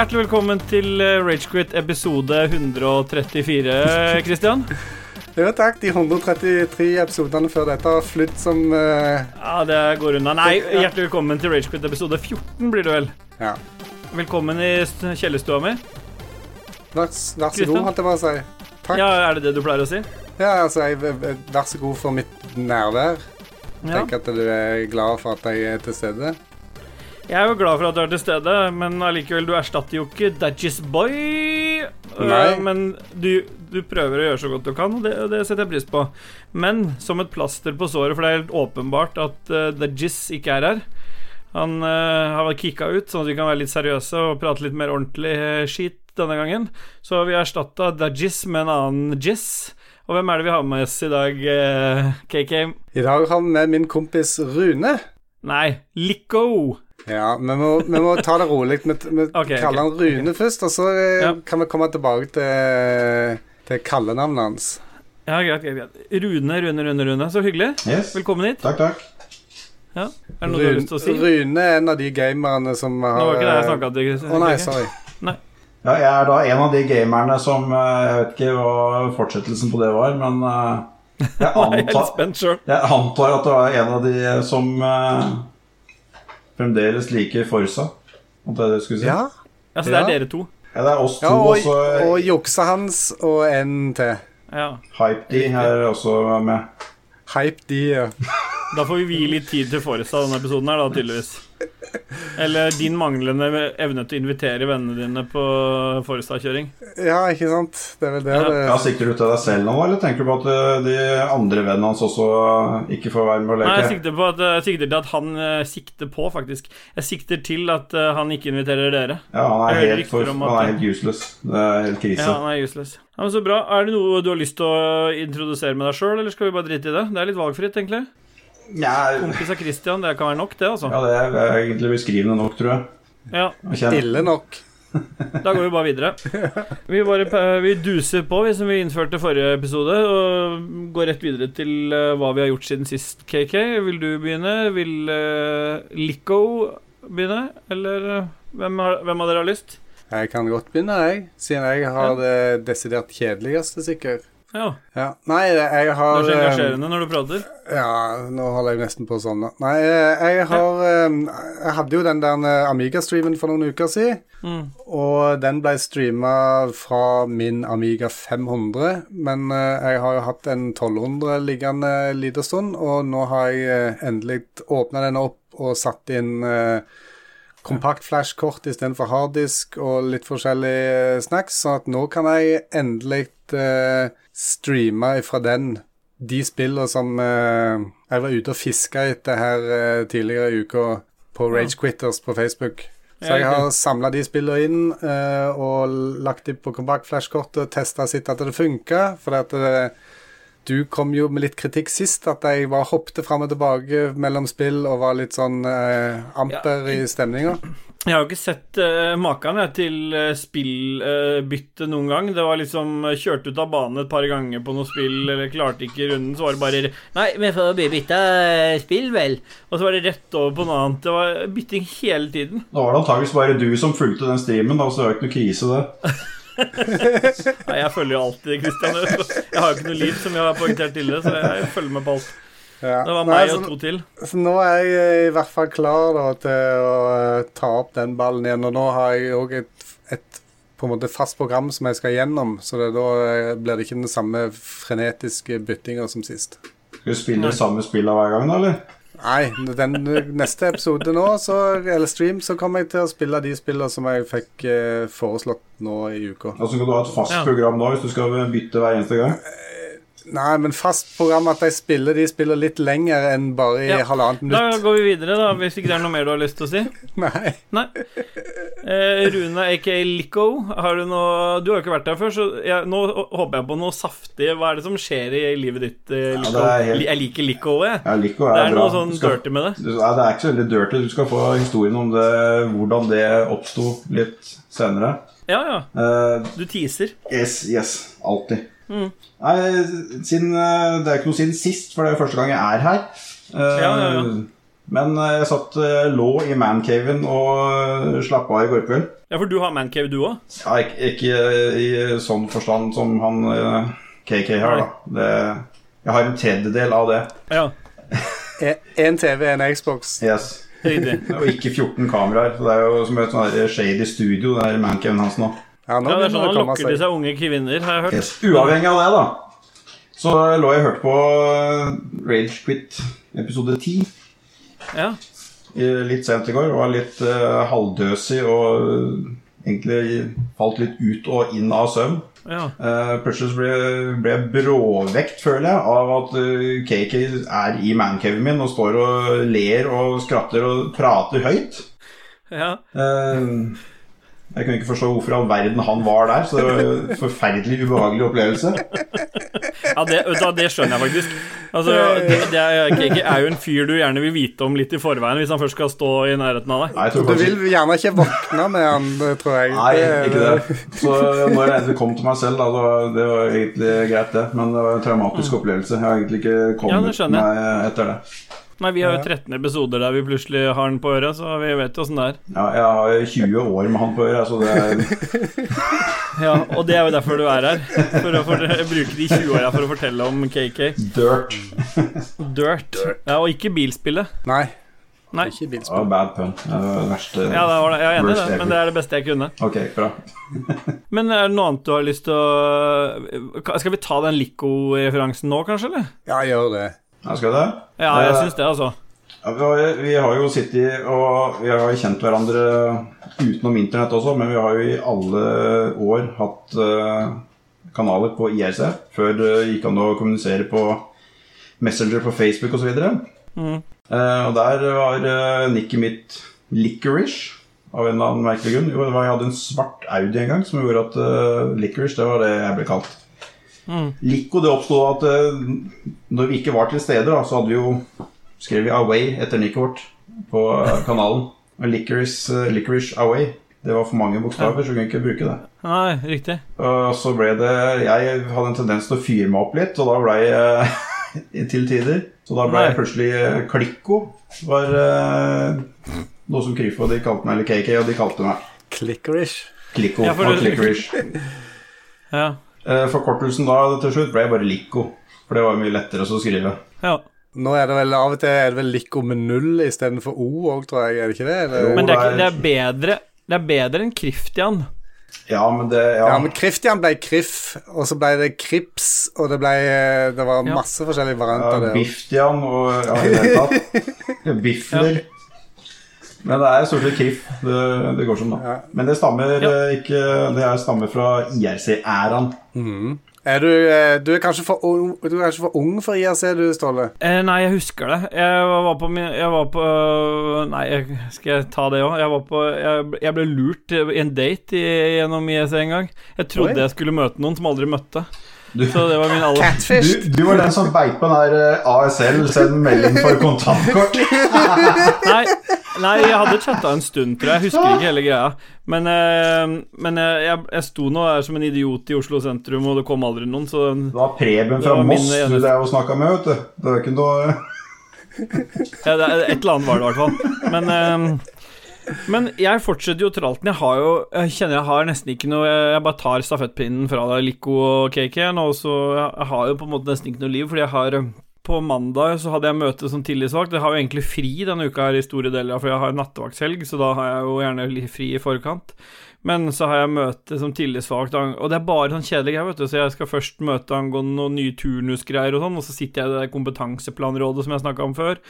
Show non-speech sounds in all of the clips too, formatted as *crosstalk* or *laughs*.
Hjertelig velkommen til eh, Ragequit episode 134, Christian. Jo, takk. De 133 episodene før dette har flydd som uh... Ja, det går unna. Nei, hjertelig velkommen til Ragequit episode 14, blir det vel. Ja. Velkommen i st- kjellerstua mi. Vær, vær så Kristian? god, holdt jeg bare å si. Takk. Ja, er det det du pleier å si? Ja, altså, jeg, vær så god for mitt nærvær. Ja. Tenk at du er glad for at jeg er til stede. Jeg er jo glad for at du er til stede, men allikevel, du erstatter jo ikke Dadgies Boy. Nei. Øh, Men du, du prøver å gjøre så godt du kan, og det, det setter jeg pris på. Men som et plaster på såret, for det er helt åpenbart at uh, Dadgies ikke er her. Han uh, har kicka ut, sånn at vi kan være litt seriøse og prate litt mer ordentlig uh, skit denne gangen. Så vi har erstatta Dadgies med en annen Jizz. Og hvem er det vi har med oss i dag, uh, KK? I dag har vi med min kompis Rune. Nei, Lico. Ja, vi må, vi må ta det rolig. Vi, vi *laughs* okay, ok. kaller han Rune først, og så eh, Ja. kan vi komme tilbake til, til kallenavnet hans. Ja, greit, greit. Rune, Rune, Rune, Rune. Så hyggelig. Yes. Velkommen hit. Takk, takk. Ja. Er det noe du har lyst til å si? Rune er en av de gamerne som har Nå var ikke det jeg snakka til. Å nei, sorry. Ja, jeg er da en av de gamerne som eh, Jeg vet ikke hva fortsettelsen på det var, men eh, jeg, *laughs* er antar, jeg antar at det var en av de som fremdeles liker Forsa. At det er det du skulle si. Ja, så det er Ja. dere to. Ja, det er oss to, ja og også, og juksa hans og en til. Ja. Hype-D er også med. Hype-D, ja. Da får vi vie litt tid til Forsa denne episoden her, da, tydeligvis. Eller din manglende evne til å invitere vennene dine på Forestad-kjøring. Ja, ikke sant? Det er vel det Ja. Ja, Sikter du til deg selv nå, eller tenker du på at eh, de andre vennene hans også ikke får være med og Nei, jeg leke? sikter, på at, jeg sikter til at han eh, sikter på, faktisk. Jeg sikter til at eh, han ikke inviterer dere. Ja, han er, helt, for, at- han er helt useless. Det er helt krise. Ja, han er useless. Ja, men Så bra. Er det noe du har lyst til å introdusere med deg sjøl, eller skal vi bare drite i det? Det er litt valgfritt, egentlig. Ja, Kompis av Christian, det kan være nok, det, altså. ja, det er egentlig beskrivende nok, tror jeg. Ja, Ille nok. *laughs* Da går vi bare videre. Vi, bare, vi duser på, vi som vi innførte forrige episode, og går rett videre til eh, hva vi har gjort siden sist. KK, vil du begynne? Vil uh, Lico begynne? Eller eh, hvem, har, hvem av dere har lyst? Jeg kan godt begynne, jeg. Siden jeg har det desidert kjedeligste, sikkert. Ja, Ja. Nei, jeg Det er har så eh, engasjerende når du prater. Ja, nå holder jeg nesten på sånn. Nei, eh, jeg har eh, Jeg hadde jo den der Amiga-streamen for noen uker siden. Mm. Og den ble streama fra min Amiga 500. Men jeg har jo hatt en 1200 liggende en liten stund, og nå har jeg endelig åpna den opp og satt inn kompakt flashkort istedenfor harddisk og litt forskjellige eh, snacks, sånn at nå kan jeg endelig eh, streama fra den de spillene som eh, jeg var ute og fiska etter her eh, tidligere i uka på Rage Quitters på Facebook. Så jeg har samla de spillene inn eh, og lagt dem på kompakt flashkortet, testa sitt at det funka. For at det, du kom jo med litt kritikk sist, at jeg bare hoppte fram og tilbake mellom spill og var litt sånn eh, amper i stemninga. Jeg har jo ikke sett eh, maken til eh, spillbytte noen gang. Det var liksom uh, kjørt ut av bane et par ganger på noe spill, eller klarte ikke runden, så var det bare Nei, vi får bytte uh, spill, vel. Og så var det rett over på noe annet. Det var bytting hele tiden. Da var det antakeligvis bare du som fulgte den streamen, da, så det var ikke noe krise, det. *laughs* Nei, jeg følger jo alltid Christian. Jeg har jo ikke noe liv, som jeg har poengtert tidligere, så jeg følger med på alt. Ja. Det var Nei, meg så, og to til. så nå er jeg i hvert fall klar da, til å eh, ta opp den ballen igjen. Og nå har jeg òg et, et på en måte fast program som jeg skal gjennom, så det, da eh, blir det ikke den samme frenetiske byttinga som sist. Skal du spille samme spillene hver gang, da, eller? Nei, den neste episode nå, så, eller stream, så kommer jeg til å spille de spillene som jeg fikk eh, foreslått nå i uka. Altså kan du ha et fast program da, hvis du skal bytte hver eneste gang? Nei, men fast program at de spiller de spiller litt lenger enn bare i Ja. halvannet Da går vi videre, da, hvis ikke det er noe mer du har lyst til å si. *laughs* Nei. Nei. Eh, Rune aka Lico, har du noe Du har jo ikke vært der før, så jeg, nå håper jeg på noe saftig. Hva er det som skjer i livet ditt, eh, Ja, Lico? det er helt- Jeg liker Lico, jeg. Ja, Lico er, Det er bra. noe sånn skal- dirty med det. Du- Nei, det er ikke så veldig dirty. Du skal få historien om det, hvordan det oppsto litt senere. Ja, ja. Uh... Du teaser. yes, yes. Alltid. Mm. Nei, siden, eh, det er ikke noe siden sist, for det er første gang jeg er her. Eh, Ja, ja, ja. Men eh, jeg satt lå i mancaven og slappa av i går kveld. Ja, for du har mancave, du òg? Ja, ikke, ikke i sånn forstand som han KK har, da. Det, jeg har en tredjedel av det. Ja, *laughs* Én TV, en Xbox. Yes. *laughs* Og ikke 14 kameraer. Det er jo som et sånn shady studio, det er mancaven hans nå. Ja, nå Ja, det er sånn det han lokker til seg. unge kvinner, har jeg hørt. Yes. Uavhengig av det, da, så lå jeg og hørte på Rage Quit episode 10 Ja. litt sent i går. Var litt uh, halvdøsig og egentlig falt litt ut og inn av søvn. ja. Uh, plutselig ble, ble jeg bråvekt, føler jeg, av at uh, KK er i mancaven min og står og ler og skratter og prater høyt. ja. Eh, jeg kunne ikke forstå hvorfor i all verden han var der, så det var en forferdelig ubehagelig opplevelse. Ja, det, det skjønner jeg faktisk. Altså, det, det er, KK er jo en fyr du gjerne vil vite om litt i forveien hvis han først skal stå i nærheten av deg. Nei, Du kanskje vil gjerne ikke våkne med han, tror jeg. Nei, ikke det. Så når jeg endelig kom til meg selv, da, det var, det var egentlig greit, det. Men det var en traumatisk opplevelse. Jeg har egentlig ikke kommet ja, meg etter det. Nei, Vi har jo 13 episoder der vi plutselig har den på øret, så vi vet jo åssen det er. Ja, jeg har 20 år med han på øret, så det er *laughs* Ja, Og det er jo derfor du er her. For å bruke de 20 åra for å fortelle om KK. dirt. Dirt. Ja, Og ikke bilspillet. Nei, Nei. ikke bilspillet bilspill. var bad pun. Det var det verste. Ja, det var det. Jeg er enig i det, men det er det beste jeg kunne. Ok, bra. *laughs* Men er det noe annet du har lyst til å Skal vi ta den Lico-referansen nå, kanskje? eller? Ja, gjør det. Ja, skal det? Ja, jeg Eh, syns det, altså. Vi, har, jo sittet og Vi har kjent hverandre utenom internett også, men vi har jo i alle år hatt eh, kanaler på IRC. Før det gikk an å kommunisere på Messenger på Facebook osv. Mhm. Uh, og der var uh, nikket mitt licorice. Av en eller annen merkelig grunn. Jo, jeg hadde en svart Audi en gang som gjorde at uh, licorice det var det jeg ble kalt. Mm. Lico det oppsto at uh, når vi ikke var til stede, da, så hadde vi jo skrevet Away etter nikket vårt på uh, kanalen. Licorice, uh, licorice Away. Det var for mange bokstaver, så vi kunne ikke bruke det. Nei, riktig. Og så ble det Jeg hadde en tendens til å fyre meg opp litt, og da ble jeg *laughs* til tider. Så da ble jeg plutselig eh, Klikko. Var uh, noe som Kryfo de kalte meg, eller KK, og de kalte meg Clickerish. Klikko. Ja, for og du- *laughs* Ja. Eh, Forkortelsen da til slutt ble bare Lico. For det var mye lettere å skrive. ja. Nå er det vel av og til er det vel Lico med null istedenfor O òg, tror jeg. Er det ikke det? Eller? Men det er, det er bedre Det er bedre enn Kriftian. Ja, men det Ja, Ja, men Christian ble Kriff, og så ble det Krips, og det ble Det var Ja. masse forskjellige ja varianter Ja. Biftian og ja, i det hele tatt. *laughs* Bifler. Men det er stort sett Krif det, det går som, da. Ja. Men det stammer Ja. eh, ikke Det er stammer fra IRC-æraen. Er du, eh, du er kanskje for ung, du er kanskje for ung for IRC, du, Ståle? Eh, nei, jeg husker det. Jeg var på min Jeg var på Nei, jeg, skal jeg ta det òg? Jeg var på jeg, jeg ble lurt i en date i, gjennom IRC en gang. Jeg trodde Oi. jeg skulle møte noen som aldri møtte. Du, Så det var min aller Catfish? du, du var den som beit på den der eh, ASL, send melding for *laughs* kontantkort. Nei, nei jeg hadde chatta en stund, tror jeg. Jeg husker ikke hele greia. Men, eh, men jeg, jeg, jeg sto nå der som en idiot i Oslo sentrum, og det kom aldri noen, så Det var Preben fra Moss du drev og snakka med, vet du. Det var ikke noe *laughs* Ja, det er, et eller annet var det i hvert fall. Men, eh, men jeg fortsetter jo tralten. Jeg har jo Jeg kjenner jeg har nesten ikke noe Jeg bare tar stafettpinnen fra Lico og KK og så jeg har jo på en måte nesten ikke noe liv, fordi jeg har eh, på mandag så hadde jeg møte som tillitsvalgt. Jeg har jo egentlig fri denne uka her i store deler, for jeg har nattevaktshelg, så da har jeg jo gjerne fri i forkant. Men så har jeg møte som tillitsvalgt, og det er bare sånn kjedelig greier, vet du. Så jeg skal først møte angående noen nye turnusgreier og sånn, og så sitter jeg i det kompetanseplanrådet som jeg snakka om før.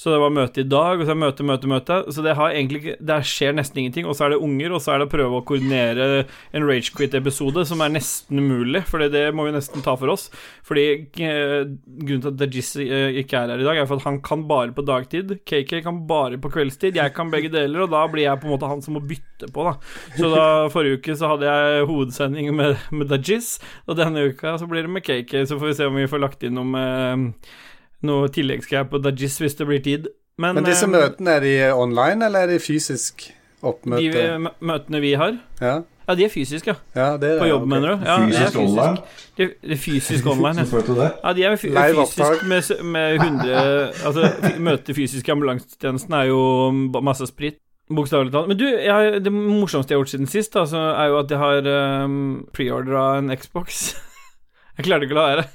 Så det var møte i dag, og så er møte, møte, møte. Så det har egentlig Der skjer nesten ingenting. Og så er det unger, og så er det å prøve å koordinere en Ragequit-episode, som er nesten umulig, for det må vi nesten ta for oss. Fordi eh, grunnen til at Dajis eh, ikke er her i dag, er for at han kan bare på dagtid. KK kan bare på kveldstid. Jeg kan begge deler, og da blir jeg på en måte han som må bytte på, da. Så da forrige uke så hadde jeg hovedsending med, med Dajis, og denne uka så blir det med KK. Så får vi se om vi får lagt inn noe med noe tilleggsgreier på Dajis hvis det blir tid. Men, Men disse eh, møtene, er de online, eller er de fysisk oppmøte? De møtene vi har Ja. Ja, de er fysiske, ja. Ja, det er På jobb, okay. mener du? Ja, Fysisk online? De er, fysisk online, ja. de er fy fysisk med, med 100 Altså, møte fysisk i ambulansetjenesten er jo masse sprit. Bokstavelig talt. Men du, jeg, det morsomste jeg har gjort siden sist, da, så er jo at jeg har um, preordra en Xbox. *laughs* jeg klarte ikke å la være.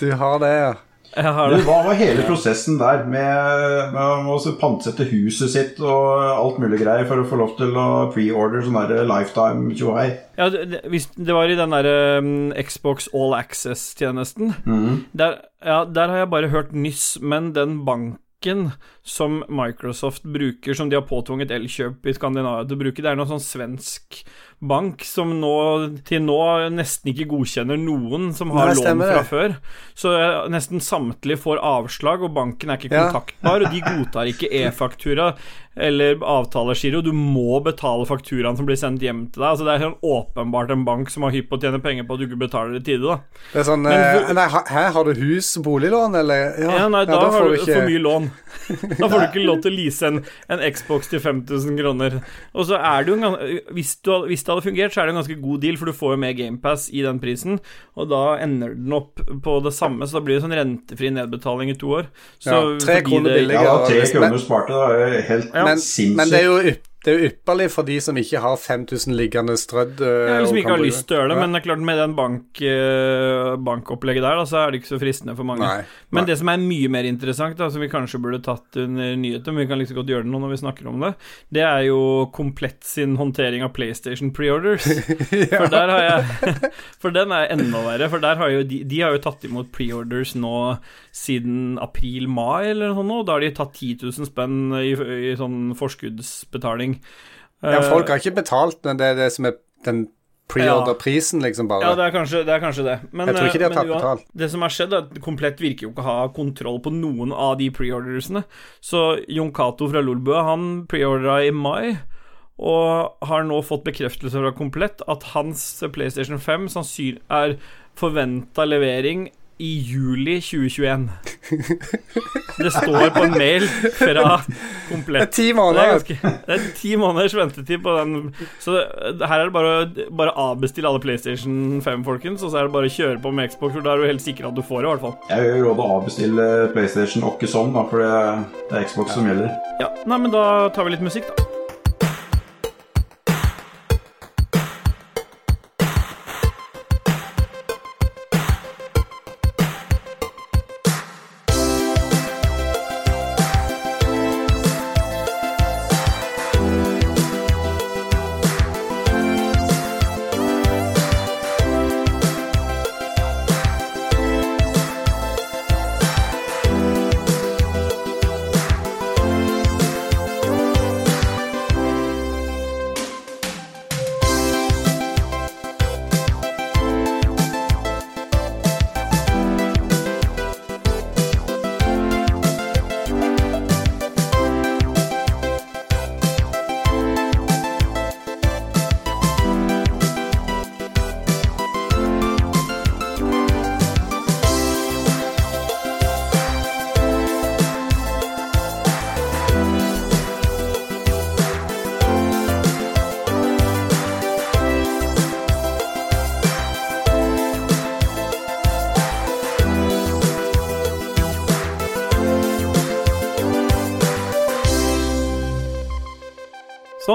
Du har det, ja. Jeg har Du, det. hva var hele prosessen der med, med å pantsette huset sitt og alt mulig greier for å få lov til å pre-order sånn der lifetime tjohei? Ja, det, det, var i den derre um, Xbox All Access-tjenesten. Mhm. Der, ja, der har jeg bare hørt nyss, men den banken som Microsoft bruker, som de har påtvunget Elkjøp i Skandinavia til å bruke, det er noen sånn svensk bank som nå, til nå nesten ikke godkjenner noen som har Nei, lån fra før. Så eh, nesten samtlige får avslag, og banken er ikke Ja. kontaktbar, og de godtar ikke *laughs* e-faktura eller avtalegiro. Du må betale fakturaen som blir sendt hjem til deg. Altså Det er sånn åpenbart en bank som har hypp på å tjene penger på at du ikke betaler i tide, da. Det er sånn Men eh, Nei, ha- her har du hus, boliglån, eller? Ja, nei, da, har du ikke for mye lån. *laughs* Da får du ikke lov til å lease en, en Xbox til 5000 kroner. Og så er det jo en hvis, du, hvis det hadde fungert, så er det en ganske god deal, for du får jo med GamePass i den prisen, og da ender den opp på det samme, så da blir det sånn rentefri nedbetaling i to år. Så Ja, tre kroner det- billigere. Ja, tre kroner smarte, da er jo helt Men, men det er jo ypp, det er ypperlig for de som ikke har 5000 liggende strødd. Ja, Jeg og liksom ikke har lyst til å gjøre det, men det er klart med den bank, eh, bankopplegget der, da, så er det ikke så fristende for mange. Nei. Men nei. det som er mye mer interessant, da, som vi kanskje burde tatt under nyheter, men vi kan like så godt gjøre det nå når vi snakker om det, det er jo Komplett sin håndtering av PlayStation preorders. *laughs* For der har jeg *laughs* For den er enda verre, for der har jo de, de har jo tatt imot preorders nå siden april-mai eller noe sånt, og da har de tatt 10 000 spenn i, i sånn forskuddsbetaling. Ja, Eh, folk har ikke betalt, men det er det som er den preorder-prisen, liksom, bare. Ja, det er kanskje det. Er kanskje det. Men, Jeg tror ikke de har eh, tatt betalt. Det som har skjedd, er at Komplett virker jo ikke å ha kontroll på noen av de preordersene. Så Jon Cato fra Lolbø, han preordra i mai. Og har nå fått bekreftelse fra Komplett at hans PlayStation 5 sannsynlig er forventa levering i juli 2021. Det står på en mail fra Det er Komplett. måneder. Det er, ganske, det er ti måneders ventetid på den. Så det- her er det bare å bare avbestille alle PlayStation 5, folkens. Og så er det bare å kjøre på med Xbox, for da er du helt sikker at du får det, i hvert fall. Jeg vil råde å avbestille PlayStation og ikke sånn, da, for det, er Xbox som gjelder. Ja, Nei, men da tar vi litt musikk, da.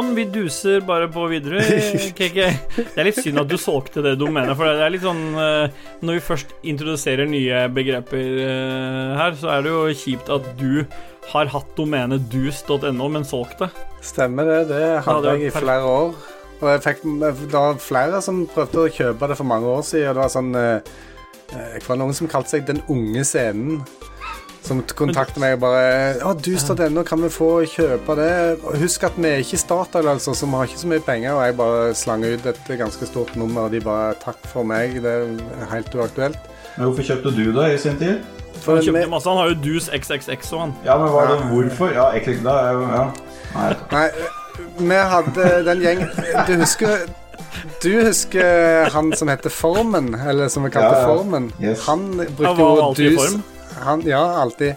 Sånn, vi duser bare på videre, *laughs* KK. Det er litt synd at du solgte det domenet, for det er litt sånn eh, Når vi først introduserer nye begreper eh, her, så er det jo kjipt at du har hatt domenet dus.no, men solgt det. Stemmer det. Det hadde jeg i flere år. Og jeg fikk, det var flere som prøvde å kjøpe det for mange år siden. Og det var sånn eh, Det var noen som kalte seg Den unge scenen. Som kontakter meg og bare Ja, dus.no, kan vi få kjøpe det? Husk at vi er ikke Statoil, altså, så vi har ikke så mye penger. Og jeg bare slang ut et ganske stort nummer, og de bare Takk for meg, det er helt uaktuelt. Men hvorfor kjøpte du det i sin tid? For Han kjøpte masse, han har jo dus XXX og han. Ja, men var det hvorfor? Ja, XX, da er jo Ja. Nei. Nei, vi hadde den gjengen Du husker Du husker han som heter Formen, eller som vi kalte Ja, ja. Formen? Yes. Han brukte ordet dus. form. Han, ja, alltid.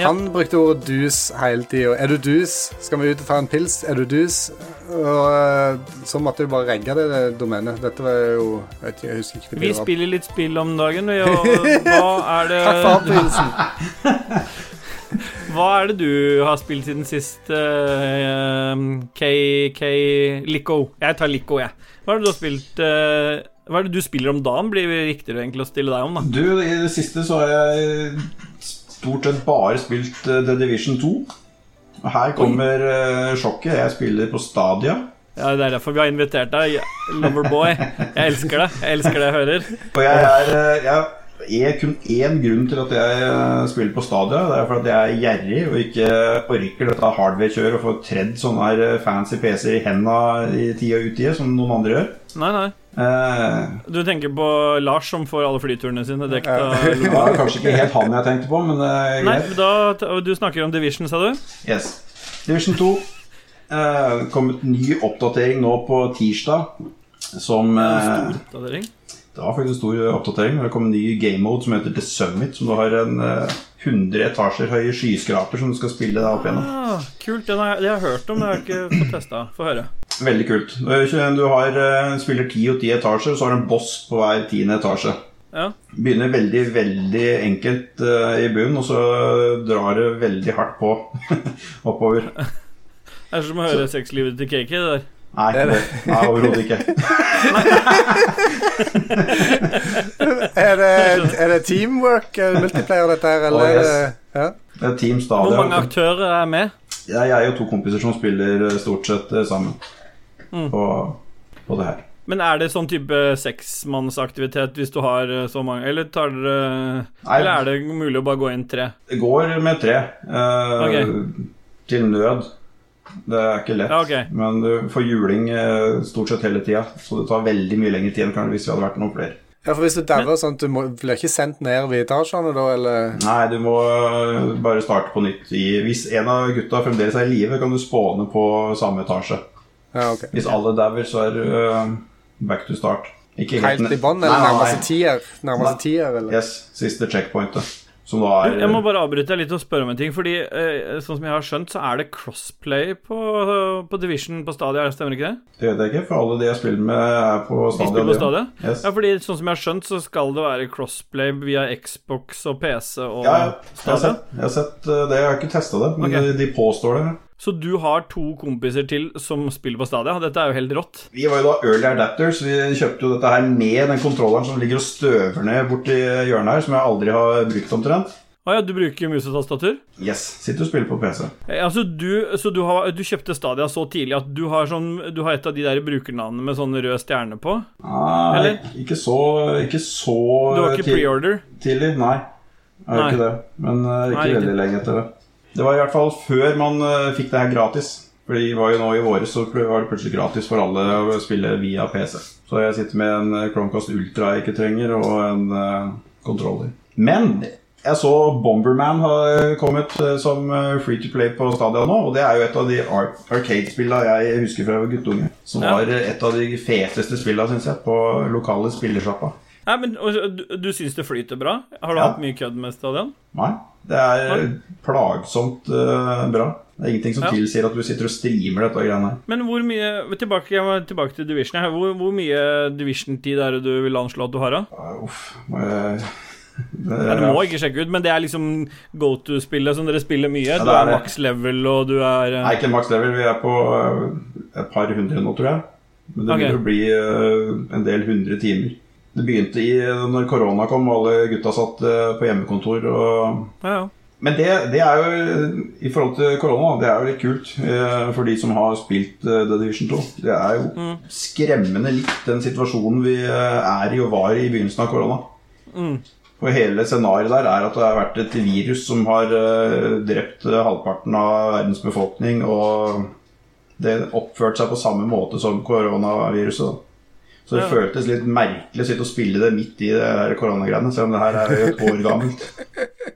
Ja. Han brukte ordet dus hele tida. Er du dus? Skal vi ut og ta en pils? Er du dus? Og eh, så måtte vi bare regge det, det domenet. Dette var jo jeg, vet ikke, jeg husker ikke. Vi spiller litt spill om dagen, vi, og *laughs* hva er det Takk for avbrytelsen. Hva er det du har spilt siden sist, uh, K... K... Lico? Jeg tar Lico, jeg. Hva er det du har spilt uh, Hva er det du spiller om dagen, blir det riktigere egentlig å stille deg om, da? Du, i det siste så har jeg stort sett bare spilt eh, The Division 2. Og her kommer Oi. sjokket. Jeg spiller på Stadia. Ja, Det er derfor vi har invitert deg, Loverboy. Jeg elsker det. Jeg elsker det jeg hører. Og jeg er, eh, jeg er kun én grunn til at jeg eh, spiller på Stadia. Det er fordi jeg er gjerrig og ikke orker dette hardware-kjøret og få tredd sånne her eh, fancy PC-er i henda i tida og utide, som noen andre gjør. Nei, nei. Eh, Du tenker på Lars som får alle flyturene sine dekket av *laughs* det var kanskje ikke helt han jeg tenkte på, men greit. Nei, da, Du snakker om Division, sa du? Yes. Division 2. Det kom ut ny oppdatering nå på tirsdag. Som En Stor oppdatering. Det var faktisk en stor oppdatering. Det kom en ny game mode som heter The Summit. Som du har en eh, 100 etasjer høye skyskraper som du skal spille deg opp gjennom. Ah, kult. Den har, jeg- det har jeg hørt om, det har jeg ikke fått testa. Få høre. Veldig kult. Du har eh, spiller 10 og 10 etasjer, så har du en boss på hver tiende etasje. Ja. Begynner veldig, veldig enkelt uh, i bunnen, og så drar det veldig hardt på *laughs* oppover. Det er som å høre sexlivet til Kiki, Det der. Nei, det, nei overhodet ikke. *laughs* Er det, er det teamwork, eh, multiplayer, dette her, eller? Oh, yes. er det- ja? Det er Team Stadia. Hvor mange aktører er med? Jeg er jo to kompiser som spiller stort sett eh, sammen Mm. på, på det her. Men er det sånn type seksmannsaktivitet hvis du har eh, så mange, eller tar dere Nei. Eller er det mulig å bare gå inn tre? Det går med tre. eh, okay. Til nød. Det er ikke lett. Ja, okay. Men du får juling eh, stort sett hele tida, så det tar veldig mye lengre tid enn hvis vi hadde vært noen flere. ja, for hvis du dauer sånn, du må, blir ikke sendt ned ved etasjene da, eller? Nei, du må eh, bare starte på nytt. I, hvis en av gutta fremdeles er i live, kan du spåne på samme etasje. Ja, ok. Hvis alle dauer, så er du eh, back to start. Ikke Helt i bånn, eller nærmeste tier? Nærmeste tier, eller? Yes, siste checkpointet. Som da er jeg må bare avbryte deg litt og spørre om en ting. Fordi eh, sånn som jeg har skjønt, så er det crossplay på, på Division på Stadia, stemmer ikke det? Det vet jeg ikke, for alle de jeg spiller med, er på De spiller på Stadia? Yes. Ja, fordi sånn som jeg har skjønt, så skal det være crossplay via Xbox og PC og Ja, ja. Jeg har sett, jeg har sett uh, det. Jeg har ikke testa det, men okay. de, de påstår det. Så du har to kompiser til som spiller på Stadia? Dette er jo helt rått. Vi var jo da early adapters. Vi kjøpte jo dette her med den kontrolleren som ligger og støver ned borti hjørnet her, som jeg aldri har brukt omtrent. Å ja, du bruker musetastatur? Yes, sitter og spiller på PC. Eh, Altså, du, så du, har, du kjøpte Stadia så tidlig at du har, sånn, du har et av de der brukernavnene med sånn rød stjerne på? Nei, Eller? ikke så, ikke så Du har ikke preorder? tidlig. Nei, jeg har ikke det. Men uh, ikke Nei, ikke. veldig lenge etter det. Det var i hvert fall før man uh, fikk det her gratis. Fordi det var jo nå i våres så var det plutselig gratis for alle å spille via PC. Så jeg sitter med en uh, Chromecast Ultra jeg ikke trenger, og en uh, kontroller. Men jeg så Bomberman har kommet som free to play på stadion nå, og det er jo et av de ar Arcade-spillene jeg husker fra jeg var guttunge. Som Ja. var et av de feteste spillene, syns jeg, på lokale spillersjappa. Nei, men du, du syns det flyter bra? Har du Ja. hatt mye kødd med Stadion? Nei, det er plagsomt uh, bra. Det er ingenting som Ja. tilsier at du sitter og streamer dette greiene her. Men hvor mye Tilbake, tilbake til Division. her. Hvor, hvor mye Division-tid er det du vil anslå at du har? da? Uh, Uff. må jeg- *laughs* Det, Ja, du må ikke sjekke ut, men det er liksom go to-spillet som dere spiller mye. Ja, du er er maks level, og du er eh, Nei, ikke max level. Vi er på eh, et par hundre nå, tror jeg. Men det okay. vil jo bli en del hundre timer. Det begynte i når korona kom og alle gutta satt eh, på hjemmekontor. og Ja, ja. Men det, det er jo i forhold til korona, det er jo litt kult eh, for de som har spilt eh, The Division 2. Det er jo Mm. skremmende likt den situasjonen vi er i og var i i begynnelsen av korona. Mm. Og hele scenarioet der er at det har vært et virus som har drept halvparten av verdens befolkning, og det oppførte seg på samme måte som koronaviruset. da. Så det Ja. føltes litt merkelig å sitte og spille det midt i det her koronagreiene, selv om det her er jo et år gammelt.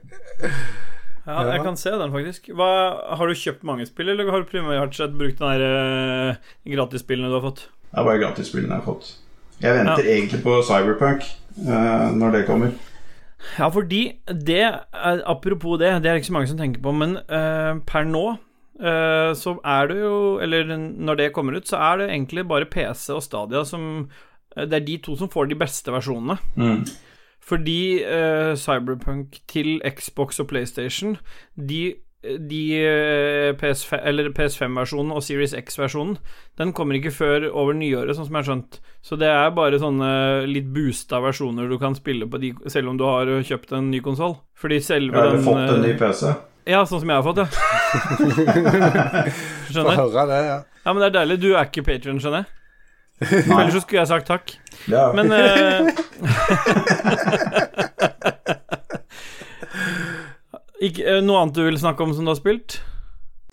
*laughs* ja, jeg kan se den, faktisk. Hva, har du kjøpt mange spill, eller har du primært sett brukt den der uh, gratisspillene du har fått? Det er bare gratisspillene jeg har fått. Jeg venter egentlig på Cyberpunk uh, når det kommer. Ja, fordi det Apropos det, det er det ikke så mange som tenker på, men uh, per nå eh, så er det jo Eller når det kommer ut, så er det egentlig bare PC og Stadia som eh, Det er de to som får de beste versjonene. Mm. Fordi eh, Cyberpunk til Xbox og PlayStation, de, de eh, PS5, eller PS5-versjonen og Series X-versjonen, den kommer ikke før over nyåret, sånn som jeg har skjønt. Så det er bare sånne litt boosta versjoner du kan spille på de, selv om du har kjøpt en ny konsoll. Fordi selve den fått en ny eh, PC. Ja, sånn som jeg har fått, ja. *laughs* Få Skjønner? høre det, ja. Ja, men det er deilig. Du er ikke Patrion, skjønner jeg. Ellers så skulle jeg sagt takk. Er, Men uh, *laughs* *laughs* ikke, eh, Noe annet du vil snakke om som du har spilt?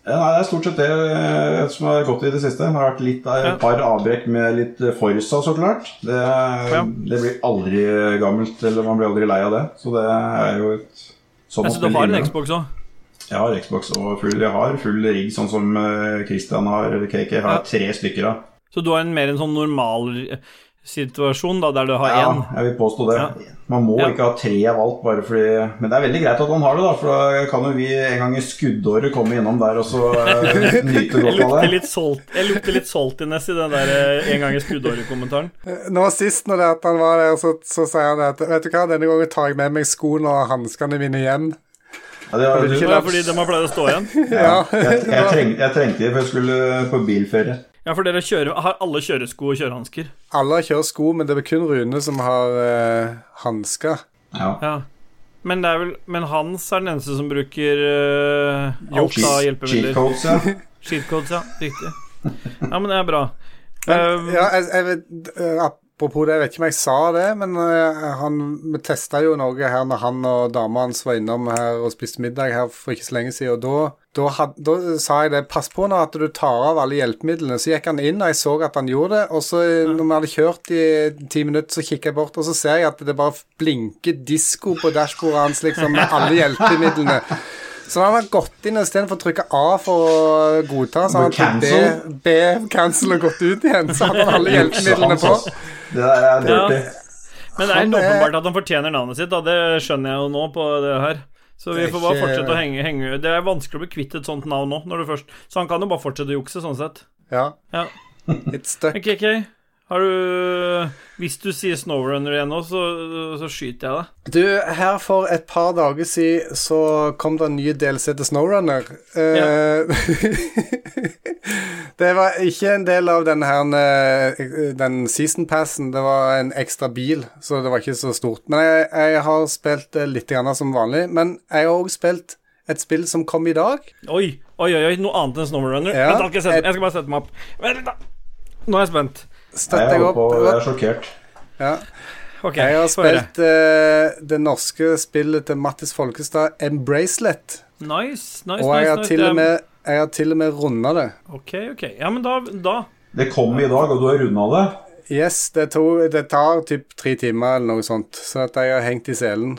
Ja, Nei, det er stort sett det eh, som har gått i det siste. Det har vært litt, eh, Ja. et par avbrekk med litt eh, Forsa, så klart. Det, Ja. det blir aldri gammelt, eller man blir aldri lei av det. Så det er jo et sånn Jeg å synes du har en. Xbox òg. Jeg har Xbox og full, jeg har full rigg, sånn som eh, Christian har, eller KK har Ja. tre stykker av. Så du har en mer en sånn normal eh, situasjon, da, der du har Ja, jeg vil påstå det. Ja. Man må Ja. ikke ha tre av alt, bare fordi Men det er veldig greit at man har det, da, for da kan jo vi en gang i skuddåret komme innom der og så eh, *laughs* nyte godt av det. jeg lukter litt saltiness i den der en gang i skuddåret-kommentaren. Nå sist når det at han var der, så, så sier han det at Vet du hva, denne gangen tar jeg med meg skoene og hanskene mine hjem. Ja, det var, Det var fordi de har pleid å stå igjen. *laughs* Ja. jeg, jeg, treng, jeg trengte det, for jeg skulle på bilferie. Ja, for dere kjører, har alle kjøresko og kjørehansker. Alle kjører sko, men det er kun Rune som har uh, hansker. Ja. Ja. Men, det er vel, men Hans er den eneste som bruker uh, alt av hjelpemidler. Cheatcodes, ja. *laughs* Cheatcodes, ja. Riktig. Ja, men det er bra. Men, Um, ja, jeg, jeg vet, eh, apropos det, jeg vet ikke om jeg sa det, men eh, han, vi testa jo noe her når han og dama hans var innom her og spiste middag her for ikke så lenge siden. Og da, da, had, da sa jeg det Pass på nå at du tar av alle hjelpemidlene. Så gikk han inn, og jeg så at han gjorde det. Og så, eh, når vi hadde kjørt i ti minutter, så kikker jeg bort, og så ser jeg at det bare blinker disko på dashbordet hans, liksom, med alle hjelpemidlene. Så han har gått inn og istedenfor å trykke A for å godta, så har han trykt B. B, cancel og gått ut igjen. Så hadde han alle hjelpemidlene på. Det der er dirty. Men det er helt er- åpenbart at han fortjener navnet sitt, da. Det skjønner jeg jo nå på det her. Så vi får bare fortsette å henge, henge Det er vanskelig å bli kvitt et sånt navn nå, når du først Så han kan jo bare fortsette å jukse, sånn sett. Ja. Ja. It's stuck. Okay, KK, har du Hvis du sier Snowrunner igjen nå, så, så skyter jeg deg. Du, her for et par dager siden så kom det en ny DLC til Snowrunner. Ja. *laughs* det var ikke en del av den her eh, Den season passen. Det var en ekstra bil, så det var ikke så stort. Men jeg, jeg har spilt litt grann som vanlig. Men jeg har òg spilt et spill som kom i dag. Oi, oi, oi, noe annet enn Snowrunner. Ja, Vent, jeg skal bare sette meg opp. Vent litt, da. Nå er jeg spent. Støtter Jeg, opp. jeg er sjokkert. Ja. Okay, Jeg har spilt uh, det norske spillet til Mattis Folkestad, Embracelet. Nice, nice, Og jeg nice. har nice. til og med, jeg har til og med runda det. Ok, ok. Ja, men da, da Det kom i dag, og du har runda det. Yes, det, to, det tar typ tre timer eller noe sånt, så at jeg har hengt i selen.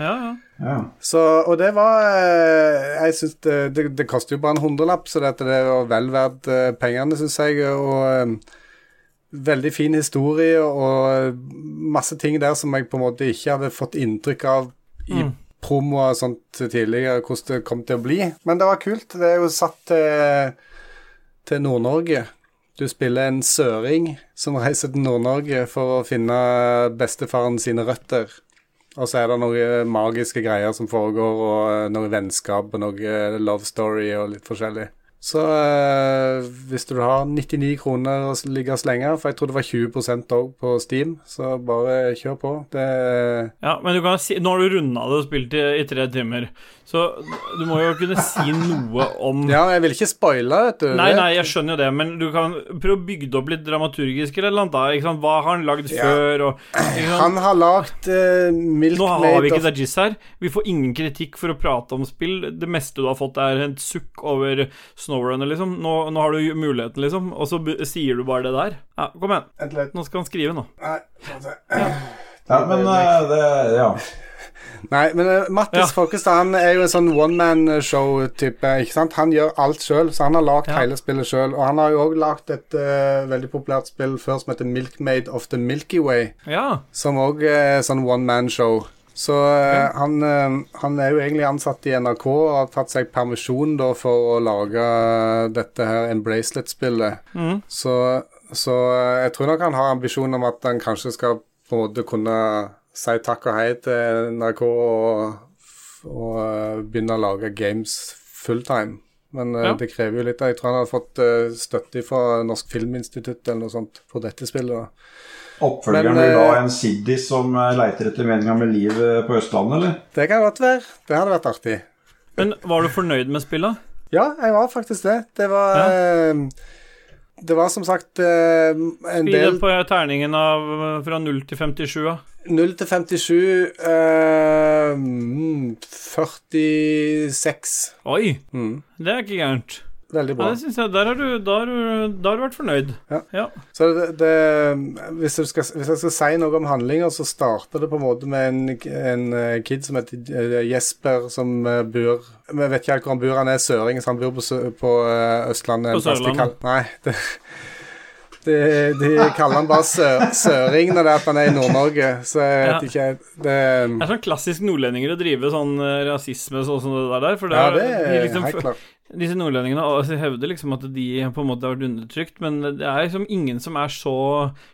Ja, ja. Ja. Så, og det var eh, Jeg syns det, det, det koster jo bare en hundrelapp, så dette, det var vel verdt eh, pengene, syns jeg. Og veldig fin historie og masse ting der som jeg på en måte ikke hadde fått inntrykk av i Mm. promo og sånt tidligere, hvordan det kom til å bli. Men det var kult. Det er jo satt til, til Nord-Norge. Du spiller en søring som reiser til Nord-Norge for å finne bestefaren sine røtter. Og så er det noen magiske greier som foregår, og noe vennskap og noe love story og litt forskjellig. Så eh, hvis du har 99 kroner å ligge og slenge, for jeg tror det var 20 òg på Steam, så bare kjør på. Det ja men du kan si, nå har du runda det og spilt i, i tre timer, så du må jo kunne si noe om *laughs* Ja, jeg vil ikke spoile, vet du. Nei, nei, jeg skjønner jo det, men du kan prøve å bygge det opp litt dramaturgisk eller noe annet. Hva har han lagd Ja. før? Og? Han har lagd uh, Milk Nå har vi ikke Dajis her. Vi får ingen kritikk for å prate om spill. Det meste du har fått, er et sukk over Snowrunner, liksom. Nå, nå har du muligheten, liksom, og så b sier du bare det der. Ja, kom igjen. Vent litt. Nå skal han skrive, nå. Nei. Ja, men eh, det Ja. Nei, men uh, Mattis Ja. Folkestad han er jo en sånn one man-show-type. ikke sant? Han gjør alt sjøl, så han har lagd Ja. hele spillet sjøl. Og han har jo òg lagd et uh, veldig populært spill før som heter Milkmaid of the Milky Way. Ja. Som òg er sånn one man-show. Så ja. han, eh, han er jo egentlig ansatt i NRK og har tatt seg permisjon da for å lage dette her Embracelet-spillet. Mm. Så, så eh, jeg tror nok han har ambisjon om at han kanskje skal på en måte kunne si takk og hei til NRK og, og eh, begynne å lage games fulltime. Men eh, Ja. det krever jo litt. Jeg tror han har fått eh, støtte fra Norsk Filminstitutt eller noe sånt for dette spillet. da. Oppfølgeren blir da eh, en Siddi som eh, leiter etter meninga med livet på Østlandet, eller? Det kan godt være. Det hadde vært artig. Men var du fornøyd med spillet? Ja, jeg var faktisk det. Det var eh, Det var som sagt eh, en del det del på terningen av fra 0 til 57, da. 0 til 57 eh, mm, 46. Oi, Mm, det er ikke gærent. Veldig Ja, bra. det synes jeg, der har du, har du, har du vært fornøyd. Ja. ja. Så det, det, hvis, skal, hvis jeg skal si noe om handlinger, så starter det på en måte med en, en eh, kid som heter eh, Jesper, som eh, bor Vi vet ikke helt hvor han bor, han er søring, så han bor på, på Østlandet. På Sørlandet. Nei, det, de, de kaller han bare sø, søring når det er at han er i Nord-Norge, så jeg vet Ja. ikke Det Det er sånn klassisk nordlendinger å drive sånn rasisme rasisme sånn som det der. For det Ja, er, det de er liksom, helt klart. Disse nordlendingene altså, hevder liksom at de på en måte har vært undertrykt, men det er liksom ingen som er så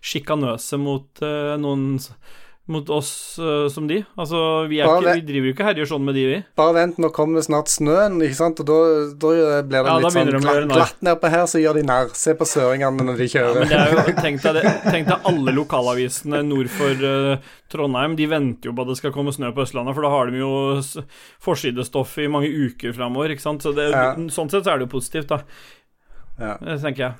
sjikanøse mot uh, noen Mot oss uh, som de. Altså, vi, er ikke, vi driver jo ikke herjer sånn med de, vi. Bare vent, nå kommer snart snøen, ikke sant? Og da, da blir det Ja, litt sånn de glatt, glatt nedpå her, så gjør de narr. Se på søringene når de Ja, kjører. men det er jo, tenk deg, *laughs* tenk deg alle lokalavisene nord for uh, Trondheim. De venter jo på at det skal komme snø på Østlandet, for da har de jo forsidestoff i mange uker framover. Ikke sant? Så det, Ja. sånn sett så er det jo positivt, da. Ja. Det tenker jeg.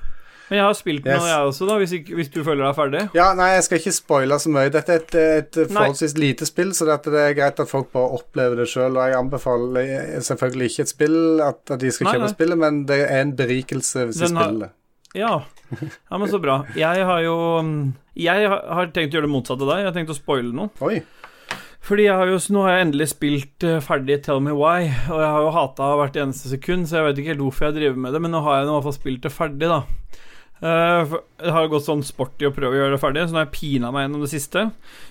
Men jeg har spilt Yes. noe, jeg også, da, hvis, ikke, hvis du føler deg ferdig. Ja, nei, jeg skal ikke spoile så mye. Dette er et, et Nei. forholdsvis lite spill, så det er greit at folk bare opplever det sjøl. Og jeg anbefaler selvfølgelig ikke et spill, at, at de skal Nei, kjøpe nei. spillet, men det er en berikelse hvis de Den de spiller det. Ja. ja, men så bra. Jeg har jo mm, Jeg har har tenkt å gjøre det motsatte av deg. Jeg har tenkt å spoile noe. Oi. Fordi jeg har jo, nå har jeg endelig spilt eh, ferdig Tell Me Why, og jeg har jo hata hvert eneste sekund, så jeg vet ikke helt hvorfor jeg driver med det, men nå har jeg i hvert fall spilt det ferdig, da. Eh, det har gått sånn sporty å prøve å gjøre det ferdig, så nå har jeg pina meg gjennom det siste.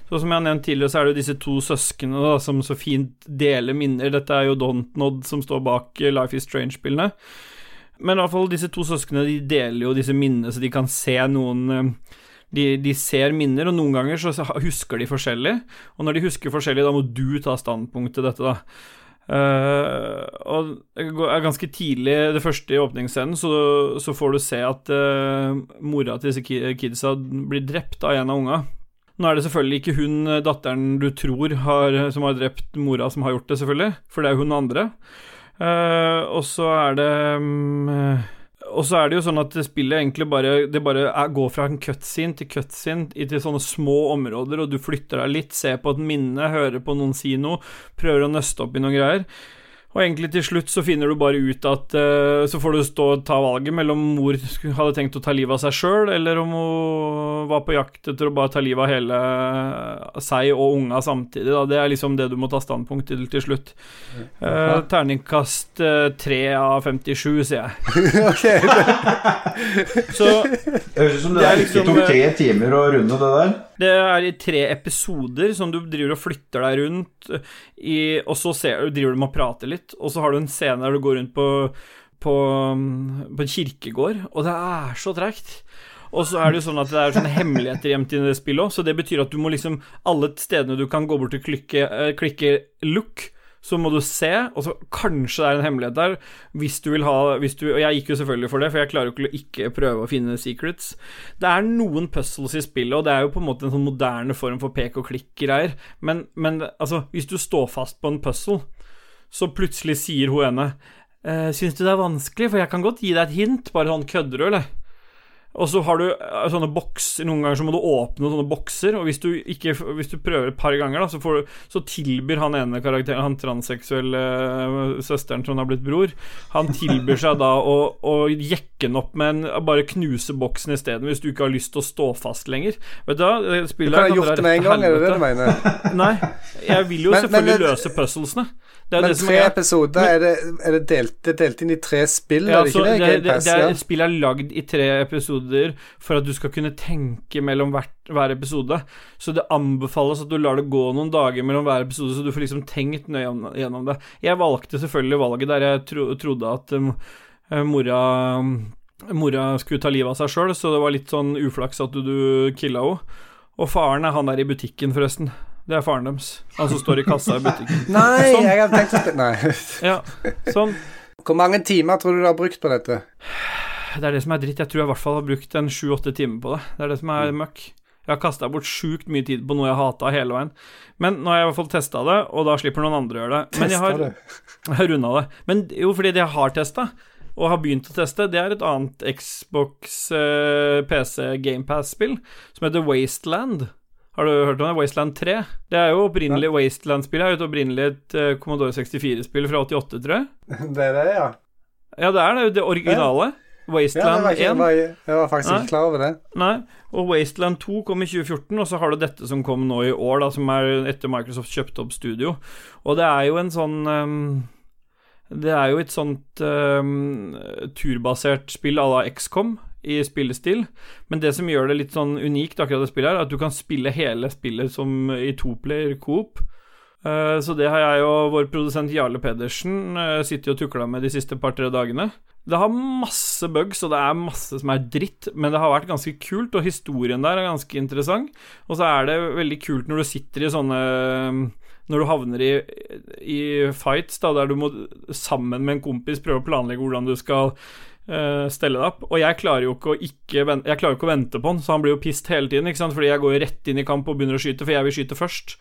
Så som jeg har nevnt tidligere, så er det jo disse to søsknene som så fint deler minner. Dette er jo Dontnod som står bak eh, Life is Strange-spillene. Men i hvert fall disse to søsknene de deler jo disse minnene, så de kan se noen eh, de, de ser minner, og noen ganger så husker de forskjellig. Og når de husker forskjellig, da må du ta standpunkt til dette, da. Eh, og ganske tidlig, det første i åpningsscenen, så, så får du se at uh, mora til disse kidsa blir drept av en av unga. Nå er det selvfølgelig ikke hun eh, datteren du tror har, som har drept mora, som har gjort det, selvfølgelig, for det er hun andre. Uh, og så er det um, Og så er det jo sånn at spillet egentlig bare Det bare er, går fra en cutscene til cutscene til sånne små områder, og du flytter deg litt, ser på et minne, hører på noen si noe, prøver å nøste opp i noen greier. Og egentlig til slutt så finner du bare ut at uh, Så får du stå og ta valget mellom om mor hadde tenkt å ta livet av seg sjøl, eller om hun var på jakt etter å bare ta livet av hele seg og unga samtidig. Da. Det er liksom det du må ta standpunkt til til slutt. Uh, terningkast eh, 3 av 57, sier jeg. *laughs* Så Det høres ut som det, Det er liksom, tok tre timer å runde det der. Det er i tre episoder som du driver og flytter deg rundt i, og så ser, driver du med å prate litt, og så har du en scene der du går rundt på, på, på en kirkegård, og det er så tregt. Og så er det jo sånn at det er sånne hemmeligheter gjemt i det spillet òg, så det betyr at du må liksom Alle stedene du kan gå bort og klikke, eh, klikke 'look', så må du se, og så kanskje det er en hemmelighet der, hvis du vil ha hvis du, Og jeg gikk jo selvfølgelig for det, for jeg klarer jo ikke å ikke prøve å finne secrets. Det er noen puzzles i spillet, og det er jo på en måte en sånn moderne form for pek og klikk-greier, men, men altså, hvis du står fast på en puzzle, så plutselig sier hun ene eh, Syns du det er vanskelig, for jeg kan godt gi deg et hint, bare sånn kødder du, eller? Og så har du eh, sånne bokser Noen ganger så må du åpne sånne bokser, og hvis du, ikke, hvis du prøver et par ganger, da, så, får du, så tilbyr han ene karakteren, han transseksuelle øh, søsteren som har blitt bror, han tilbyr seg da å, å jekke den opp med en Bare knuse boksen isteden, hvis du ikke har lyst til å stå fast lenger. Vet du hva, det du kan gjort det med en gang, er det det du mener? Nei, jeg vil jo Men- men selvfølgelig det- løse puzzlesene. Det Men tre er episoder, er det, er det, delt, det er delt inn i tre spill, ja, er det ikke det? det, Game det, det er, ja. Spillet er lagd i tre episoder episoder for at du skal kunne tenke mellom hvert, hver episode. Så det anbefales at du lar det gå noen dager mellom hver episode, så du får liksom tenkt nøye gjennom det. Jeg valgte selvfølgelig valget der jeg tro, trodde at um, mora Mora skulle ta livet av seg sjøl, så det var litt sånn uflaks at du, du killa henne. Og faren er han der i butikken, forresten. Det er faren deres. Han som står i kassa i butikken. *laughs* Nei, Sånn. jeg hadde tenkt spille Nei. *laughs* Ja, sånn. Hvor mange timer tror du du har brukt på dette? Det er det som er dritt. Jeg tror jeg i hvert fall har brukt en sju-åtte timer på det. Det er det som er møkk. Jeg har kasta bort sjukt mye tid på noe jeg hata hele veien. Men nå har jeg i hvert fall testa det, og da slipper noen andre å gjøre det. Men jeg har, *laughs* jeg har runda det. Men jo, fordi det jeg har testa, og har begynt å teste, det er et annet Xbox eh, PC GamePass-spill som heter Wasteland. Har du hørt om det? Wasteland 3? Det er jo opprinnelig Wasteland-spill. Det er jo opprinnelig et eh, Commodore 64-spill fra 88, tror jeg. *laughs* Det er det, ja. Ja, det er det, det originale. ja Wasteland var ikke, 1. jeg, var, jeg var faktisk Nei. ikke klar over det. Nei, og Wasteland 2 kom i 2014, og så har du dette som kom nå i år, da, som er etter Microsoft kjøpte opp studio. Og det er jo en sånn um, Det er jo et sånt um, turbasert spill à la XCOM i spillestil, men det som gjør det litt sånn unikt, akkurat det spillet her, er at du kan spille hele spillet som i toplayer coop. Eh, Så det har jeg og vår produsent Jarle Pedersen eh, sittet og tukla med de siste par-tre dagene. Det har masse bugs, og det er masse som er dritt, men det har vært ganske kult, og historien der er ganske interessant. Og så er det veldig kult når du sitter i sånne Når du havner i, i fights da, der du må sammen med en kompis prøve å planlegge hvordan du skal eh, stelle det opp. Og jeg klarer jo ikke å ikke vente, Jeg klarer ikke å vente på han, så han blir jo pissed hele tiden, ikke sant? fordi jeg går jo rett inn i kamp og begynner å skyte, for jeg vil skyte først.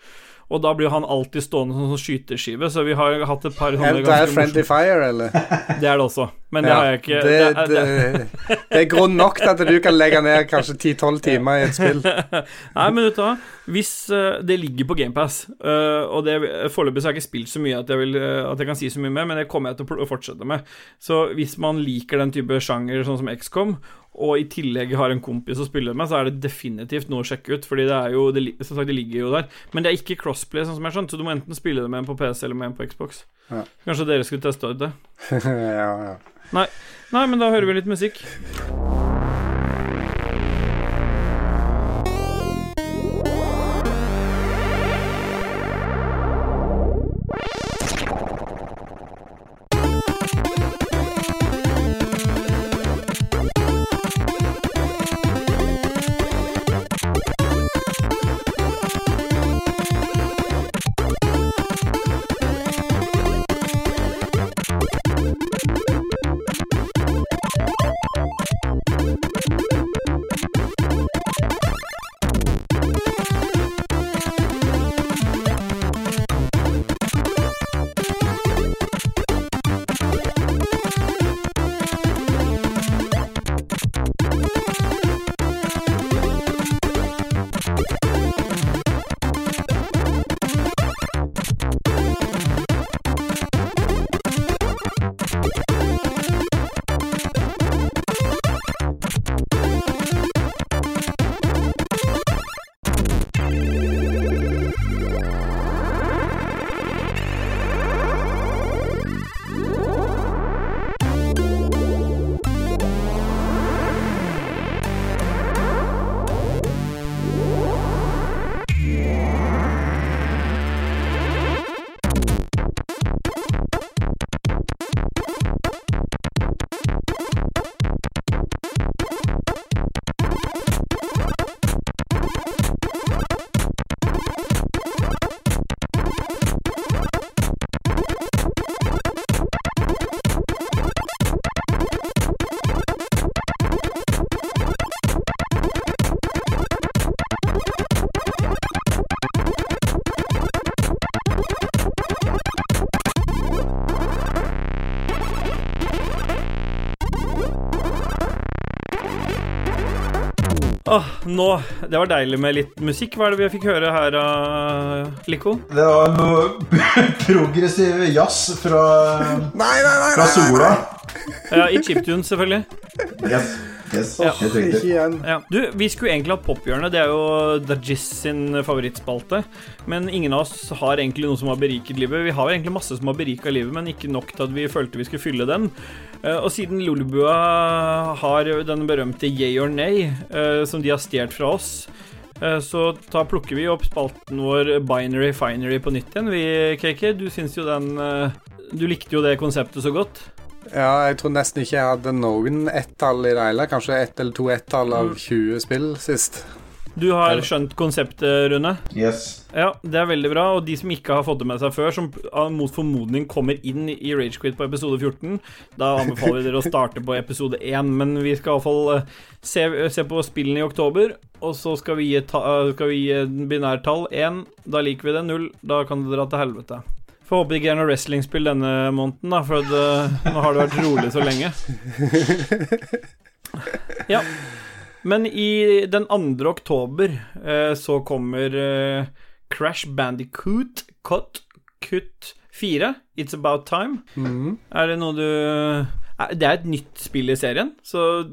Og da blir han alltid stående som sånn skyteskive, så vi har hatt et par sånne ganger. Det er Friendly Fire, eller? *laughs* Det er det også, men det Ja, har jeg ikke Det, det, det, det, det er grunn nok til at du kan legge ned kanskje 10-12 timer i et spill. *laughs* Nei, men vet du hva, hvis eh, det ligger på GamePass, uh, og det foreløpig så har jeg ikke spilt så mye at jeg, vil, eh, at jeg kan si så mye mer, men det kommer jeg til å fortsette med. Så hvis man liker den type sjanger sånn som XCOM, og i tillegg har en kompis å spille med, så er det definitivt noe å sjekke ut, fordi det er jo det, Som sagt, det ligger jo der. Men det er ikke crossplay, sånn som jeg har skjønt, så du må enten spille det med en på PC eller med en på Xbox. Ja. Kanskje dere skulle testa ut det? *laughs* ja, ja. Nei, men da hører vi litt musikk. Nå Det var deilig med litt musikk. Hva er det vi fikk høre her, uh, Lico? Det var noe *laughs* progressiv jazz fra, Nei, nei, nei! fra Sola. Ja, I chiptune, selvfølgelig. Yes. Yes, Ja. helt riktig. Ikke igjen. Ja. Du, vi skulle egentlig hatt Pophjørnet. Det er jo Dajis sin favorittspalte. Men ingen av oss har egentlig noe som har beriket livet. Vi har jo egentlig masse som har berika livet, men ikke nok til at vi følte vi skulle fylle den. Eh, Og siden Lolebua har den berømte yay or nay, eh, som de har stjålet fra oss, eh, så da plukker vi opp spalten vår Binary Finery på nytt igjen. Vi, KK, du syns jo den Du likte jo det konseptet så godt. Ja, jeg tror nesten ikke jeg hadde noen ett-tall i det hele. Kanskje ett eller to ett-tall av 20 spill sist. Du har skjønt konseptet, Rune? Yes. Ja, det er veldig bra. Og de som ikke har fått det med seg før, som ah, mot formodning kommer inn i Ragequit på episode 14, da anbefaler vi dere å starte på episode 1. Men vi skal iallfall se, se på spillene i oktober, og så skal vi gi, ta, eh, skal vi gi binærtall 1. Da liker vi det. 0. Da kan det dra til helvete. Får håpe det ikke er noe wrestlingspill denne måneden, da, for at, eh, nå har det vært rolig så lenge. *laughs* Ja. Men i den 2. oktober eh, så kommer eh, Crash Bandicoot Cut Cut 4, It's About Time. Mm. Er det noe du eh, Det er et nytt spill i serien, så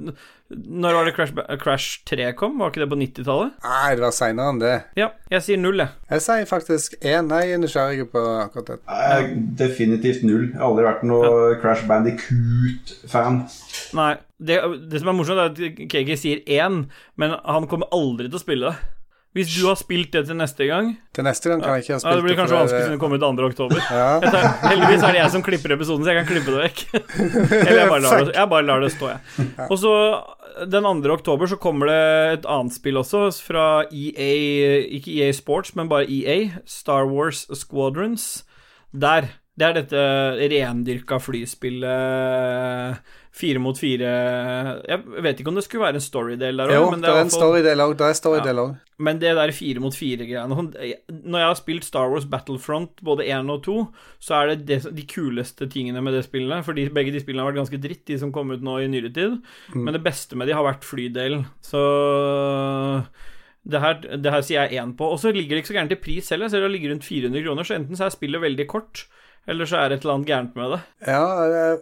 når var det Crash, Crash 3 kom? Var ikke det på 90-tallet? Nei, det var seinere enn det. Ja, jeg sier null, jeg. Jeg sier faktisk én. Jeg er nysgjerrig på akkurat det. Jeg er definitivt null. Jeg har aldri vært noe Crash Bandicoot-fan. Nei. Det, det som er morsomt, er at KK sier én, men han kommer aldri til å spille det. Hvis du har spilt det til neste gang Til neste gang kan jeg ikke ha Ja, spilt Det blir kanskje vanskelig siden det kommer ut 2. oktober. *laughs* Ja. Tar, heldigvis er det jeg som klipper episoden, så jeg kan klippe det vekk. *laughs* Eller jeg bare lar det, jeg bare lar det stå, jeg. Og så den 2. oktober så kommer det et annet spill også, fra EA Ikke EA Sports, men bare EA. Star Wars Squadrons. Der. Det er dette rendyrka flyspillet fire mot fire Jeg vet ikke om det skulle være en storydel der Jo, òg, men det det er en story-del òg. Det er storydel òg. men det der fire mot fire-greiene Når jeg har spilt Star Wars Battlefront både én og to, så er det, det de kuleste tingene med det spillet. Fordi begge de spillene har vært ganske dritt, de som kom ut nå i nyere tid. Men det beste med de har vært flydelen. Så det her, det her sier jeg én på. Og så ligger det ikke så gærent i pris heller. Jeg ser det ligger rundt 400 kroner, så enten så er spillet veldig kort, eller så er det et eller annet gærent med det. Ja,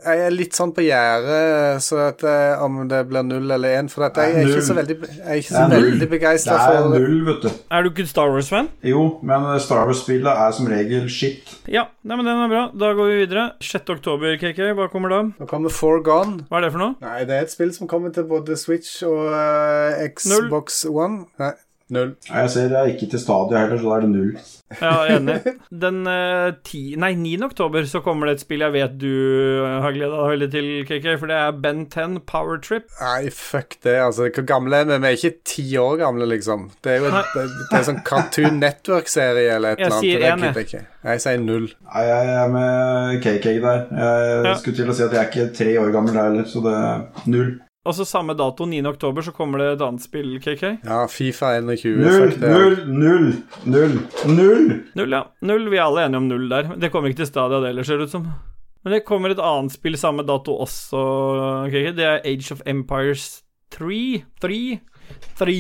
jeg er litt sånn på gjerdet så at eh, om det blir null eller én. For at jeg er ikke så veldig, jeg er ikke så er veldig begeistra Det er null, vet du. Er du ikke Star Wars-fan? Jo, men Star Wars-spillet er som regel shit. Ja, nei, men den er bra. Da går vi videre. 6. oktober, KK, hva kommer da? Nå kommer Forgone. Hva er det for noe? Nei, det er et spill som kommer til både Switch og uh, Xbox One. Nei, null. Nei, Jeg ser det er ikke til stadiet heller, så da er det null. Ja, enig. Den uh, ti, nei, 9. oktober så kommer det et spill jeg vet du eh, har gleda deg veldig til, KK, for det er Ben 10 Power Trip. Nei, fuck det, altså. Hvor gamle er vi? Vi er ikke ti år gamle, liksom. Det er jo et, det, det er sånn Cartoon Network-serie eller et Jeg eller annet. sier det jeg. gidder jeg ikke. Jeg sier null. Nei, jeg er med KK der. Jeg Ja. skulle til å si at jeg er ikke tre år gammel der heller, så det er null. Og så samme dato, 9. oktober, så kommer det et annet spill, KK. Ja, Fifa 21. Null, null, null, null, null! Null, ja. Null, Vi er alle enige om null der. Det kommer ikke til Stadia, det heller, ser det ut som. Men det kommer et annet spill samme dato også, KK. Det er Age of Empires 3. 3? 3.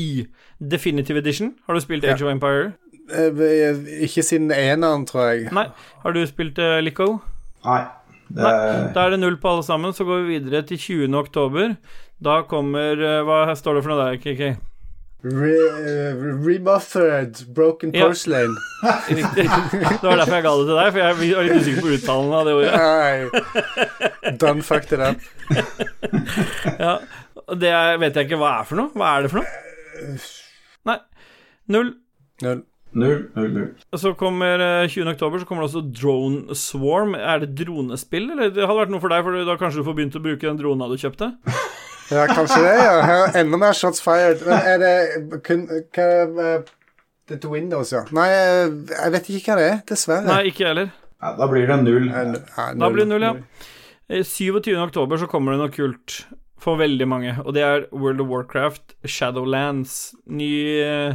Definitive Edition. Har du spilt Age of Empire? Eh, Ikke siden eneren, tror jeg. Nei. Har du spilt uh, Lico? Nei. Det Nei. Da er det null på alle sammen. Så går vi videre til 20. oktober. Da kommer eh, Hva står det for noe der, KK? Re uh, remothered Broken Ja. Porcelain. *laughs* Riktig. Det var derfor jeg ga det til deg, for jeg var litt usikker på uttalen av det ordet. Nei. Done fucked it up. *laughs* Ja, og Det er, vet jeg ikke hva er for noe. Hva er det for noe? Nei. Null. Null. null, null, null. Så kommer eh, 20. oktober så kommer det også Drone Swarm. Er det dronespill, eller? Det hadde vært noe for deg, for da kanskje du får begynt å bruke den drona du kjøpte? Ja, kanskje det, ja. Enda mer shots fired. Men er det kun hva, eh, Det er Windows, ja. Nei, eh, jeg vet ikke hva det er, dessverre. Nei, ikke jeg heller. Ja, da blir det null. Ja, null. Da blir det null, ja. Eh, 27. oktober så kommer det noe kult for veldig mange, og det er World of Warcraft Shadowlands. Ny eh,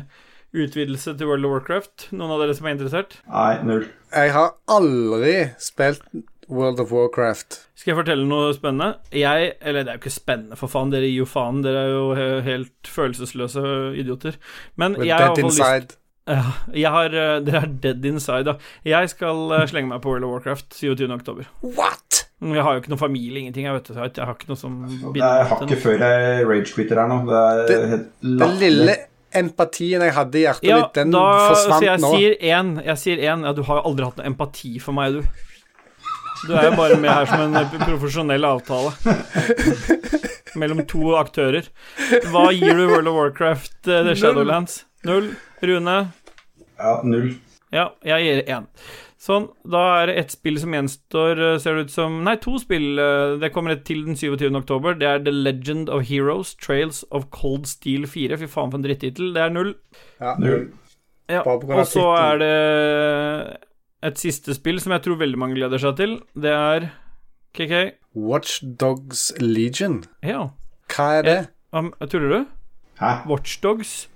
utvidelse til World of Warcraft. Noen av dere som er interessert? Nei, null. Jeg har aldri spilt World of Warcraft. Skal jeg fortelle noe spennende? Jeg Eller det er jo ikke spennende, for faen. Dere gir jo faen. Dere er jo helt følelsesløse idioter. Men With jeg har lyst Ja, jeg har eh, Dere er dead inside, da. Jeg skal eh, slenge meg på World of Warcraft 27. oktober. What?! Jeg har jo ikke noe familie, ingenting. Jeg vet jeg har ikke noe som binder Det er hakket før jeg rage-quitter her nå. Det er Det- helt Den lille empatien jeg hadde i hjertet Ja, mitt, den da, så forsvant jeg nå. sier én. Jeg sier én. Ja, du har jo aldri hatt noe empati for meg, du. Du er jo bare med her som en profesjonell avtale. Mellom to aktører. Hva gir du World of Warcraft, eh, The Shadowlands? Null? Rune? Ja, null. Ja, jeg gir én. Sånn, da er det ett spill som gjenstår, eh, ser det ut som Nei, to spill. eh, Det kommer et til den 27. oktober. Det er The Legend of Heroes, Trails of Cold Steel 4. Fy faen, for en drittittel. Det er null. Ja, Null. Ja, og så er det et siste spill som jeg tror veldig mange gleder seg til. Det er KK. Watch Dogs Legion. Ja, Hva er det? um, tuller du? Hæ? Watchdogs?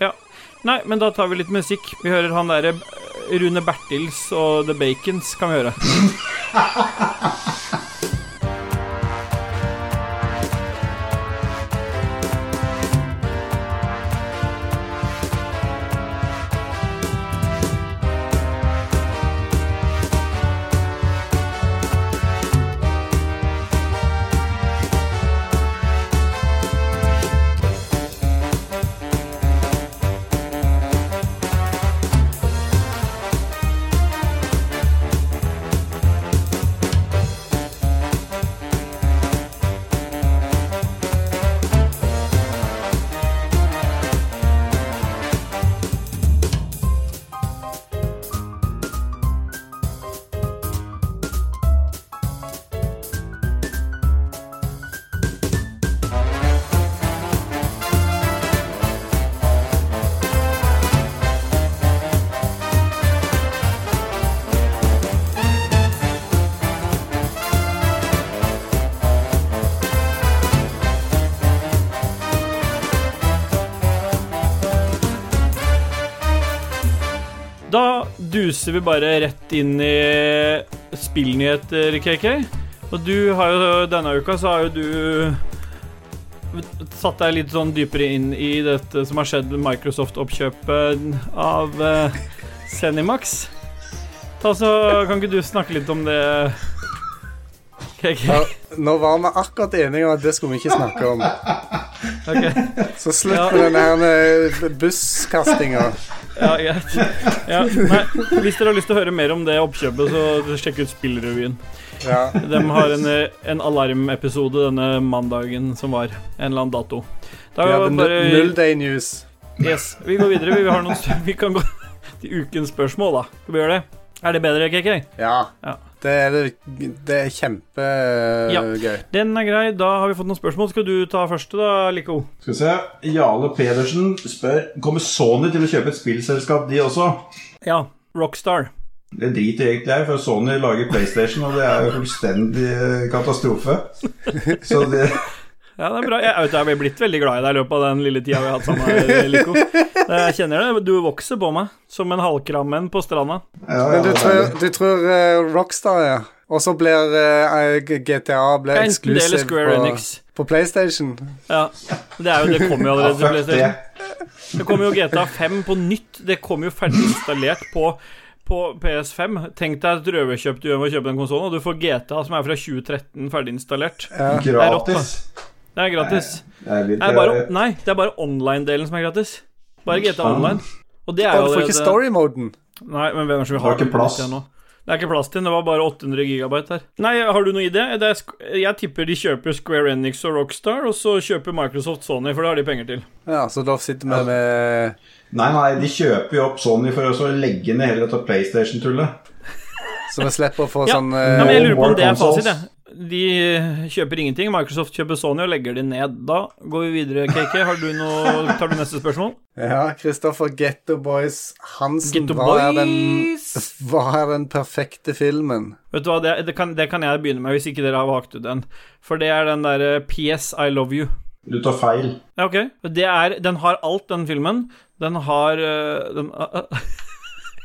ja. Nei, men da tar vi litt musikk. Vi hører han derre Rune Bertils og The Bacons, kan vi høre. *laughs* duser vi bare rett inn i spillnyheter, KK. Og du har jo denne uka så har jo du satt deg litt sånn dypere inn i dette som har skjedd med Microsoft-oppkjøpet av uh, Zenimax. Ta så, Kan ikke du snakke litt om det, KK? Ja, nå var vi akkurat enige om at det skulle vi ikke snakke om. Okay. Så slutt Ja. med den her busskastinga. Ja, greit. Ja, nei, hvis dere har lyst til å høre mer om det oppkjøpet, så sjekk ut Spillrevyen. Ja. De har en, en alarmepisode denne mandagen som var. En eller annen dato. Da nu- bare null day news. Yes, vi går videre. Vi, har noen, *laughs* vi kan gå til ukens spørsmål, da. Skal vi gjøre det? Er det bedre, KK? Ja. Ja. Det er, det, er kjempegøy. Den er grei. Da har vi fått noen spørsmål. Skal du ta første, da, Lico? Skal vi se. Jarle Pedersen spør Kommer Sony til å kjøpe et spillselskap, de også. Ja. Rockstar. Det driter jeg egentlig i, for Sony lager PlayStation, og det er jo fullstendig eh, katastrofe. Så det *laughs* Ja, det er bra. Jeg, vet, jeg er blitt veldig glad i deg i løpet av den lille tida vi har hatt sammen, Lico. Jeg kjenner det. Du vokser på meg som en halvkrammen på stranda. ja, ja, Men du tror, du tror uh, Rockstar, ja. Og så blir uh, GTA blir eksklusiv på, på PlayStation. Ja. Det, er jo, det kommer jo allerede til. PlayStation. Det kommer jo GTA 5 på nytt. Det kommer jo ferdig installert på, på PS5. Tenk deg et røverkjøp du gjør med å kjøpe den konsollen, og du får GTA som er fra 2013 ferdig installert. Ja. er rått, Gratis. Det er gratis. Det er bare, nei, det er bare online-delen som er gratis. Bare GTA Online. Og det er jo du får ikke allerede- story-moden. Nei, men hvem er det som vil ha har ikke plass. litt nå? Det er ikke plass til den. Det var bare 800 gigabyte her. Nei, har du noe idé? Det er, jeg tipper de kjøper Square Enix og Rockstar, og så kjøper Microsoft Sony, for det har de penger til. Ja, så da sitter vi med Nei, nei, de kjøper jo opp Sony for å legge ned hele dette PlayStation-tullet. Så vi slipper å få Ja. sånn Ja, men jeg eh, lurer på om det er fasit, jeg. De kjøper ingenting. Microsoft kjøper Sony og legger de ned. Da går vi videre, KK. Har du noe, tar du neste spørsmål? Ja, Kristoffer Getto Boys Hansen. Getto Hva er, den, *laughs* hva er den perfekte filmen? Vet du hva, det, det, kan, det kan jeg begynne med, hvis ikke dere har valgt ut den. For det er den derre PS I Love You. Du tar feil. Ja, ok. Det er, den har alt, den filmen. Den har øh, den, *laughs*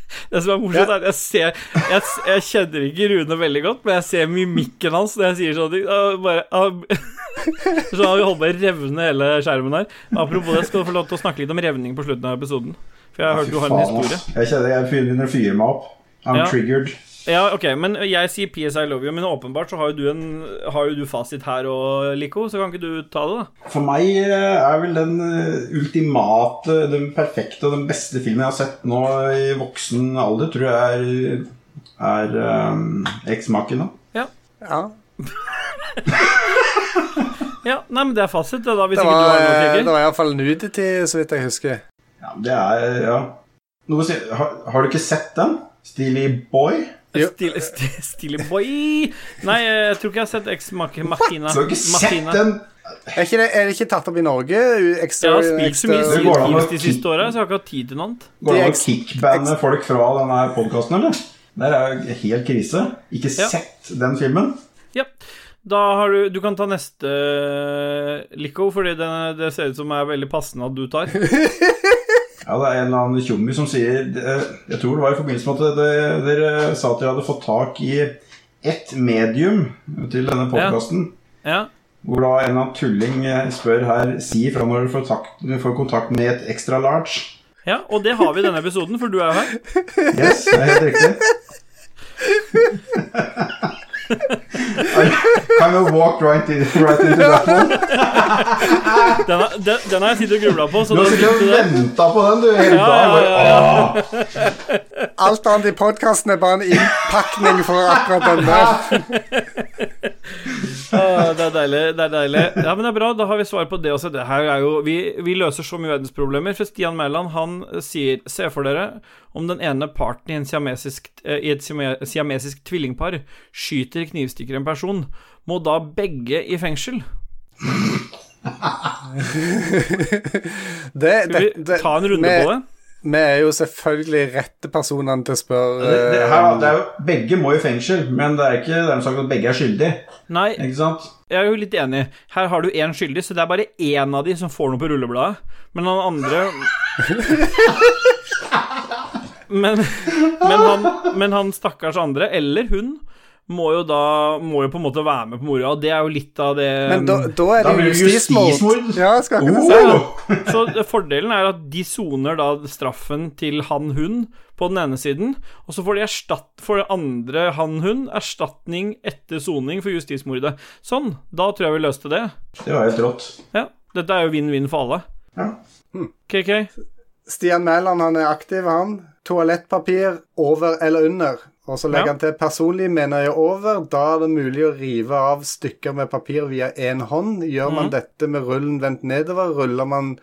*laughs* Det som er morsomt, er at jeg ser jeg, jeg kjenner ikke Rune veldig godt, men jeg ser mimikken hans når jeg sier sånne ting. Bare, ah, *laughs* så vi holdt på å revne hele skjermen her. Apropos det, skal du få lov til å snakke litt om revning på slutten av episoden. For jeg har hørt du har en historie. Jeg kjenner jeg begynner å fyre meg opp. I'm Ja. triggered. Ja, ok, men jeg sier PS I love you, men åpenbart så har jo du, en, har jo du fasit her og Lico, så kan ikke du ta det, da? For meg eh, er vel den eh, ultimate, den perfekte og den beste filmen jeg har sett nå i voksen alder, tror jeg er, er um, eksmaken, da. Ja. *laughs* Ja, nei, men det er fasit, det, da, hvis Det ikke du har noe, det var iallfall nudity, så vidt jeg husker. Ja, det er Ja. Noe å si, har, har du ikke sett den? Steely Boy? Jo. stille, stille boy Nei, jeg tror ikke jeg har sett Ex Machina. Du har ikke sett den? Er, ikke det, er det ikke tatt opp i Norge? Jeg har spilt så mye Det Siege de siste åra, så jeg har ikke hatt tid til noe annet. Går det an å kickbande folk fra denne podkasten, eller? Det er jo helt krise. Ikke Ja. sett den filmen. Ja. Da har du Du kan ta neste, Lico, fordi det, det ser ut som er veldig passende at du tar. *laughs* Ja, det er en eller annen tjommi som sier Jeg tror det var i forbindelse med at dere, sa at dere hadde fått tak i ett medium til denne podkasten. Ja. Hvor da en eller annen tulling eh, spør her Si fra når du får, får kontakt med et extra large. ja, og det har vi i denne episoden, for du er jo her. Yes, det er helt riktig. *laughs* *laughs* *laughs* Kind of walked right, in, right into that one. *laughs* Den, den, den har jeg sittet og grubla på, så Du har sittet og venta på den, du, hele Ja, dagen. ja, Bare, «Åh!» *laughs* Alt annet i podkasten er bare en innpakning for akkurat den der. *laughs* Ah, det er deilig. det er deilig Ja, men det er bra. Da har vi svar på det også. Det her er jo, vi, vi løser så mye verdensproblemer. For Stian Mæland han sier Se for dere om den ene parten i, siamesisk, eh, i et siamesisk tvillingpar skyter knivstikker en person. Må da begge i fengsel? Det, Skal det, vi ta en runde med, på det? Vi er jo selvfølgelig rette personene til å spørre det, det, her, det er jo, begge må i fengsel, men det er ikke dermed sagt at begge er skyldige. Nei, Ikke sant? jeg er jo litt enig. Her har du én skyldig, så det er bare én av de som får noe på rullebladet. Men han andre *laughs* men, men, han, men han stakkars andre, eller hun, må jo da Må jo på en måte være med på moroa, og det er jo litt av det Men da, da er det jo justismord. Ja, skal ikke si det. Oh! Så fordelen er at de soner da straffen til han-hun på den ene siden, og så får de erstatt for det andre han-hun erstatning etter soning for justismordet. Sånn. Da tror jeg vi løste det. Det var helt rått. Ja. Dette er jo vinn-vinn for alle. Ja. KK? Stian Mæland han er aktiv, han. Toalettpapir over eller under. Og så legger Ja. han til personlig mener jeg over. Da er det mulig å rive av stykker med papir via én hånd. Gjør Mhm. man dette med rullen vendt nedover, ruller man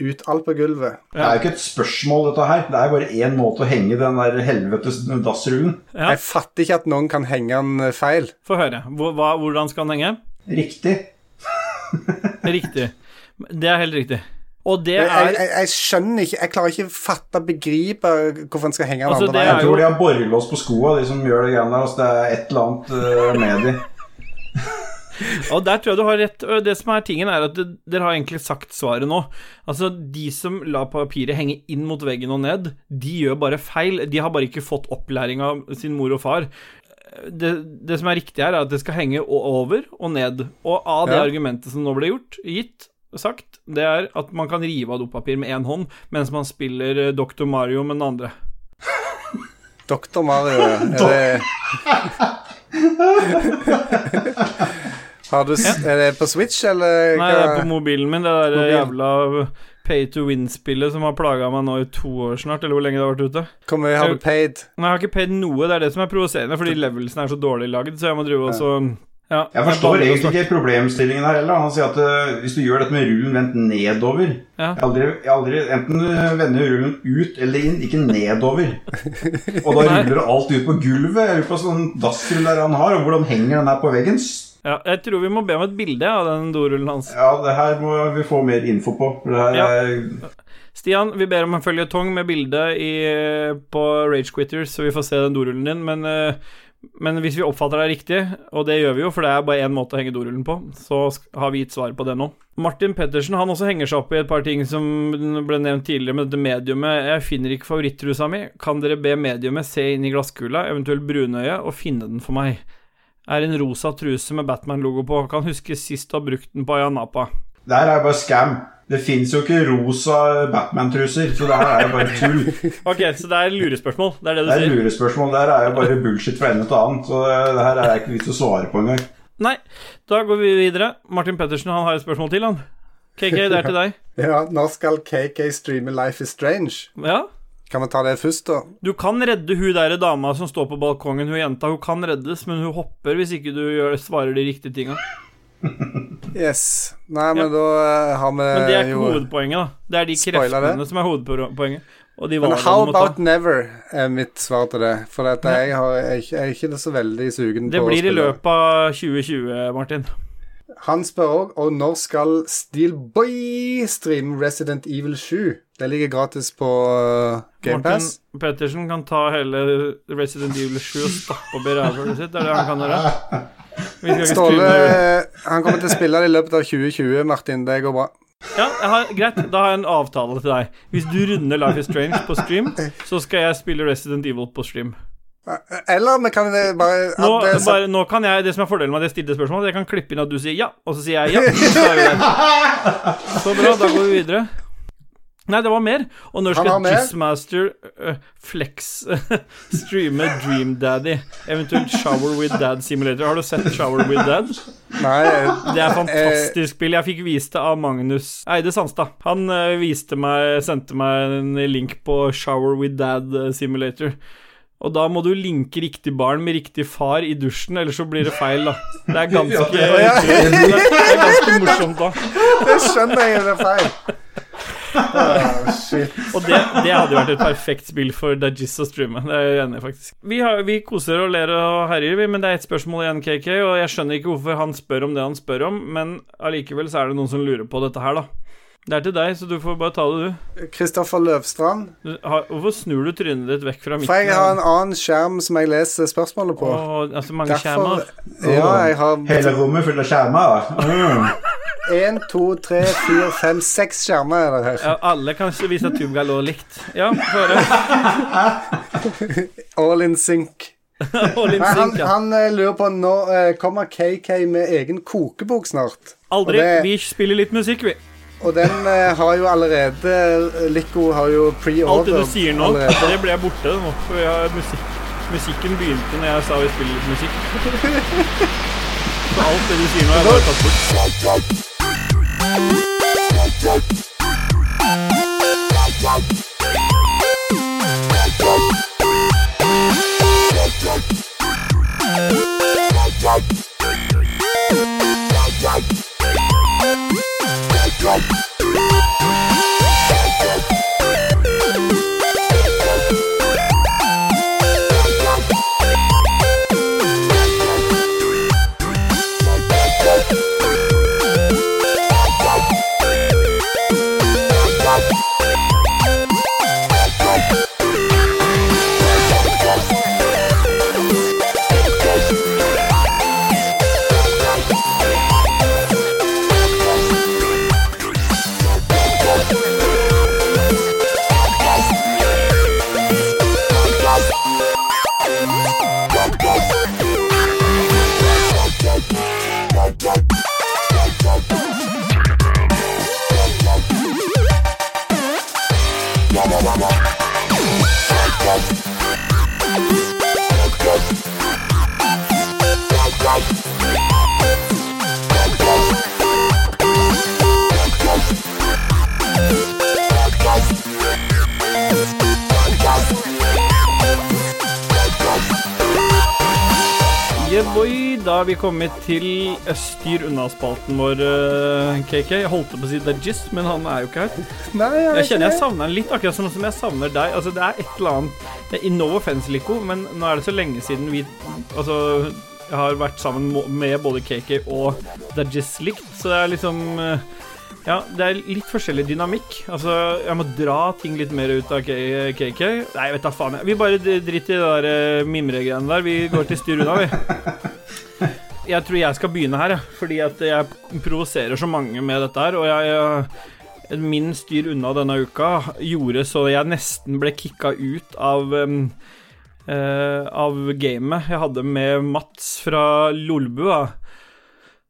ut alt på gulvet. Det er jo ikke et spørsmål, dette her. Det er bare én måte å henge den der helvetes dassrullen. Ja. Jeg fatter ikke at noen kan henge den eh, feil. Få høre. Hva, hvordan skal den henge? Riktig. Riktig. Det er helt riktig. Og det Jeg, jeg, er jeg, jeg skjønner ikke Jeg klarer ikke å fatte begripe hvorfor en skal henge Altså, andre veien. Jeg er jo- tror de har borrelås på skoa, de som gjør det greiene der. Altså, det er et eller annet uh, med de. *laughs* Og der tror jeg du har rett. Det som er tingen, er at det, dere har egentlig sagt svaret nå. Altså, de som lar papiret henge inn mot veggen og ned, de gjør bare feil. De har bare ikke fått opplæring av sin mor og far. Det, det som er riktig her, er at det skal henge over og ned. Og av det Ja. argumentet som nå ble gjort, gitt, sagt, det er at man kan rive av dopapir med én hånd, mens man spiller eh, Dr. Mario med den andre. Doktor Mario. Er det Har du, Er det på Switch, eller? Nei, det er på mobilen min, det der Mobil. jævla pay to win-spillet som har plaga meg nå i to år snart, eller hvor lenge det har vært ute. Hvor mye har du paid? Nei, jeg har ikke paid noe, det er det som er provoserende, fordi levelsen er så dårlig lagd, så jeg må drive og så ja, Jeg forstår egentlig ikke problemstillingen her heller. Han sier at uh, hvis du gjør dette med rullen vendt nedover Ja. jeg aldri, jeg aldri Enten vender rullen ut eller inn, ikke nedover. Og da *laughs* ruller alt ut på gulvet. Jeg lurer på sånn dassrull der han har, og hvordan henger den her på veggen. ja, Jeg tror vi må be om et bilde av den dorullen hans. Ja, det her må vi få mer info på. For det her Ja. er Stian, vi ber om en føljetong med bilde i, på Rage Quitters, så vi får se den dorullen din, men eh, men hvis vi oppfatter det riktig, og det gjør vi jo, for det er bare én måte å henge dorullen på, så har vi gitt svar på det nå. Martin Pettersen han også henger seg opp i et par ting som ble nevnt tidligere med dette mediumet. Jeg finner ikke favorittrusa mi. Kan dere be mediumet se inn i glasskula, eventuelt brunøye, og finne den for meg? Er en rosa truse med Batman-logo på. Kan huske sist du har brukt den på Ayanapa. Det her er bare scam. Det fins jo ikke rosa Batman-truser, så det her er jo bare tull. *laughs* Ok, så det er lurespørsmål. Det er det du Det er sier? lurespørsmål. Det her er jo bare bullshit fra ende til annen. Så det, det her er ikke vits å svare på engang. Nei, da går vi videre. Martin Pettersen han har et spørsmål til, han. KK, det er til deg. *laughs* Ja, når skal KK streame Life is Strange? Ja. Kan vi ta det først, da? Du kan redde hun der dama som står på balkongen, hun jenta. Hun kan reddes, men hun hopper hvis ikke du gjør, svarer de riktige tinga. Yes. Nei, men da eh, har vi Men det er ikke hovedpoenget, da. Det er de kreftene det. som er hovedpoenget. Men how about never er mitt svar til det. For at jeg, har, jeg, er ikke så veldig sugen Det på å blir i løpet av 2020, Martin. Han spør òg og når skal Steelboy streame Resident Evil 7. Det ligger gratis på uh, GamePass. Martin Pettersen kan ta hele Resident Evil 7 og stappe opp i rævhølet sitt. Det er det han kan gjøre. *laughs* Ståle han kommer til å spille det i løpet av 2020, Martin. Det går bra. Ja, jeg har, greit. Da har jeg en avtale til deg. Hvis du runder Life is Strange på stream, så skal jeg spille Resident Evil på stream. Eller vi kan bare, Nå, det så... bare, nå kan jeg, Det som er fordelen med at jeg stilte spørsmål, jeg kan klippe inn at du sier ja, og så sier jeg ja. Så, så bra, da går vi videre. Nei, det var mer. Og når skal. Jizzmaster uh, Flex *laughs* streame Dream Daddy? Eventuelt Shower with Dad Simulator. Har du sett Shower with Dad? Nei, Det er fantastisk spill. Jeg fikk vist det av Magnus Eide Sandstad. Han uh, viste meg, sendte meg en link på Shower with Dad eh, Simulator. Og da må du linke riktig barn med riktig far i dusjen, ellers så blir det feil, da. Det er ganske, Ja, det er ganske morsomt, da. det skjønner jeg er feil. *laughs* Shit. Og det, det hadde vært et perfekt spill for Dajis å streame. Det er jeg enig i, faktisk. Vi, har, vi koser og ler og herjer, vi, men det er ett spørsmål igjen, KK, og jeg skjønner ikke hvorfor han spør om det han spør om, men allikevel så er det noen som lurer på dette her, da. Det er til deg, så du får bare ta det, du. Kristoffer Løvstrand. du har, hvorfor snur du trynet ditt vekk fra midten? For jeg har en annen skjerm som jeg leser spørsmålet på. Åh, altså mange Derfor skjermer. Ja, jeg har Hele rommet fullt av skjermer. Mm. *laughs* én, to, tre, fire, fem, seks skjermer er det her. Ja, alle kan ikke vise lå likt. Ja, få høre. *laughs* All in sync. *laughs* All in sync han, ja. han eh, lurer på når eh, kommer KK med egen kokebok snart. Aldri. det- Vi spiller litt musikk, vi. Og den eh, har jo allerede Lico har jo Alt det du sier nå, allerede. det ble borte nå. For jeg musikk. Musikken begynte når jeg sa vi spiller litt musikk. *laughs* Så alt det du sier nå, er bare tatt bort. Yeah, da har vi kommet til styr unna-spalten vår, eh, KK. Jeg holdt på å si Dajis, men han er jo ikke her. Nei, jeg, Jeg kjenner jeg savner han litt, akkurat sånn som jeg savner deg. Altså, det er et eller annet det er No offense, Lico, men nå er det så lenge siden vi Altså, jeg har vært sammen med både KK og Dajis likt, så det er liksom eh, Ja, det er litt forskjellig dynamikk. Altså, jeg må dra ting litt mer ut av KK. Nei, jeg vet da faen. Vi bare driter i det der eh, mimregreiene der. Vi går til styr unna, vi. Jeg tror jeg skal begynne her. Fordi at jeg provoserer så mange med dette her. Og jeg, jeg Min styr unna denne uka gjorde så jeg nesten ble kicka ut av um, uh, Av gamet jeg hadde med Mats fra Lolbua.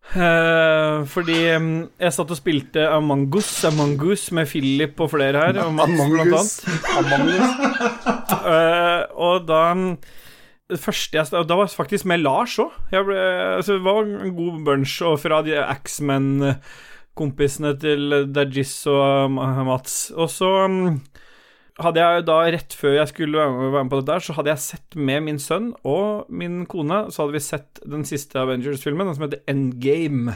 Eh, fordi um, jeg satt og spilte Among Us, Among Us med Philip og flere her, og Mats Among blant Us. Among Us. *laughs* Eh, og da mm, det første jeg, Da var jeg faktisk med Lars òg. Altså, det var en god bunch. Og fra de Axman-kompisene til Dajis og uh, Mats. Og så mm, hadde jeg da, rett før jeg skulle være med, på dette, så hadde jeg sett med min sønn og min kone, så hadde vi sett den siste Avengers-filmen, den som heter Endgame.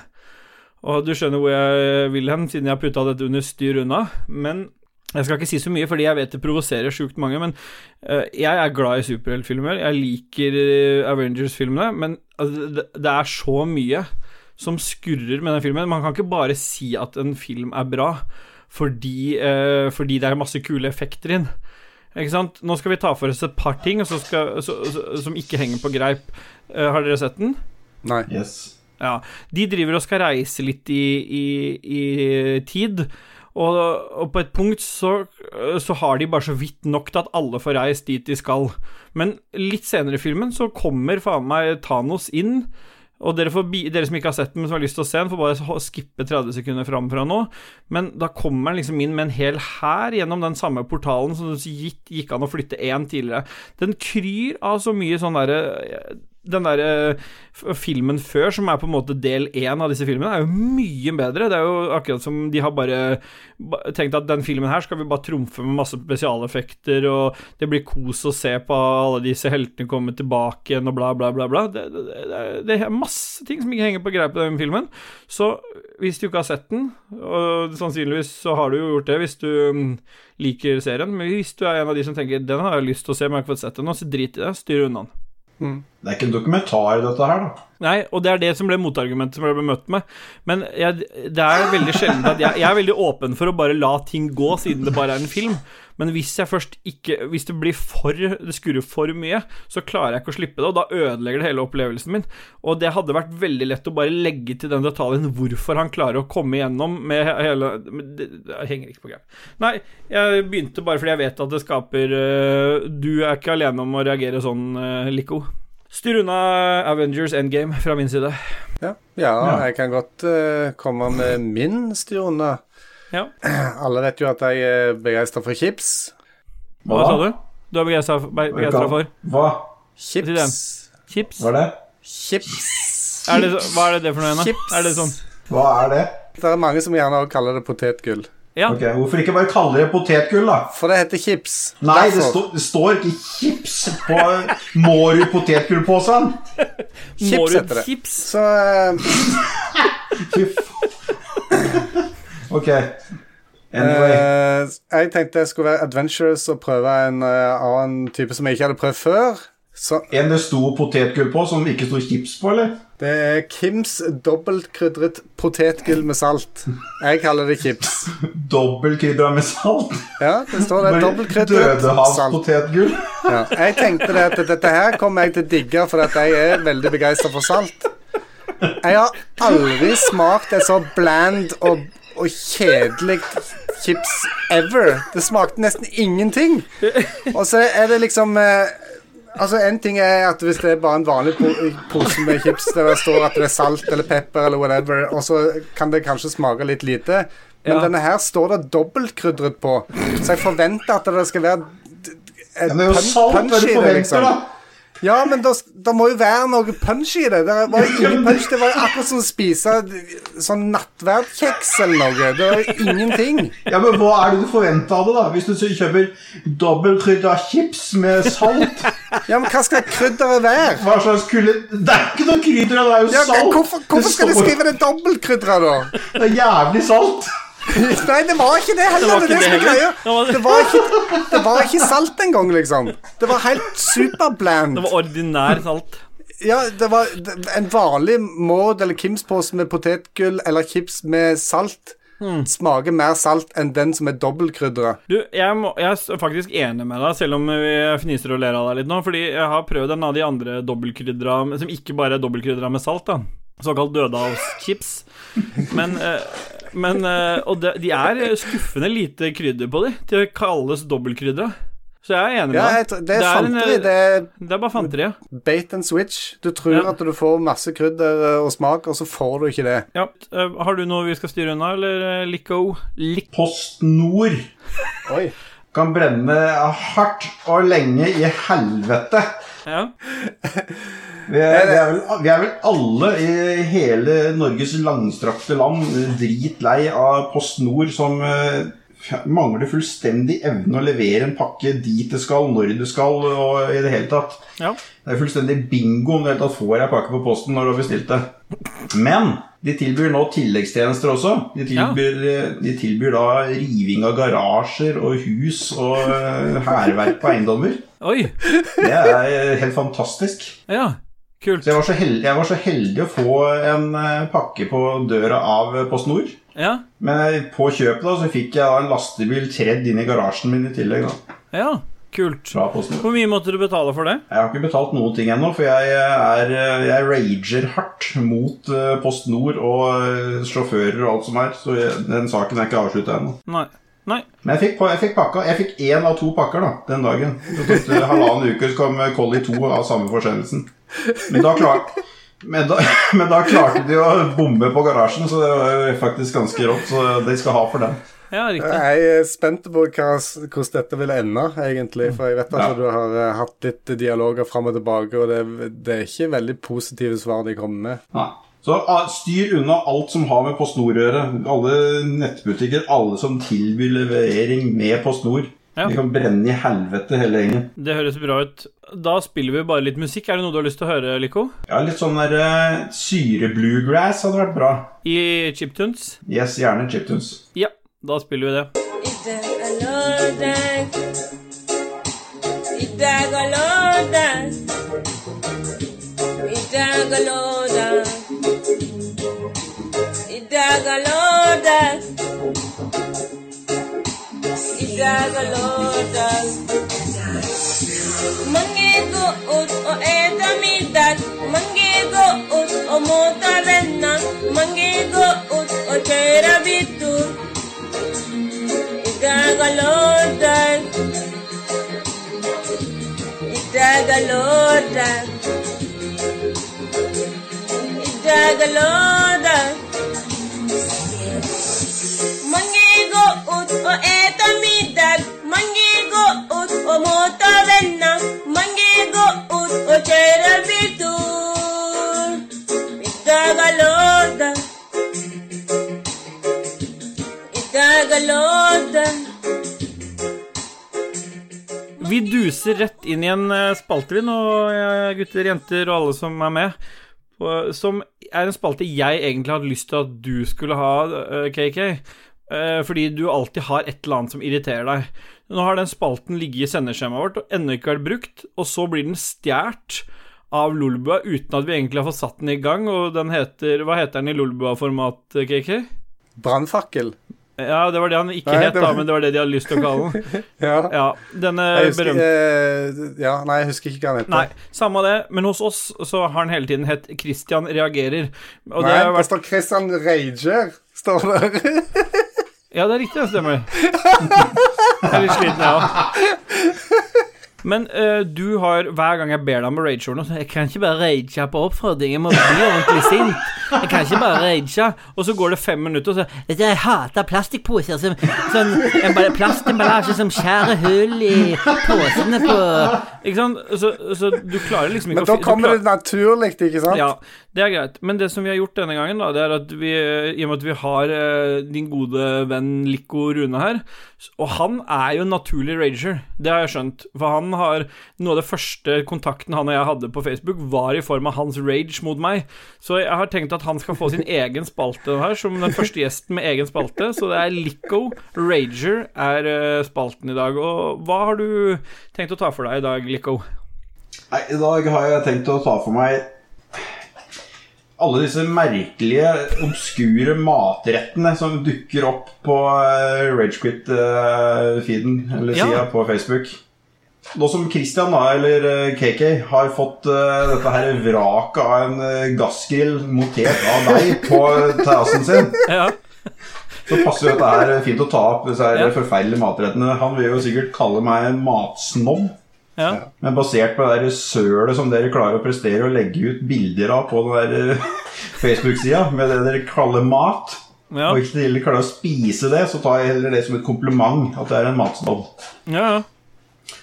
Og du skjønner hvor jeg vil hen, siden jeg har putta dette under styr unna. Men jeg skal ikke si så mye, fordi jeg vet det provoserer sjukt mange. Men eh, jeg er glad i superheltfilmer. Jeg liker eh, Avengers-filmene. Men altså, det er så mye som skurrer med den filmen. Man kan ikke bare si at en film er bra fordi, eh, fordi det er masse kule effekter inn. Ikke sant? Nå skal vi ta for oss et par ting så skal, så, så, som ikke henger på greip. Eh, har dere sett den? Nei. Yes. Ja. De driver og skal reise litt i, i, i tid. Og, og på et punkt så, så har de bare så vidt nok til at alle får reist dit de skal. Men litt senere i filmen så kommer faen meg Thanos inn. Og dere, får, dere som ikke har sett den, men som har lyst til å se den, får bare skippe 30 sekunder fram fra nå. Men da kommer han liksom inn med en hel hær gjennom den samme portalen som det gikk, gikk an å flytte én tidligere. Den kryr av så mye sånn derre den der eh, filmen før, som er på en måte del én av disse filmene, er jo mye bedre. Det er jo akkurat som de har bare tenkt at den filmen her skal vi bare trumfe med masse spesialeffekter, og det blir kos å se på alle disse heltene komme tilbake igjen, og bla, bla, bla. bla. Det, det, det, er- masse ting som ikke henger på greip på den filmen. Så hvis du ikke har sett den, og sannsynligvis så har du jo gjort det hvis du mm, liker serien, men hvis du er en av de som tenker 'den har jeg lyst til å se, men jeg har ikke fått sett den', så drit i det, styr unna den. Det er ikke en dokumentar, dette her, da. Nei, og det er det som ble motargumentet som jeg ble møtt med. Men jeg, det er veldig sjelden at jeg, jeg er veldig åpen for å bare la ting gå, siden det bare er en film. Men hvis jeg først ikke Hvis det blir for Det skurrer for mye, så klarer jeg ikke å slippe det, og da ødelegger det hele opplevelsen min. Og det hadde vært veldig lett å bare legge til den detaljen hvorfor han klarer å komme igjennom med hele med det, det henger ikke på greip. Nei, jeg begynte bare fordi jeg vet at det skaper uh, Du er ikke alene om å reagere sånn, uh, Lico. Styr unna Avengers Endgame fra min side. Ja, ja jeg kan godt uh, komme med min styr unna. Ja. *clears throat* Alle vet jo at jeg er begeistra for chips. Hva sa du? Du er begeistra for Hva? Chips. chips? Hva er det? Chips. Er det, hva er det det for noe igjen, da? Er det sånn Hva er det? Det er mange som gjerne kaller det potetgull. Ja. Okay, Hvorfor ikke bare kalle det potetgull, da? For det heter chips. Nei, det, står- det står ikke chips på Mårud potetgullpåsen. Chips heter det. chips? Så faen. Ok. Anyway. eh, Jeg tenkte jeg skulle være adventurous og prøve en eh, annen type som jeg ikke hadde prøvd før. Så En det sto potetgull på, som ikke sto chips på, eller? det er Kims dobbeltkrydret potetgull med salt. Jeg kaller det chips. *laughs* Dobbeltkrydra med salt. Ja, det står det. *laughs* Dobbeltkrydret. Dødehavspotetgull. Ja. Jeg tenkte det at dette her kommer jeg til å digge, for at jeg er veldig begeistra for salt. Jeg har aldri smakt et så bland og, og kjedelig chips ever. Det smakte nesten ingenting. Og så er det liksom eh, Altså En ting er at hvis det er bare en vanlig po pose med chips der det står at det er salt eller pepper eller whatever, og så kan det kanskje smake litt lite. Men Ja. denne her står det dobbeltkrydret på, så jeg forventer at det skal være ja, men det er jo salt, hva det du forventer, liksom. da? Ja, men da må jo være noe punch i det. Det var ingen punch. Det var akkurat som å spise sånn nattverdkjeks eller noe. Det var ingenting. Ja, men Hva er det du forventer av det, da? Hvis du kjøper dobbeltkrydra chips med salt? Ja, men hva skal krydderet være? Hva slags kulde Det er ikke noe krydder, det er jo Ja, salt! hvorfor, hvorfor skal de skrive det dobbeltkrydra, da? Det er jævlig salt! *laughs* Nei, det var ikke det heller. Det var Det, ikke det, som det det, var ikke, det var ikke salt engang, liksom. Det var helt superbland. Det var ordinær salt. Ja, det var en vanlig Maud eller Kims-pose med potetgull eller chips med salt. Smaker mer salt enn den som er dobbeltkrydderet. Du, jeg, må, jeg er faktisk enig med deg, selv om vi fniser og ler av deg litt nå. Fordi jeg har prøvd en av de andre dobbeltkrydra som ikke bare er dobbeltkrydra med salt. da Såkalt dødehavschips. Men, eh, men eh, Og de er skuffende lite krydder på de til å kalles dobbeltkrydra. Så jeg er enig med deg. Ja, det er Det er en- fanteri. Det er Det er bare fanteri. bait and switch. Du tror Ja. at du får masse krydder eh, og smak, og så får du ikke det. Ja. eh, Har du noe vi skal styre unna, eller eh, Lico? Lik Post Nord Oi. kan brenne hardt og lenge i helvete. Ja. Vi er, vi, er vel, vi er vel alle i hele Norges langstrakte land dritlei av Post Nord som eh, mangler fullstendig evne å levere en pakke dit det skal, når det skal, og i det hele tatt. ja. Det er fullstendig bingo om du i det hele tatt får ei pakke på posten når du har bestilt det. Men de tilbyr nå tilleggstjenester også. De tilbyr, de tilbyr da riving av garasjer og hus og eh, hærverk på eiendommer. Oi. Det er helt fantastisk. Ja. Kult. Så jeg var så heldig, jeg var så heldig å få en eh, pakke på døra av Post Nord. Ja. Men på kjøpet da, så fikk jeg en lastebil tredd inn i garasjen min i tillegg. da, Ja. Kult. Hvor mye måtte du betale for det? Jeg har ikke betalt noen ting ennå, for jeg, er, jeg rager hardt mot eh, Post Nord og eh, sjåfører og alt som er. Så jeg, den saken er ikke avslutta ennå. Nei. Men jeg fikk, jeg fikk pakka. Jeg fikk én av to pakker da, den dagen. Det halvannen uke, så kom Collie 2 av samme forsendelsen. Men da, men, da, *laughs* men da klarte de å bombe på garasjen, så det var faktisk ganske rått. Så de skal ha for den. Ja. Jeg er spent på hva, hvordan dette vil ende, egentlig. For jeg vet at Ja. du har eh, hatt litt dialoger fram og tilbake, og det, det er ikke veldig positive svar de kommer med. Nei. Så ah, styr unna alt som har med Post Nord å gjøre. Alle nettbutikker, alle som tilbyr levering med Post Nord. Ja. De kan brenne i helvete hele gjengen. Det høres bra ut. Da spiller vi bare litt musikk. Er det noe du har lyst til å høre, Lico? Ja, litt sånn der uh, syre-bluegrass hadde vært bra. I Chiptunes? Yes, gjerne chiptunes. Ja, da spiller vi det. Itagaloda. Itagaloda. Isagalotas. Isagalotas. Mangigo ut o edamidat. Mangigo ut o motalenna. Mangigo ut o cherabitu. Isagalotas. Isagalotas. Isagalotas. Mangigo ut o Mange går ut o Mange går ut o dag Itagaloda. Itagaloda. Vi duser rett inn i en eh, spalte, vi nå, eh, gutter, jenter og alle som er med. Som er en spalte jeg egentlig hadde lyst til at du skulle ha, eh, KK. Eh, Fordi du alltid har et eller annet som irriterer deg. Nå har den spalten ligget i sendeskjemaet vårt og ennå ikke vært brukt, og så blir den stjålet av Lolbua uten at vi egentlig har fått satt den i gang, og den heter Hva heter den i Lolbua-format, KK? Brannfakkel. Ja, det var det han ikke Nei, het, var... da, men det var det de hadde lyst til å kalle den. *laughs* Ja. Ja, denne husker, berømte eh, ja, nei, jeg husker ikke hva han heter. Nei, samme det, men hos oss så har han hele tiden hett Christian reagerer. Og det Nei, har det står Christian Rager, står det. *laughs* Ja, det er riktig, det stemmer. Jeg er litt sliten, jeg òg. Men uh, du har, hver gang jeg ber deg om å rage over noe, så jeg kan ikke bare rage på oppfordring, jeg må bli ordentlig sint. Jeg kan ikke bare rage. Og så går det fem minutter, og så Jeg hater plastikkposer. Som, sånn en plastemballasje som skjærer hull i posene på Ikke sant? Så, så du klarer liksom ikke å Men da kommer det naturlig, ikke sant? ja, det er greit. Men det som vi har gjort denne gangen, da, det er at vi, i og med at vi har uh, din gode venn Lico Rune her, og han er jo en naturlig rager, det har jeg skjønt. For han har Noe av det første kontakten han og jeg hadde på Facebook, var i form av hans rage mot meg. Så jeg har tenkt at han skal få sin egen spalte her, som den første gjesten med egen spalte. Så det er Lico Rager er eh, spalten i dag. Og hva har du tenkt å ta for deg i dag, Lico? Nei, I dag har jeg tenkt å ta for meg alle disse merkelige, obskure matrettene som dukker opp på uh, Ragequit-feeden, eller Ja. på Facebook. Nå som Christian, eller eh, KK, har fått eh, dette her vraket av en eh, gassgrill montert av deg på terrassen sin, *laughs* Ja. så passer jo dette her fint å ta opp disse her Ja. forferdelige matrettene. Han vil jo sikkert kalle meg en matsnobb. Ja. Men basert på det sølet som dere klarer å prestere å legge ut bilder av på den der eh, *laughs* Facebook-sida med det dere kaller mat, Ja. og ikke klarer å spise det, så tar jeg heller det som et kompliment at det er en matsnobb. ja, ja.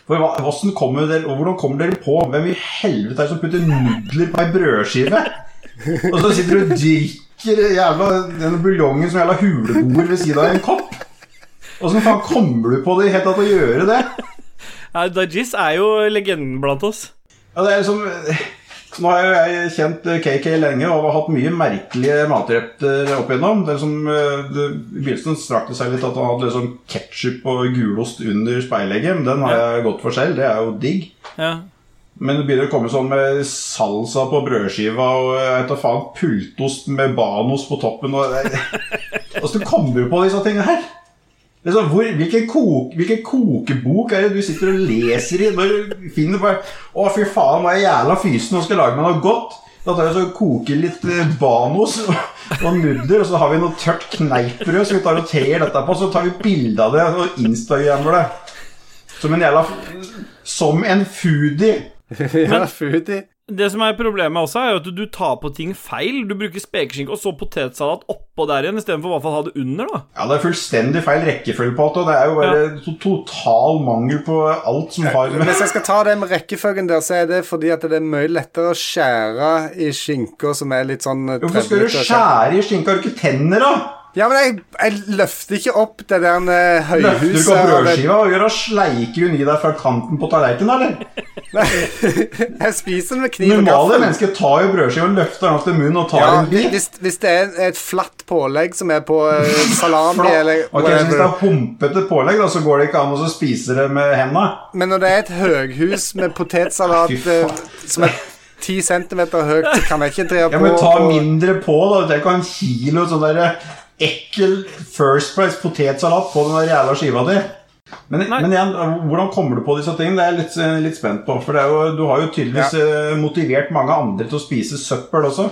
For hvordan, kommer dere, hvordan kommer dere på Hvem i helvete er det som putter nudler på ei brødskive? Og så sitter du og drikker jævla, den buljongen som jævla huleboer ved siden av en kopp? Åssen faen kommer du på det i hele tatt å gjøre det? Ja, Dajis er jo legenden blant oss. Ja, det er liksom Nå har jo jeg kjent eh, KK lenge og har hatt mye merkelige matretter opp igjennom. Det som, eh, det, I begynnelsen strakk det seg litt at han hadde liksom ketsjup og gulost under speilegget. Men den har jeg gått for selv. Det er jo digg. Ja. Men det begynner å komme sånn med salsa på brødskiva og jeg vet faen, pultost med banos på toppen. Og *laughs* Åssen kommer du på disse tingene her? Liksom, hvor, hvilken, koke, hvilken kokebok er det du sitter og leser i når du finner bare Å, fy faen, nå er jeg jævla fysen og skal lage meg noe godt. Da tar jeg så koker litt eh, banos og, og nudler, og så har vi noe tørt kneippbrød som vi tar og trer dette på. Så tar vi bilde av det og instagrammer det. Som en jævla Som en foodie. *laughs* ja, foodie. Det som er problemet også, er jo at du tar på ting feil. Du bruker spekeskinke og så potetsalat oppå der igjen, istedenfor å ha det under, da. Ja, det er fullstendig feil rekkefølge på det, og det er jo bare ja. total mangel på alt som har med Hvis jeg skal ta det med rekkefølgen der, så er det fordi at det er mye lettere å skjære i skinker som er litt sånn Hvorfor skal du skjære i skinka? Har du ikke tenner, da? Ja, men jeg, jeg løfter ikke opp det der høyhuset Løfter du ikke opp brødskiva og gjør og sleiker hun i deg fra kanten på tallerkenen, eller? Nei, *laughs* Jeg spiser den med kniv og Normale mennesker tar jo brødskiva og løfter den opp til munnen og tar Ja, en bit. hvis, hvis det er et flatt pålegg som er på eh, *laughs* salami Fla- eller Ok, så Hvis det er humpete pålegg, da, så går det ikke an å spise det med hendene. Men når det er et høghus med potetsalat eh, som er ti centimeter høyt, så kan jeg ikke drive Ja, på men ta på, mindre på, da. Du trenger ikke en kilo sånn der ekkel First Price potetsalat på den der jævla skiva di. Men, men igjen, hvordan kommer du på disse tingene? Det er jeg litt, eh, litt spent på. For det jo, du har jo tydeligvis ja. motivert mange andre til å spise søppel også.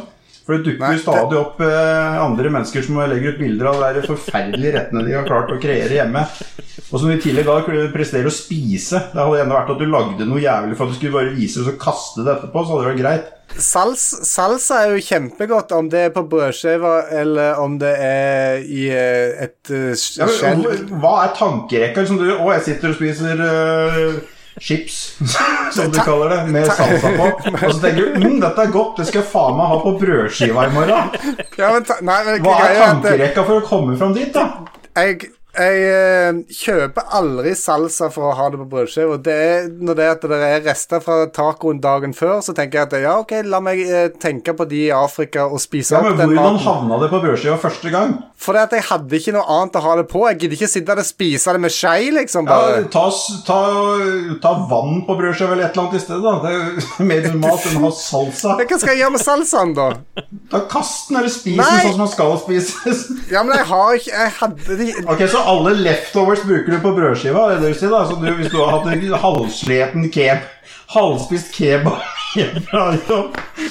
For det dukker Nei, jo stadig opp eh, andre mennesker som legger ut bilder av de der forferdelige rettene de har klart å kreere hjemme. Og som i tillegg da presterer å spise. Det hadde enda vært at du lagde noe jævlig for at du skulle bare vise det og kaste det etterpå. Så hadde det vært greit. Sals, salsa er jo kjempegodt, om det er på brødskiva eller om det er i eh, et skjell. Ja, hva er tankerekka? Liksom du, å, jeg sitter og spiser øh, chips, *laughs* som du kaller det, med salsa på. *laughs* Og så tenker du mm, dette er godt, det skal jeg faen meg ha på brødskiva i morgen. Hva er er tankerekka for å komme fram dit, da? jeg, jeg eh, kjøper aldri salsa for å ha det på brødskiva. Det er når det, er at det er rester fra tacoen dagen før, så tenker jeg at ja, ok, la meg eh, tenke på de i Afrika og spise Ja, opp den maten Hvordan havna det på brødskiva første gang? Fordi at jeg hadde ikke noe annet å ha det på. Jeg gidder ikke sitte der og spise det med skje, liksom. Ja, ta, ta, ta vann på brødskiva eller et eller annet i stedet. da Det er mer normalt enn å ha salsa. Hva skal jeg gjøre med salsaen, da? Da Kast den, eller spis den sånn som den skal spises. Ja, men jeg har ikke Jeg hadde de Ok, Så alle leftovers bruker du på brødskiva? Det det du sier da så du, Hvis du har hatt en halvsleten keb Halvspist kebab fra,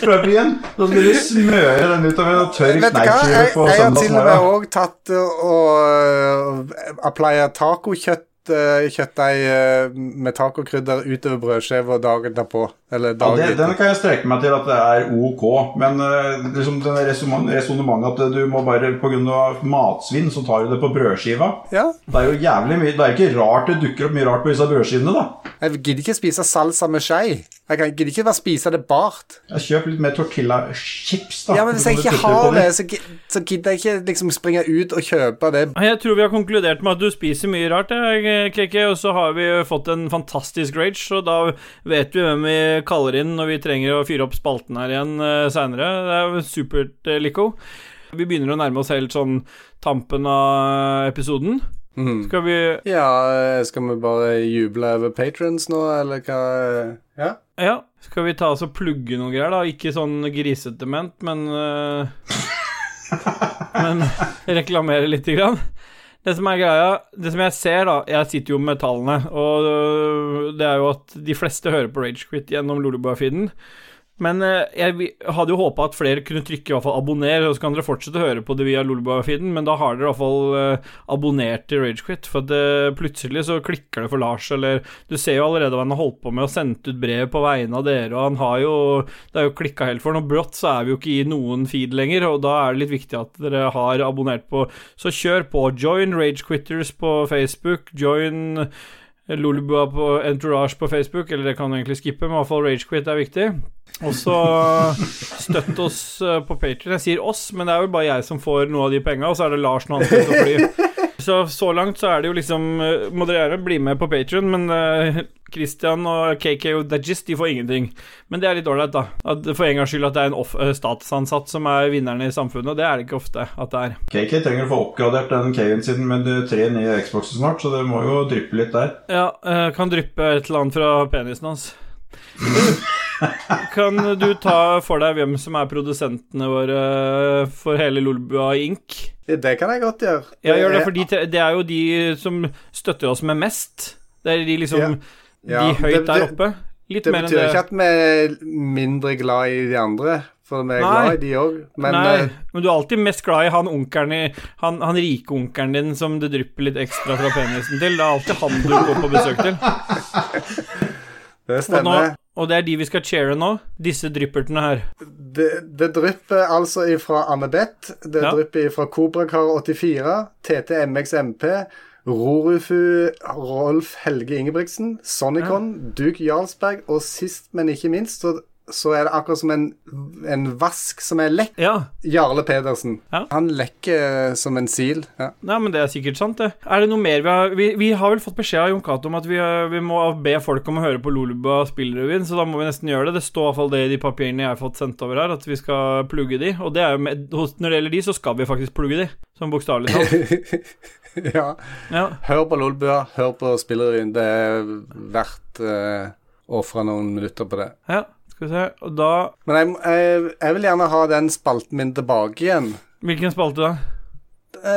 fra byen Så skal du smøre den utover en tørr kneippskive på jeg har til og med òg tatt og uh, applya tacokjøtt kjøttdeig uh, med tacokrydder utover brødskiva dagen derpå. Eller Ja, det, den kan jeg strekke meg til at det er ok, men uh, liksom den resonnementet at du må bare pga. matsvinn så tar du det på brødskiva Ja. Det er jo jævlig mye Det er ikke rart det dukker opp mye rart på disse brødskivene, da. Jeg gidder ikke spise salsa med skje. Jeg gidder ikke bare spise det bart. Jeg kjøper litt mer tortilla-chips, da. Ja, men Hvis jeg ikke har det, så, gidder jeg ikke liksom springe ut og kjøpe det. Jeg tror vi har konkludert med at du spiser mye rart, jeg, KK, og så har vi fått en fantastisk rage, og da vet vi hvem vi kaller inn når vi trenger å fyre opp spalten her igjen uh, seinere. Det er jo supert, uh, Lico. Vi begynner å nærme oss helt sånn tampen av episoden. Skal vi Ja, eh, skal vi bare juble over patrons nå, eller hva? Ja. Ja, skal vi ta oss og plugge noe greier, da? Ikke sånn grisedement, men uh, *laughs* Men reklamere lite grann. Det som er greia, det som jeg ser, da Jeg sitter jo med tallene, og det er jo at de fleste hører på Ragequit gjennom Lolebua-feeden. Men eh, jeg hadde jo håpa at flere kunne trykke i hvert fall abonner, og så kan dere fortsette å høre på det via Lolbua-feeden, men da har dere i hvert fall eh, abonnert til Ragequit, for det, plutselig så klikker det for Lars, eller Du ser jo allerede hva han har holdt på med, og sendt ut brev på vegne av dere, og han har jo Det er jo klikka helt for ham, og brått så er vi jo ikke i noen feed lenger, og da er det litt viktig at dere har abonnert på. Så kjør på. Join Ragequitters på Facebook, join Lolbua på Entourage på Facebook, eller det kan du egentlig skippe, men i hvert fall Ragequit er viktig. Og så *laughs* støtt oss eh, på Patrion. Jeg sier oss, men det er vel bare jeg som får noe av de penga, og så er det Lars når han skal ut. Så så langt så er det jo liksom eh, Må dere gjerne bli med på Patrion, men eh, Christian og KK og Dajis de får ingenting. Men det er litt ålreit, da. At for en gangs skyld at det er en off eh, statsansatt som er vinneren i samfunnet. og Det er det ikke ofte at det er. KK trenger å få oppgradert den K-en sin med de tre nye Xboxer snart, så det må jo dryppe litt der. Ja, eh, kan dryppe et eller annet fra penisen hans. Kan du ta for deg hvem som er produsentene våre for hele Lolbua Inc.? Det kan jeg godt gjøre. Ja, gjør det for det er jo de som støtter oss med mest. Det er de liksom Ja. Ja, De høyt det- der oppe. Litt Det betyr det. ikke at vi er mindre glad i de andre, for vi er Nei. glad i de òg. Men Nei, eh, men du er alltid mest glad i han onkelen i Han, han rike onkelen din som det drypper litt ekstra fra penisen til. Det er alltid han du går på besøk til. *laughs* det Og, nå, og det er de vi skal cheere nå. Disse dryppertene her. Det, det drypper altså ifra Annebeth. Det Ja. drypper ifra Kobrakar84, TTMXMP, Rorufu Rolf Helge Ingebrigtsen, Sonicon, Duke Jarlsberg, og sist, men ikke minst, så, så er det akkurat som en, en vask som er lekk. Ja. Jarle Pedersen. Ja. Han lekker som en sil. Ja. Men det er sikkert sant, det. Er det noe mer vi har Vi, vi har vel fått beskjed av Jon Cato om at vi, eh, vi må be folk om å høre på Loluba spillrevyen, så da må vi nesten gjøre det. Det står i hvert fall det i de papirene jeg har fått sendt over her, at vi skal plugge de. Og det er jo med, når det gjelder de, så skal vi faktisk plugge de. Sånn bokstavelig talt. *laughs* *laughs* ja. Ja. Hør på Lolbua, hør på Spillerevyen. Det er verdt uh, å ofre noen minutter på det. ja. Skal vi se. Og da Men jeg, jeg, jeg vil gjerne ha den spalten min tilbake igjen. Hvilken spalte da?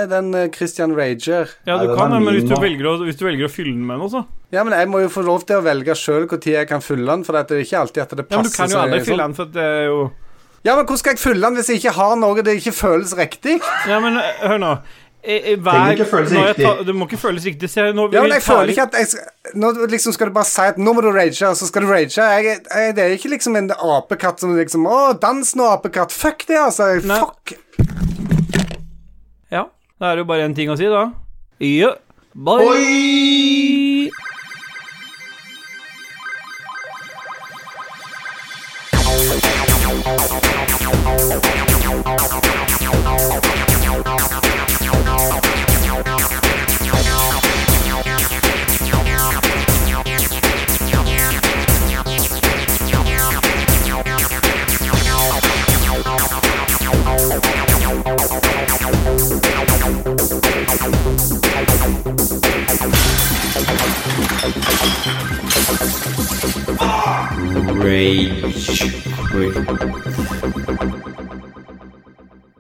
Den eh, Christian Rager. Ja, du kan det, men hvis du, velger å, hvis du velger å fylle den med noe, så Ja, men jeg må jo få lov til å velge sjøl når jeg kan fylle den, for det er ikke alltid at det passer. Ja, men du kan jo aldri sånn. fylle den, for det er jo Ja, men hvordan skal jeg fylle den hvis jeg ikke har noe det ikke føles riktig? Ja, men eh, hør nå. Eh, eh, Hver, ikke føles jeg tar- Det må ikke føles riktig. Se, nå, Ja, men jeg føler ikke at jeg Nå liksom skal du bare si at nå må du rage, og så skal du rage. Jeg, jeg, det er ikke liksom en apekatt som liksom Å, dans nå, apekatt. Fuck det, altså. Nei. Fuck. Ja, da er det jo bare én ting å si, da. Ja. Bye. Oi!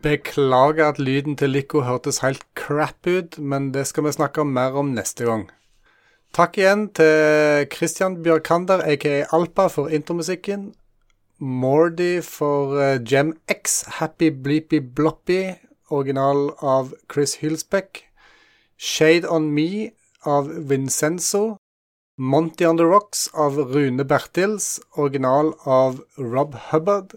Beklager at lyden til Lico hørtes helt crap ut, men det skal vi snakke mer om neste gang. Takk igjen til Christian Bjørkander, aka Alpa, for intromusikken. Mordy for eh, Gem X, Happy Bleepy Bloppy, original av Chris Hilsbeck. Shade On Me av Vincenzo. Monty On The Rocks av Rune Bertils, original av Rob Hubbard.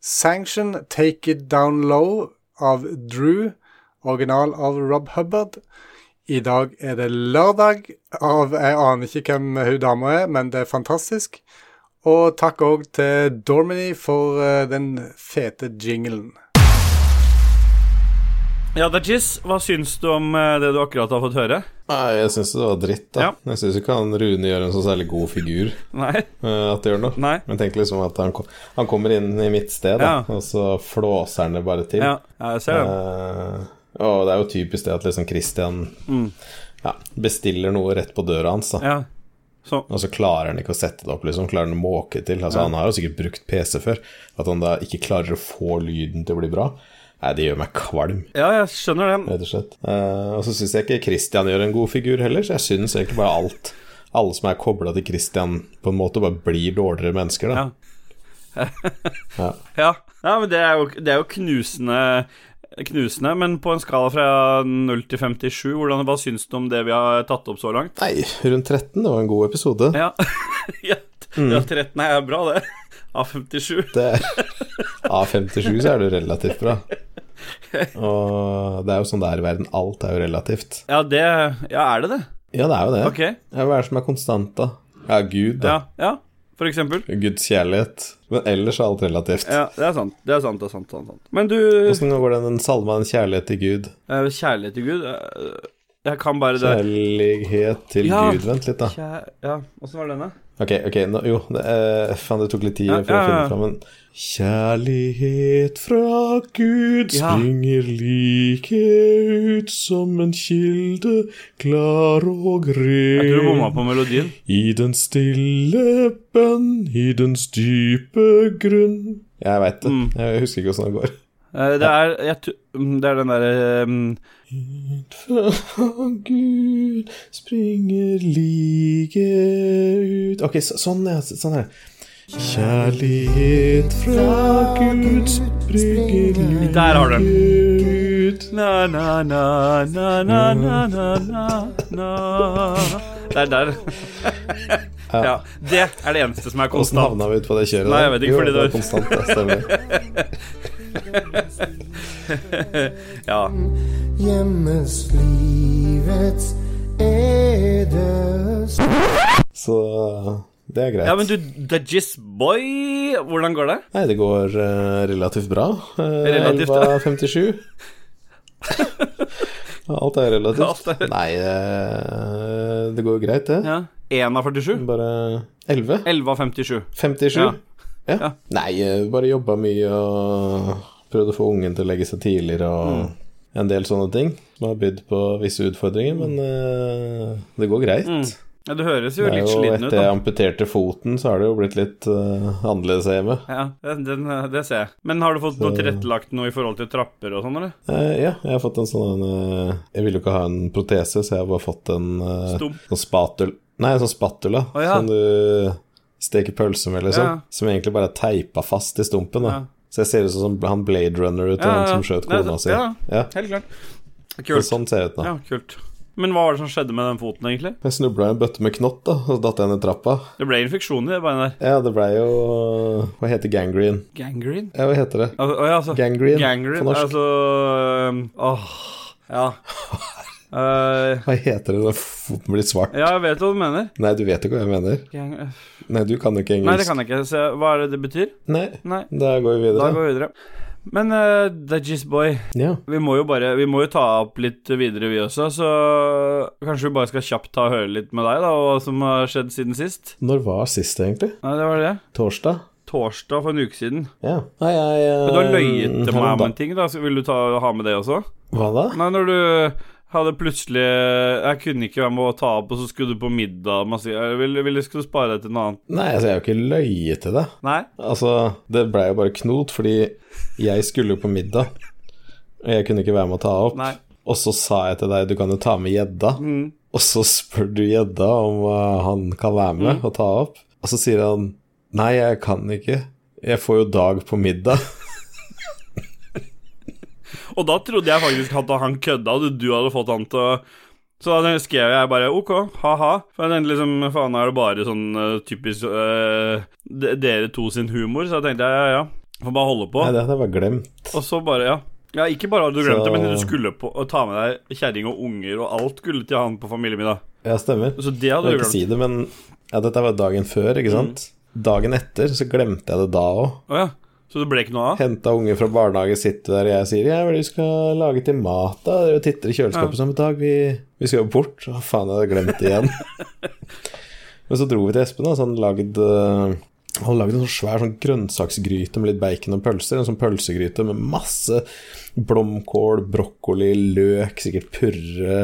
Sanction Take It Down Low av Drew, original av Rob Hubbard. I dag er det lørdag av Jeg aner ikke hvem hun dama er, men det er fantastisk. Og takk òg til Dormany for eh, den fete jinglen. Ja, Dajis, hva syns du om eh, det du akkurat har fått høre? Nei, jeg syns det var dritt, da. Ja. Jeg syns ikke han Rune gjør en så særlig god figur. Nei? eh, at det gjør noe. Nei? Men tenk liksom at han, kom, han kommer inn i mitt sted, da, Ja. og så flåser han det bare til. Ja, jeg ser det. Eh, og det er jo typisk det at liksom Christian Mm. ja, bestiller noe rett på døra hans, da. Ja. Så Og så klarer han ikke å sette det opp, liksom. Klarer han å måke til. Altså, Han har jo sikkert brukt PC før. At han da ikke klarer å få lyden til å bli bra, nei, det gjør meg kvalm. Ja, jeg skjønner det. rett og slett. Uh, og så syns jeg ikke Christian gjør en god figur heller, så jeg syns egentlig bare alt Alle som er kobla til Christian, på en måte bare blir dårligere mennesker, da. Ja. Ja. *laughs* Ja, ja men det er jo, det er jo knusende, knusende. Men på en skala fra 0 til 57, hvordan, hva syns du om det vi har tatt opp så langt? Nei, rundt 13, det var en god episode. Ja, *laughs* ja, ja 13 er bra, det. *laughs* Av 57. Det Av 57 så er det relativt bra. Og det er jo sånn det er i verden. Alt er jo relativt. Ja, det Ja, er det det? Ja, det er jo det. Okay. Ja, hva er det som er konstant, da? Ja, Gud, da. Ja, ja for eksempel. Guds kjærlighet. Men ellers er alt relativt. Ja, det er sant. Det er sant, det er sant. Det er sant. Men du Åssen går den den salma 'En kjærlighet til Gud'? eh, Kjærlighet til Gud eh, Jeg kan bare det. Kjærlighet til Ja. Gud. Vent litt, da. Kjær... Ja, åssen var denne? Ok, ok, nå, jo det, eh, Faen, det tok litt tid Ja, for å finne fram en Kjærlighet fra Gud springer like ut som en kilde, klar og ren. Jeg tror du bomma på melodien. I den stille bønn, i dens dype grunn Jeg veit det. Mm. Jeg husker ikke åssen det går. Eh, Det er, jeg, mm, det er den derre um, Fra Gud springer like ut Ok, så, sånn, ja. Sånn er. Kjærlighet fra Guds brygge Der har du den. Na, na, na, na, na, na, na, na. Der, der. ja. Det er det eneste som er konstant. Hvordan havna vi ut på det kjøret? Nei, jeg vet ikke, jo, fordi det var konstant, det stemmer. ja. Hjemmes livets edes Så det er greit. ja, men du, Dajis Boy, hvordan går det? Nei, det går uh, relativt bra. Uh, Relativt, av 11.57. *laughs* Alt er relativt. Alt er- Nei, uh, det går jo greit, det. Ja. 1 av 47? Bare 11? 11 av 57. 57? Ja. Ja. Ja. Nei, bare jobba mye og prøvde å få ungen til å legge seg tidligere og Mm. en del sånne ting. Som har bydd på visse utfordringer, men uh, det går greit. Mm. Ja, det høres jo Det litt sliten ut, Etter jeg amputerte foten, så har det jo blitt litt uh, annerledes hjemme. Ja, den, den, det ser jeg. Men har du fått noe tilrettelagt noe i forhold til trapper og sånn, eller? Uh, ja, jeg har fått en sånn uh, Jeg ville jo ikke ha en protese, så jeg har bare fått en sånn spatul... Nei, en sånn spatula oh, ja. som du steker pølse med, liksom. Ja. Som egentlig bare er teipa fast i stumpen. da. Så jeg ser ut som han Blade Runner ut han som skjøt kona si. ja. Helt klart. så Kult. sånn ser det ut nå. Ja, kult. Men hva var det som skjedde med den foten, egentlig? Jeg snubla i en bøtte med knott, da, og datt jeg ned trappa. Det ble infeksjon i det beinet der. Ja, det blei jo Hva heter gangrene? Gangrene? Ja, hva heter det? Altså, å ja, altså, Gangrene, gangrene på norsk. Altså Åh, ja. Uh, *laughs* Hva heter det når foten blir svart? ja, jeg vet hva du mener. Nei, du vet ikke hva jeg mener. Gang Nei, du kan ikke engelsk. Nei, det kan jeg ikke. Så hva er det det betyr? Nei, Nei. da går vi videre. Da går vi videre. Men uh, Dajis Boy, Ja. vi må jo bare Vi må jo ta opp litt videre, vi også, så kanskje vi bare skal kjapt ta og høre litt med deg, da, og hva som har skjedd siden sist? Når var sist, egentlig? Nei, det var det. Torsdag? Torsdag for en uke siden. Ja. Nei, jeg Men du har løyet eh, til meg om en ting, da. Så vil du ta, ha med det også? Hva da? Nei, når du hadde plutselig Jeg kunne ikke være med å ta opp, og så skulle du på middag masse si ville, skulle du spare deg til noe annet. Nei, altså, jeg har jo ikke løyet til det. Nei? Altså, det blei jo bare knot, fordi jeg skulle jo på middag, og jeg kunne ikke være med å ta opp. Nei. Og så sa jeg til deg du kan jo ta med gjedda, Mm. og så spør du gjedda om uh, han kan være med Mm. og ta opp, og så sier han nei, jeg kan ikke. Jeg får jo dag på middag. Og da trodde jeg faktisk at han kødda, og du hadde fått han til å Så da skrev jeg bare ok, ha-ha. For jeg tenkte liksom, faen er det bare sånn uh, typisk uh, de- dere to sin humor, så jeg tenkte ja, ja, ja. Får bare holde på. Nei, det hadde jeg bare glemt. Og så bare, ja. Ja, ikke bare hadde du glemt Så- det, men du skulle på, ta med deg kjerring og unger og alt skulle til han på familiemiddag. Ja, stemmer. Så det Jeg hadde vil du ikke glemt. si det, men ja, dette var dagen før, ikke sant? Dagen etter så glemte jeg det da òg. Å ja. Så det ble ikke noe av? Henta unge fra barnehage, sitter der, og jeg sier ja, hva er det du skal lage til mat, da? Dere titter i kjøleskapet Ja. samme dag, vi, vi skal jo bort. Å, faen, jeg hadde glemt det igjen. *laughs* Men så dro vi til Espen, da, så han lagd han lagde en sånn svær sånn grønnsaksgryte med litt bacon og pølser. En sånn pølsegryte med masse blomkål, brokkoli, løk, sikkert purre.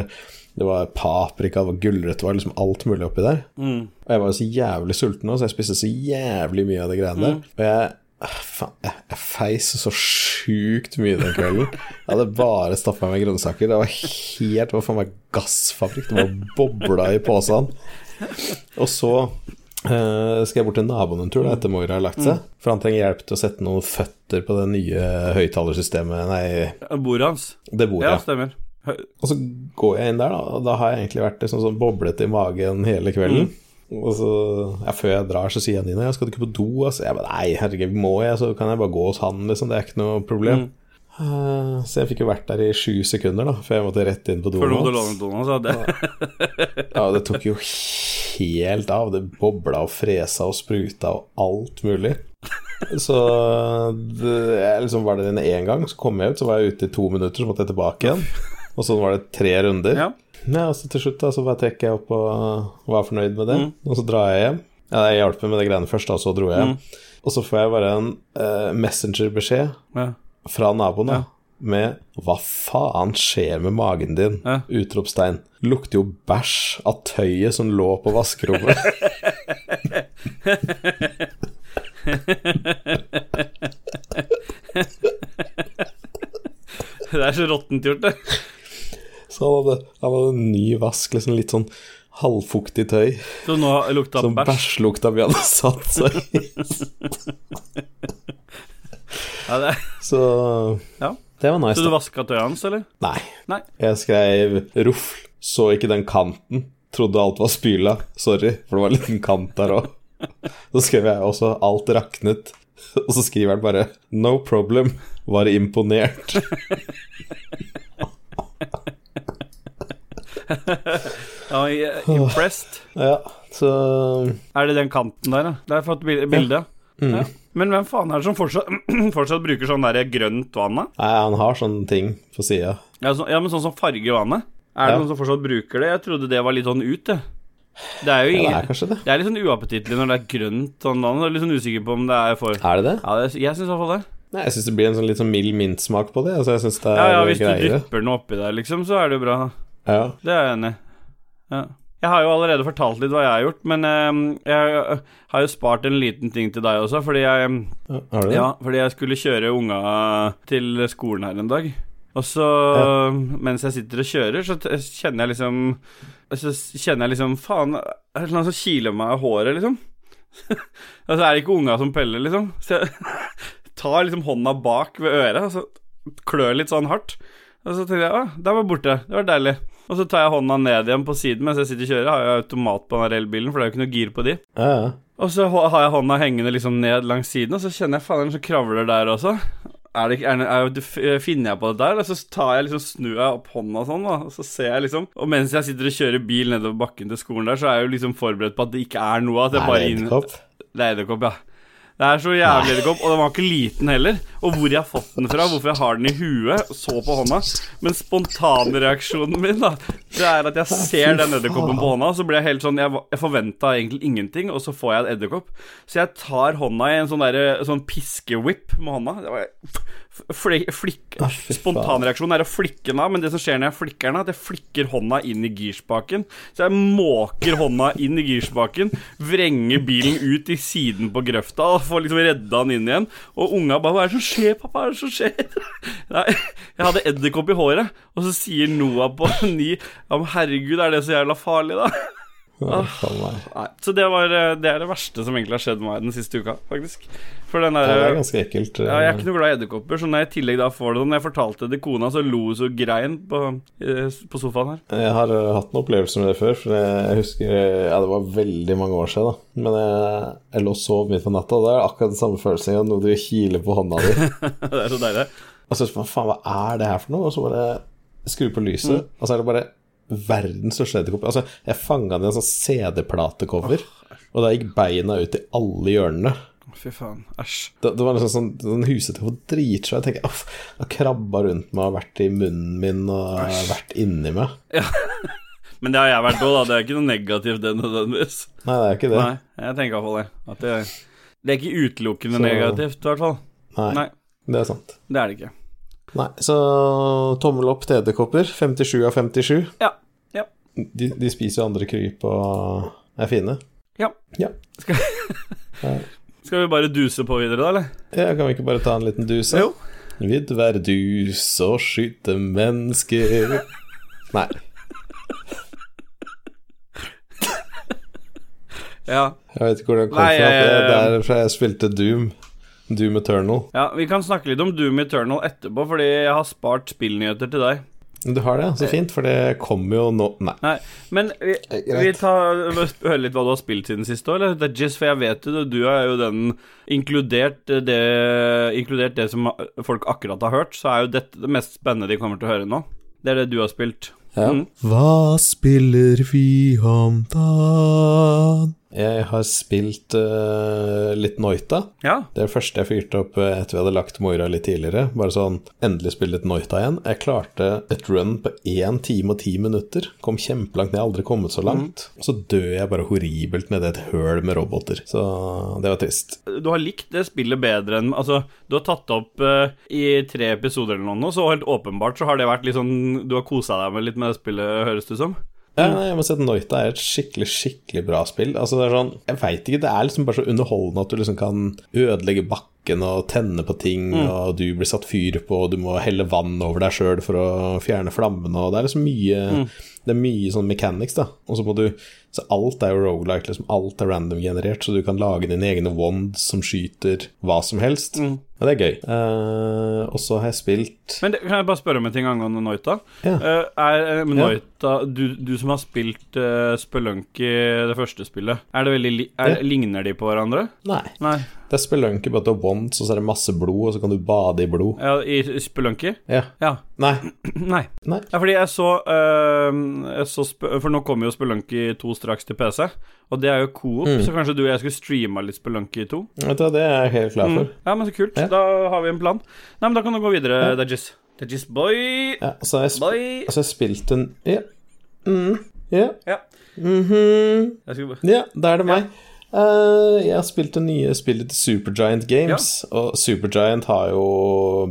Det var paprika, det var gulrøtter, det var liksom alt mulig oppi der. Mm. Og jeg var jo så jævlig sulten nå, så jeg spiste så jævlig mye av de greiene der. Og jeg Faen, jeg, jeg feis så sjukt mye den kvelden. Jeg hadde bare stappa med grønnsaker. Det var helt Det var faen meg gassfabrikk. Det var bobla i posen. Og så Eh, skal jeg bort til naboen en tur da, etter Moira har lagt seg? For han trenger hjelp til å sette noen føtter på det nye høyttalersystemet Nei, Bordet hans. det bordet. Ja, stemmer. Hø- Og så går jeg inn der, da, og da har jeg egentlig vært liksom sånn boblete i magen hele kvelden. Og så, ja, Før jeg drar, så sier Nina jeg skal ikke på do. Altså, jeg bare, Nei, herregud, må jeg, så kan jeg bare gå hos han. liksom, Det er ikke noe problem. Eh, så jeg fikk jo vært der i sju sekunder, da, før jeg måtte rett inn på doen. hans. det- Ja, det tok jo helt av. Det bobla og fresa og spruta og alt mulig. Så det, jeg liksom var det den én gang, så kom jeg ut, så var jeg ute i to minutter, så måtte jeg tilbake igjen. Og sånn var det tre runder. Ja. Ja, altså til slutt da, så bare trekker jeg opp og var fornøyd med det. Og så drar jeg hjem. Ja, jeg hjalp med det greiene først, da, så dro jeg hjem. Og så får jeg bare en eh, messengerbeskjed Ja. fra naboen da, med 'Hva faen skjer med magen din?' Ja. Utropstegn. Lukter jo bæsj av tøyet som lå på vaskerommet. *laughs* Det er så råttent gjort, det. Så han hadde, han hadde en ny vask, liksom litt sånn halvfuktig tøy. Så nå lukta Som bæsj. bæsjlukta vi hadde satt seg i. *laughs* Ja, det Så Ja. det var nice. Så du vaska tøyet hans, eller? Nei. Nei. Jeg skrev Ruff, så ikke den kanten. Trodde alt var spyla. Sorry, for det var en liten kant der òg. Så skrev jeg også 'alt raknet'. Og så skriver han bare 'no problem'. Var imponert. *laughs* Ja, impressed. Ja, så Er det den kanten der, da? Der har jeg fått bil- bilde. Ja. Men hvem faen er det som fortsatt, *clears throat* fortsatt bruker sånn der grønt vann, da? Nei, han har sånne ting på sida. Ja, så, ja, men sånn som farger vannet. Er det Ja. noen som fortsatt bruker det? Jeg trodde det var litt sånn ut, det. Det er jo Ja, det er kanskje det. Det er litt sånn uappetittlig når det er grønt sånn vann. Jeg er litt sånn usikker på om det er for Er det det? Ja, det, jeg syns i hvert fall det. Nei, jeg syns det blir en sånn litt sånn mild mintsmak på det. Altså, jeg synes det er Ja, ja, hvis du dypper den oppi der, liksom, så er det jo bra. Ja. Det er jeg enig i. Ja. Jeg har jo allerede fortalt litt hva jeg har gjort, men eh, jeg har jo spart en liten ting til deg også, fordi jeg Ja, Har du det? Ja, fordi jeg skulle kjøre unga til skolen her en dag. Og så, mens jeg sitter og kjører, så kjenner jeg liksom Så kjenner jeg liksom Faen, er det noe som kiler meg i håret, liksom? Og *laughs* så er det ikke unga som peller, liksom. Så jeg *laughs* tar liksom hånda bak ved øret, og så klør litt sånn hardt. Og så tenker jeg å, der var borte. Det var deilig. Og så tar jeg hånda ned igjen på siden mens jeg sitter og kjører. Har jo automat på den elbilen, for det er jo ikke noe gir på de. Ja, ja. Og så har jeg hånda hengende liksom ned langs siden, og så kjenner jeg faen så er kravler der også. Er det, er er finner jeg på det der? Og så tar jeg liksom, snur jeg opp hånda sånn, da, og så ser jeg liksom Og mens jeg sitter og kjører bil nedover bakken til skolen der, så er jeg jo liksom forberedt på at det ikke er noe. At jeg Er bare inn... Det er edderkopp, ja. Det er så jævlig edderkopp, og den var ikke liten heller. Og hvor jeg har fått den fra, hvorfor jeg har den i huet, så på hånda. Men spontanreaksjonen min, da, det er at jeg ser den edderkoppen på hånda, så blir jeg helt sånn Jeg, jeg forventa egentlig ingenting, og så får jeg en edderkopp. Så jeg tar hånda i en sånn der, sånn piskewhip med hånda. Det var f- fli- Ah. Spontanreaksjonen er å flikke den av, men det som skjer når jeg flikker den av, jeg flikker hånda inn i girspaken. Så jeg måker hånda inn i girspaken, vrenger bilen ut i siden på grøfta og får liksom redda den inn igjen. Og unga bare 'Hva er det som skjer, pappa? Hva er det som skjer?' *laughs* Nei, jeg hadde edderkopp i håret, og så sier Noah på *laughs* ni ja, men 'Herregud, er det så jævla farlig', da? Nei, så det, var, eh, det er det verste som egentlig har skjedd meg den siste uka, faktisk. Den Ja, det er ganske ekkelt. ja, jeg er ikke noe glad i edderkopper, så når jeg i tillegg da får det sånn Når jeg fortalte det til kona, så lo hun så grein på, eh, på sofaen her. Jeg har hatt noen opplevelser med det før. For jeg husker Ja, det var veldig mange år siden, da. Men jeg, jeg lå og sov midt på natta, og det er akkurat den samme følelsen av noe du kiler på hånda di. *laughs* det er så deilig. Og så spør man faen, hva er det her for noe? Og så bare skru på lyset, Mm. og så er det bare verdens største edderkopp. Altså, jeg fanga den i en sånn CD-platecover, og da gikk beina ut i alle hjørnene. Fy faen. Æsj. Det, det var liksom sånn, sånn husete og dritsvær. Jeg tenker, uff, har krabba rundt meg og vært i munnen min og vært inni meg. *laughs* Men det har jeg vært òg, da. Det er ikke noe negativt, det nødvendigvis. Nei, det er ikke det. Nei, jeg tenker i hvert fall det. At det, det er ikke utelukkende Så- negativt, i hvert fall. Nei, Nei, det er sant. det er det ikke. Nei, så tommel opp til edderkopper. 57 av 57. Ja. Ja. De, de spiser jo andre kryp og er fine. Ja. Ja. *laughs* Skal vi bare duse på videre, da, eller? ja. Kan vi ikke bare ta en liten duse? Jo. Vil være dus og skyte mennesker Nei. *laughs* Ja. Jeg vet ikke hvor den kom Nei, fra. Det jeg- er derfra jeg spilte Doom. Doom Eternal. ja, vi kan snakke litt om Doom Eternal etterpå, fordi jeg har spart spillnyheter til deg. Du har det. Så fint, for det kommer jo nå Nei. Nei, men vi, vi tar, hører litt hva du har spilt siden sist år, eller? Det er just for jeg vet jo det, du er jo den Inkludert det, inkludert det som folk akkurat har hørt, så er jo dette det mest spennende de kommer til å høre nå. Det er det du har spilt. Ja. Mm. Hva spiller vi om dagen? Jeg har spilt uh, litt Noita. Ja. Det første jeg fyrte opp eh, etter vi hadde lagt Moira litt tidligere. Bare sånn endelig spille litt Noita igjen. Jeg klarte et run på 1 time og 10 minutter. Kom kjempelangt ned, jeg har aldri kommet så langt. Så dør jeg bare horribelt nedi et høl med roboter. Så det var trist. Du har likt det spillet bedre enn Altså, du har tatt det opp uh, i tre episoder eller noe så helt åpenbart så har det vært litt sånn Du har kosa deg med litt med det spillet, høres det ut som? Ja, nei, jeg må si at Noita er et skikkelig, skikkelig bra spill. Altså, det er sånn Jeg veit ikke, det er liksom bare så underholdende at du liksom kan ødelegge bakken og tenne på ting, og du blir satt fyr på, og du må helle vann over deg sjøl for å fjerne flammene, og det er liksom mye Det er mye sånn mechanics, da. Og så må du Så alt er jo rogelike, liksom. Alt er random generert, så du kan lage dine egne wands som skyter hva som helst. Men det er gøy. Uh, og så har jeg spilt Men det, kan jeg bare spørre om en ting angående Noita? Ja. Uh, er eh, Noita du, du som har spilt uh, Spelunky, det første spillet, er det veldig er, Ja. Ligner de på hverandre? Nei. Nei. Det er spelunky, bare at du har wands, så er det masse blod, og så kan du bade i blod. Ja, I Spelunky? Ja. Ja. Nei. *clears throat* Nei. Nei. Ja, fordi jeg så, uh, jeg så For nå kommer jo Spelunky 2 straks til PC, og det er jo coop, Mm. så kanskje du og jeg skulle streama litt Spelunky 2? Vet du det er jeg helt klar for. Mm. Ja, men så kult. Ja. Da har vi en plan. Nei, men da kan du gå videre, Dajis. Dajis boy. Ja, så har jeg, sp altså jeg spilt en Ja. Mm. Ja. Ja. Mm -hmm. ja, da er det meg. Eh, jeg har spilt det nye spillet til Supergiant Games, og Supergiant har jo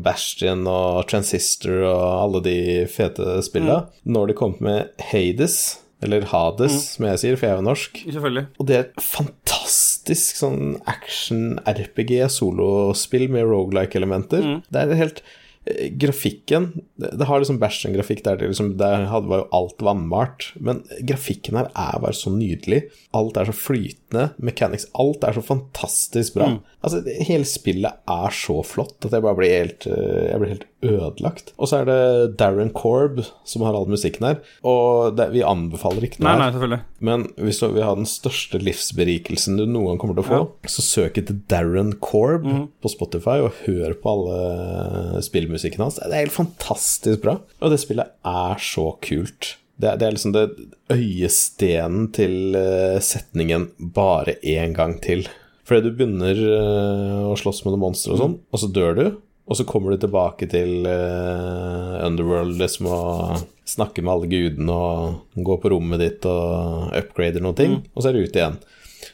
Bastion og Transistor og alle de fete spilla. Nå har de kommet med Hades, eller Hades, som jeg sier, for jeg er jo norsk. Selvfølgelig. Og det er et fantastisk sånn action-RPG-solospill med rogelike-elementer. Det er helt Grafikken Det, har liksom Bæsjen-grafikk der det liksom Der var jo alt vannmalt. Men grafikken her er bare så nydelig. Alt er så flytende. Mechanics Alt er så fantastisk bra. Altså, hele spillet er så flott at jeg bare blir helt eh, Jeg blir helt ødelagt. Og så er det Darren Korb som har all musikken her. Og det, vi anbefaler ikke noe Nei, her. nei. Men hvis du vil ha den største livsberikelsen du noen gang kommer til å få, så søk etter Darren Korb på Spotify og hør på alle spillmusikken hans. Det er helt fantastisk bra. Og det spillet er så kult. Det er, det er liksom det øyestenen til eh, setningen 'bare én gang til'. Fordi du begynner eh, å slåss med noen monstre og sånn, og så dør du. Og så kommer du tilbake til uh, Underworld liksom og snakker med alle gudene og går på rommet ditt og upgrader noen ting, og så er du ute igjen.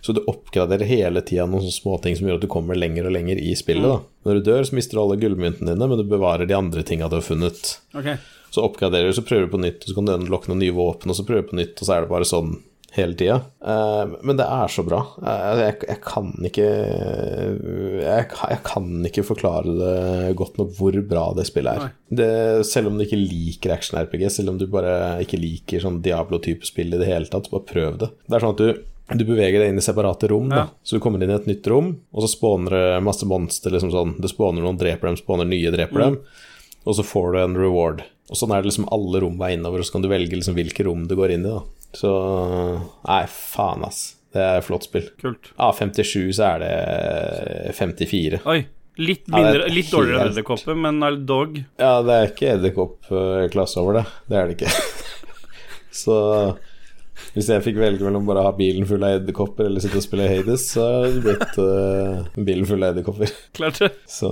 Så du oppgraderer hele tida noen sånne småting som gjør at du kommer lenger og lenger i spillet. da. Når du dør, så mister du alle gullmyntene dine, men du bevarer de andre tinga du har funnet. Okay. Så oppgraderer du, så prøver du på nytt, og så kan du unlocke noen nye våpen, og så prøver du på nytt, og så er det bare sånn hele tida. Eh, men det er så bra. Eh, jeg, jeg kan ikke jeg, kan- jeg kan ikke forklare det godt nok hvor bra det spillet er. Det, selv om du ikke liker action-RPG, selv om du bare ikke liker sånn Diablo-type spill i det hele tatt, bare prøv det. Det er sånn at du du beveger deg inn i separate rom, da. Ja. så du kommer inn i et nytt rom, og så spåner det masse monster. Liksom sånn. Det spåner noen, dreper dem, spåner nye, dreper dem. Og så får du en reward. Og sånn er det liksom alle rom er innover, og så kan du velge liksom hvilke rom du går inn i, da. Så Nei, faen, ass. Det er et flott spill. Kult. Av 57 så er det 54. Oi. Litt, Ja, det mindre, litt dårligere enn edderkopper, men er dog. Ja, det er ikke edderkoppklasse over det. Det er det ikke. *laughs* så hvis jeg fikk velge mellom bare å ha bilen full av edderkopper eller sitte og spille Hades, så hadde det blitt uh, bilen full av edderkopper. *laughs* Klart det. Så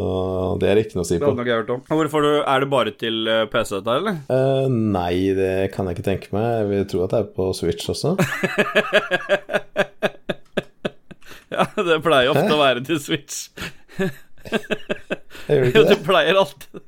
det er ikke noe å si Det på. hadde nok jeg hørt om. Hvorfor du, Er det bare til eh, PC, dette, eller? Uh, nei, det kan jeg ikke tenke meg. Jeg vil tro at det er på Switch også. *laughs* Ja, det pleier ofte å være til Switch. Jeg gjør ikke *laughs* det Du pleier alltid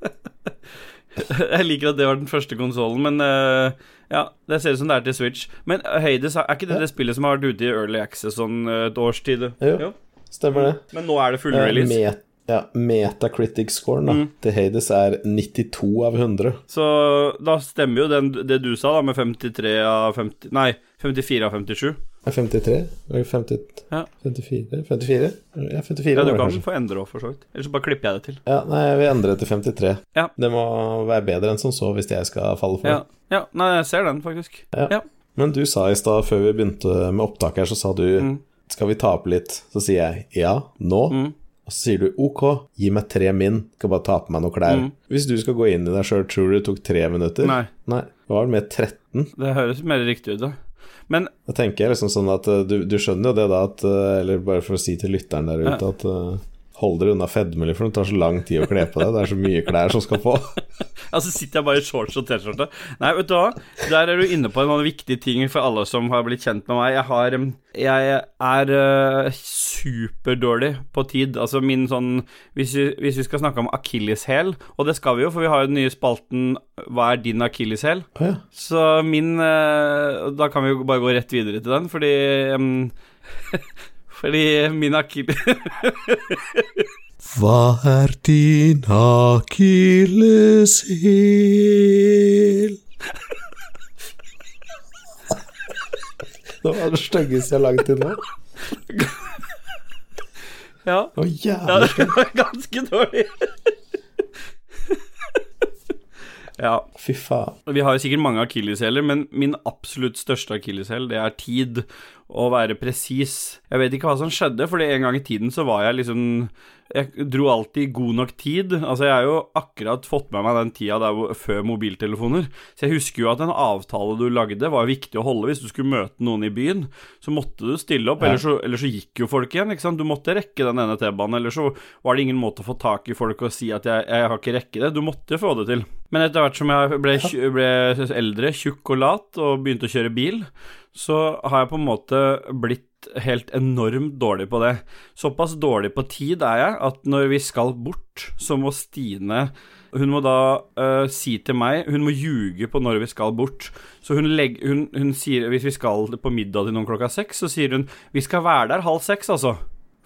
Jeg liker at det var den første konsollen, men eh, ja, det ser ut som det er til Switch. Men eh, Hades, er ikke det det spillet som har vært ute i Early Access sånn eh, et års tid? Jo. Stemmer det. Men nå er det full Eh, release. Met, ja, Metacritic-scoren da, Mm. til Hades er 92 av 100. Så da stemmer jo den, det du sa, da, med 53 av 50 Nei, 54 av 57. Er 53? Eller 50, Ja. 54? 54? Ja, 54 Ja, du kan kanskje. få endre òg, for så vidt. Eller så bare klipper jeg det til. Ja, nei, jeg vil endre til 53. Ja. Det må være bedre enn som så hvis jeg skal falle for Ja, det. ja nei, jeg ser den, faktisk. Ja. Ja. Men du sa i stad, før vi begynte med opptak her, så sa du Mm. Skal vi ta opp litt? Så sier jeg ja, nå. Mm. Og så sier du ok, gi meg tre min, skal bare ta på meg noen klær. Mm. Hvis du skal gå inn i deg sjøl, tror du det tok tre minutter? Nei, Nei. Det var vel mer 13? det høres mer riktig ut, da. Men Jeg tenker liksom sånn at uh, du, du skjønner jo det da at uh, Eller bare for å si til lytteren der ute at uh, Hold dere unna fedme, for det tar så lang tid å kle på deg. Det er så mye klær som skal på. *laughs* Altså sitter jeg bare i shorts og T-skjorte. Nei, vet du hva, der er du inne på en annen viktig ting for alle som har blitt kjent med meg. Jeg har Jeg er uh, superdårlig på tid. Altså min sånn Hvis vi, hvis vi skal snakke om akilleshæl, og det skal vi jo, for vi har jo den nye spalten Hva er din akilleshæl? Ja. Så min uh, Da kan vi jo bare gå rett videre til den, fordi um, *laughs* Fordi min akille... *laughs* Hva er din akilleshæl? *laughs* Det var det styggeste jeg har laget til nå. ja. Det var jævlig det var ganske dårlig. Ja. Fy faen. Vi har jo sikkert mange akilleshæler, men min absolutt største akilleshæl, det er tid. Å være presis. Jeg vet ikke hva som skjedde, for en gang i tiden så var jeg liksom Jeg dro alltid god nok tid. Altså, jeg har jo akkurat fått med meg den tida der før mobiltelefoner. Så jeg husker jo at en avtale du lagde, var viktig å holde. Hvis du skulle møte noen i byen, så måtte du stille opp, Ja. ellers, så, ellers så gikk jo folk igjen. ikke sant? Du måtte rekke den ene T-banen, ellers så var det ingen måte å få tak i folk og si at jeg, jeg har ikke rekke det. Du måtte få det til. Men etter hvert som jeg ble, ble eldre, tjukk og lat, og begynte å kjøre bil, så har jeg på en måte blitt helt enormt dårlig på det. Såpass dårlig på tid er jeg at når vi skal bort, så må Stine hun må da uh, si til meg Hun må ljuge på når vi skal bort. Så hun, legg, hun, hun sier Hvis vi skal på middag til noen klokka seks, så sier hun Vi skal være der halv seks, altså.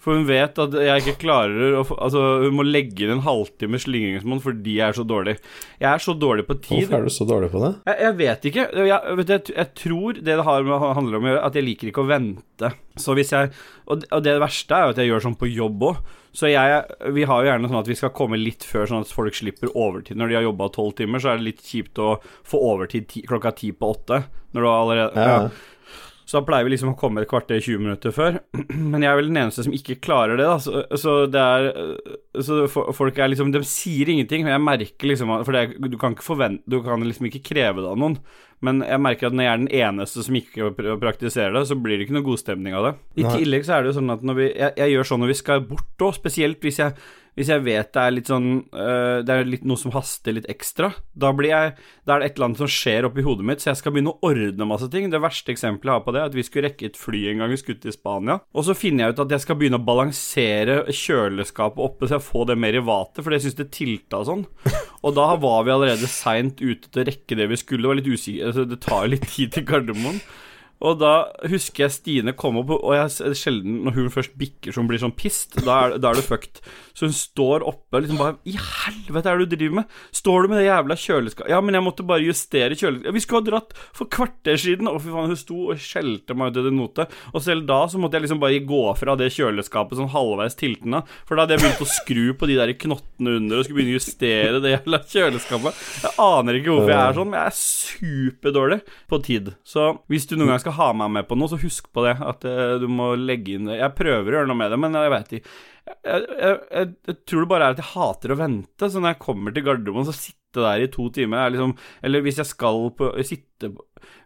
For hun vet at jeg ikke klarer å Altså, hun må legge inn en halvtime slingringsmonn fordi jeg er så dårlig. Jeg er så dårlig på tid. Hvorfor er du så dårlig på det? Jeg, jeg vet ikke. Jeg, vet jeg, jeg tror det det har med, handler om å gjøre, at jeg liker ikke å vente. Så hvis jeg Og, og det verste er jo at jeg gjør sånn på jobb òg. Så jeg, vi har jo gjerne sånn at vi skal komme litt før, sånn at folk slipper overtid. Når de har jobba tolv timer, så er det litt kjipt å få overtid ti, klokka ti på åtte. Når du allerede Ja. ja. Så da pleier vi liksom å komme et kvarter 20 minutter før. *clears throat* Men jeg er vel den eneste som ikke klarer det, da. Så, så det er Så folk er liksom De sier ingenting, men jeg merker liksom For det, du kan ikke forvente Du kan liksom ikke kreve det av noen. Men jeg merker at når jeg er den eneste som ikke praktiserer det, så blir det ikke noe god stemning av det. I Nei. tillegg så er det jo sånn at når vi Jeg, jeg gjør sånn når vi skal bort òg, spesielt hvis jeg hvis jeg vet det er litt sånn uh, Det er litt noe som haster litt ekstra, da blir jeg Da er det et eller annet som skjer oppi hodet mitt, så jeg skal begynne å ordne masse ting. Det verste eksempelet jeg har på det, er at vi skulle rekke et fly en gang vi skulle til Spania. Og så finner jeg ut at jeg skal begynne å balansere kjøleskapet oppe, så jeg får det mer i vater, for jeg syns det tilta sånn. Og da var vi allerede seint ute til å rekke det vi skulle. Det var litt usikker altså, Det tar litt tid til Gardermoen. Og da husker jeg Stine kom opp, og jeg sjelden når hun først bikker som blir sånn pissed, da er, da er det fucked. Så hun står oppe liksom bare I helvete er det du driver med? Står du med det jævla kjøleskapet? Ja, men jeg måtte bare justere kjøleskapet. Vi skulle ha dratt for kvarter siden! Å, fy faen, hun sto og skjelte meg ut i det note. Og selv da så måtte jeg liksom bare gå fra det kjøleskapet sånn halvveis tiltende, for da hadde jeg begynt å skru på de der knottene under og skulle begynne å justere det jævla kjøleskapet. Jeg aner ikke hvorfor jeg er sånn, men jeg er superdårlig på tid. Så hvis du noen gang skal ha meg med på noe, så husk på det. At eh, du må legge inn det. Jeg prøver å gjøre noe med det, men jeg veit ikke. Jeg, jeg, jeg, tror det bare er at jeg hater å vente. Så når jeg kommer til Gardermoen, så sitte der i to timer er liksom Eller hvis jeg skal på sitte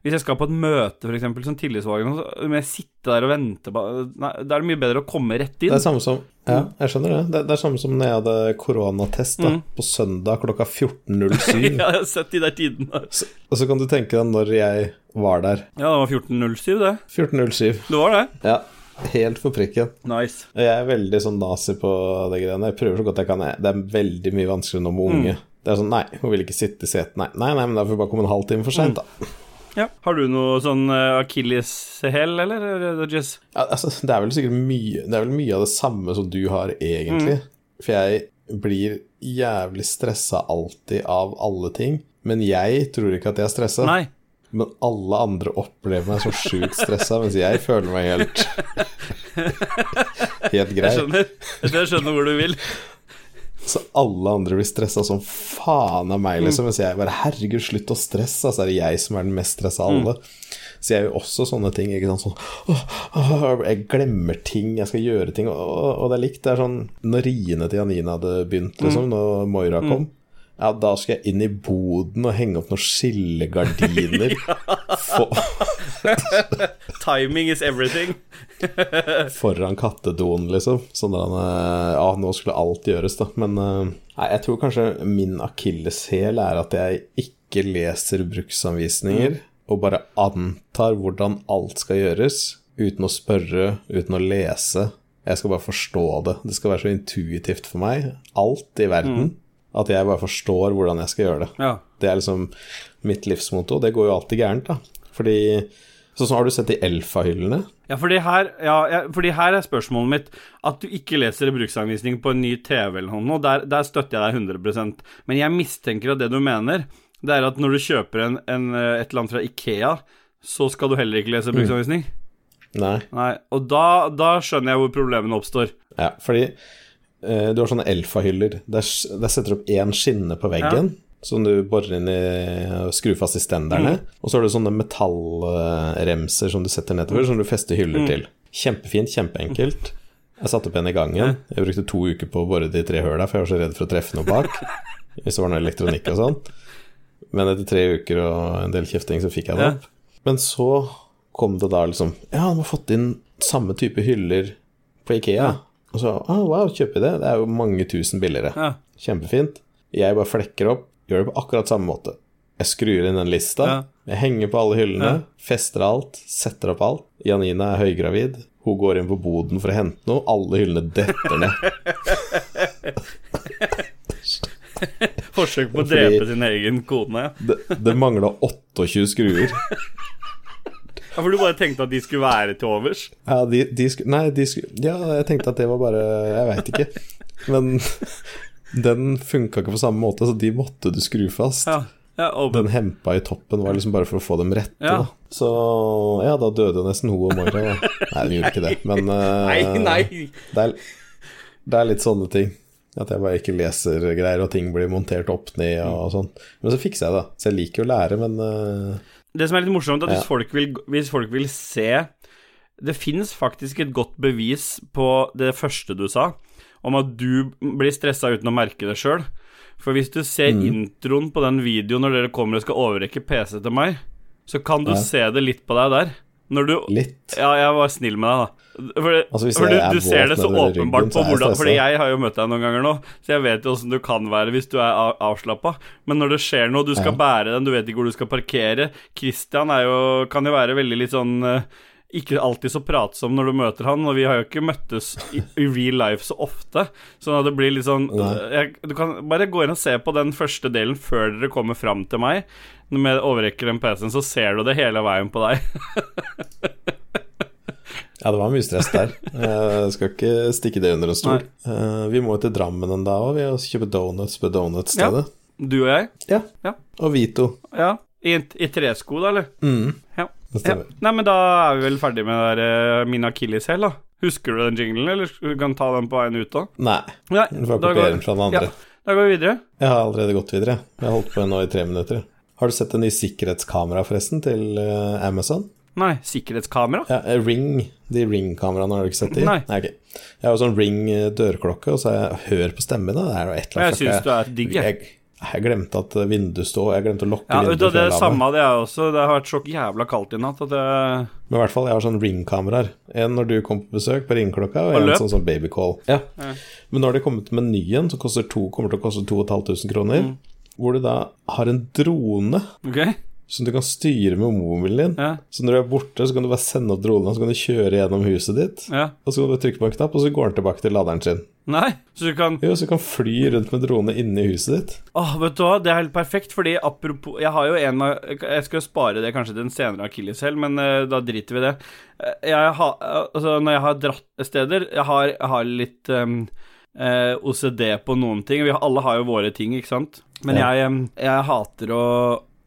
hvis jeg skal på et møte, f.eks., som tillitsvalgt, så må jeg sitte der og vente på Nei, da er det mye bedre å komme rett Det inn. er samme som Ja, jeg skjønner det. Det, det er samme som når jeg hadde koronatest da, Mm. på søndag klokka 14.07. *laughs* Ja, jeg har sett de der tidene. Så- Og så kan du tenke deg når jeg var der. Ja, det var 14.07, det. 14.07. Det var det. Ja, helt for prikken. Nice. Jeg er veldig sånn nazi på det greiene. Jeg prøver så godt jeg kan. Det er veldig mye vanskeligere nå med unge. Det er sånn Nei, hun vil ikke sitte i setet. Nei, nei, nei, men da får vi bare komme en halvtime for seint, da. Ja. Har du noe sånn uh, akilleshæl, eller? eller Ja, altså, det er vel sikkert mye Det er vel mye av det samme som du har, egentlig. For jeg blir jævlig stressa alltid av alle ting. Men jeg tror ikke at jeg er stressa. Nei. Men alle andre opplever meg så sjukt stressa, mens jeg føler meg helt *laughs* Helt grei. Jeg skjønner, jeg skjønner hvor du vil. Så alle andre blir stressa som faen av meg, liksom. Mens jeg bare Herregud, slutt å stresse. Altså er det jeg som er den mest stressa av alle. Så jeg gjør også sånne ting. Ikke sant? Sånn, åh, åh, jeg glemmer ting, jeg skal gjøre ting. Og, og det er likt. Det er sånn Når riene til Janine hadde begynt, liksom, når Moira kom ja, da skal jeg inn i boden og henge opp noen skillegardiner. *laughs* *laughs* Timing is everything. *laughs* foran kattedoen, liksom. Sånn han, eh, Ja, nå skulle alt gjøres, da. Men eh, nei, jeg tror kanskje min akilleshæl er at jeg ikke leser bruksanvisninger, og bare antar hvordan alt skal gjøres, uten å spørre, uten å lese. Jeg skal bare forstå det. Det skal være så intuitivt for meg, alt i verden, at jeg bare forstår hvordan jeg skal gjøre det. Ja. Det er liksom mitt livsmotto. Det går jo alltid gærent, da. Fordi Sånn har du sett de Elfa-hyllene? Ja, fordi her, ja, fordi her er spørsmålet mitt at du ikke leser bruksanvisning på en ny TV eller noe, der, der støtter jeg deg 100% Men jeg mistenker at det du mener, det er at når du kjøper en, en, eh, et eller annet fra Ikea, så skal du heller ikke lese bruksanvisning. Nei. Nei, og da, da skjønner jeg hvor problemene oppstår. Ja, fordi du har sånne Elfa-hyller. Der, der setter du opp én skinne på veggen. Som du borer inn i og skrur fast i stenderne. Og så har du sånne metallremser som du setter nedover, som du fester hyller til. Kjempefint, kjempeenkelt. Jeg satte opp en i gangen. Jeg brukte to uker på å bore de tre høla, for jeg var så redd for å treffe noe bak. *laughs* Hvis det var noe elektronikk og sånn. Men etter tre uker og en del kjefting, så fikk jeg det opp. Men så kom det da liksom Ja, han har fått inn samme type hyller på Ikea. Og så ah, wow, kjøper vi det? Det er jo mange tusen billigere. Ja. Kjempefint. Jeg bare flekker opp, gjør det på akkurat samme måte. Jeg skrur inn den lista, Ja. jeg henger på alle hyllene, Ja. fester alt, setter opp alt. Janina er høygravid, hun går inn på boden for å hente noe, alle hyllene detter ned. *laughs* Forsøk på å drepe sin egen kone. Det, det mangla 28 skruer. *laughs* Ja, For du bare tenkte at de skulle være til overs? Ja, de, de sku, Nei, de sku, Ja, jeg tenkte at det var bare Jeg veit ikke. Men *laughs* den funka ikke på samme måte, så de måtte du skru fast. Ja. ja Den hempa i toppen var liksom bare for å få dem rette. Ja. Da. Så ja, da døde nesten hun og Moira. Da. Nei, den gjorde ikke det, men uh, *laughs* nei, nei! Det, er, det er litt sånne ting. At jeg bare ikke leser greier, og ting blir montert opp ned og sånn. Men så fikser jeg det. Så jeg liker jo å lære, men eh, Det som er litt morsomt, er at hvis, folk vil, hvis folk vil se Det fins faktisk et godt bevis på det første du sa, om at du blir stressa uten å merke det sjøl. For hvis du ser Mm. introen på den videoen når dere kommer og skal overrekke PC til meg, så kan du Ja. se det litt på deg der. Du litt. Ja, jeg var snill med deg, da. For, Altså, for du, du ser det så åpenbart ryggen, på hvordan. Fordi jeg har jo møtt deg noen ganger nå, så jeg vet jo åssen du kan være hvis du er av- avslappa. Men når det skjer noe, du skal Ja. bære den, du vet ikke hvor du skal parkere Christian er jo, kan jo være veldig litt sånn eh, ikke alltid så pratsom når du møter han, og vi har jo ikke møttes i, i real life så ofte. Sånn at det blir litt sånn jeg, Du kan bare gå inn og se på den første delen før dere kommer fram til meg. Når jeg overrekker den PC-en, så ser du det hele veien på deg. *laughs* Ja, det var mye stress der. Jeg skal ikke stikke det under en stol. Eh, vi må til Drammen en dag òg, vi og kjøpe donuts på donutstedet. Du og jeg. Ja. Ja. Og Vito. Ja. I, i tresko, da, eller? Mm, Ja. det ja. stemmer. Nei, men da er vi vel ferdig med det der, eh, min akilleshæl, da. Husker du den jinglen, eller du kan ta den på veien ut òg? Nei, Nei, du får kopiere den fra den andre. Ja. da går vi videre. Jeg har allerede gått videre. Jeg har holdt på nå i tre minutter. Har du sett det nye sikkerhetskameraet, forresten, til eh, Amazon? Nei, sikkerhetskamera? Ja, eh, Ring. De Ring-kameraene har du ikke sett de? Nei. ok. Jeg har jo sånn Ring eh, dørklokke, og så har jeg Hør på stemmen. Det er jo et eller annet. Jeg syns du er digg, jeg. jeg, glemte at vinduet stod, Jeg glemte å lokke Ja, vinduet. det er det samme det jeg også. Det har vært så jævla kaldt i natt at det Men i hvert fall, jeg har sånn ring-kameraer. En når du kom på besøk på ringeklokka, og Og en sånn, sånn babycall. Ja. Ja. Men nå har de kommet med en ny en som kommer til å koste 2500 kroner. Mm. Hvor du da har en drone Okay. som du kan styre med mobilen din. Ja. Så når du er borte, så kan du bare sende opp dronen, så kan du kjøre gjennom huset ditt. ja. Og så kan du bare trykke på en knapp, og så går den tilbake til laderen sin. Nei, så du kan Jo, så du kan fly rundt med drone inne i huset ditt. Åh, vet du hva, det er helt perfekt, fordi apropos Jeg har jo en av Jeg skal jo spare det kanskje til en senere akilleshæl, men uh, da driter vi det. Eh, Jeg har Altså, når jeg har dratt steder Jeg har, jeg har litt ehm, eh, OCD på noen ting. Vi alle har jo våre ting, ikke sant? Men Ja. jeg, jeg hater å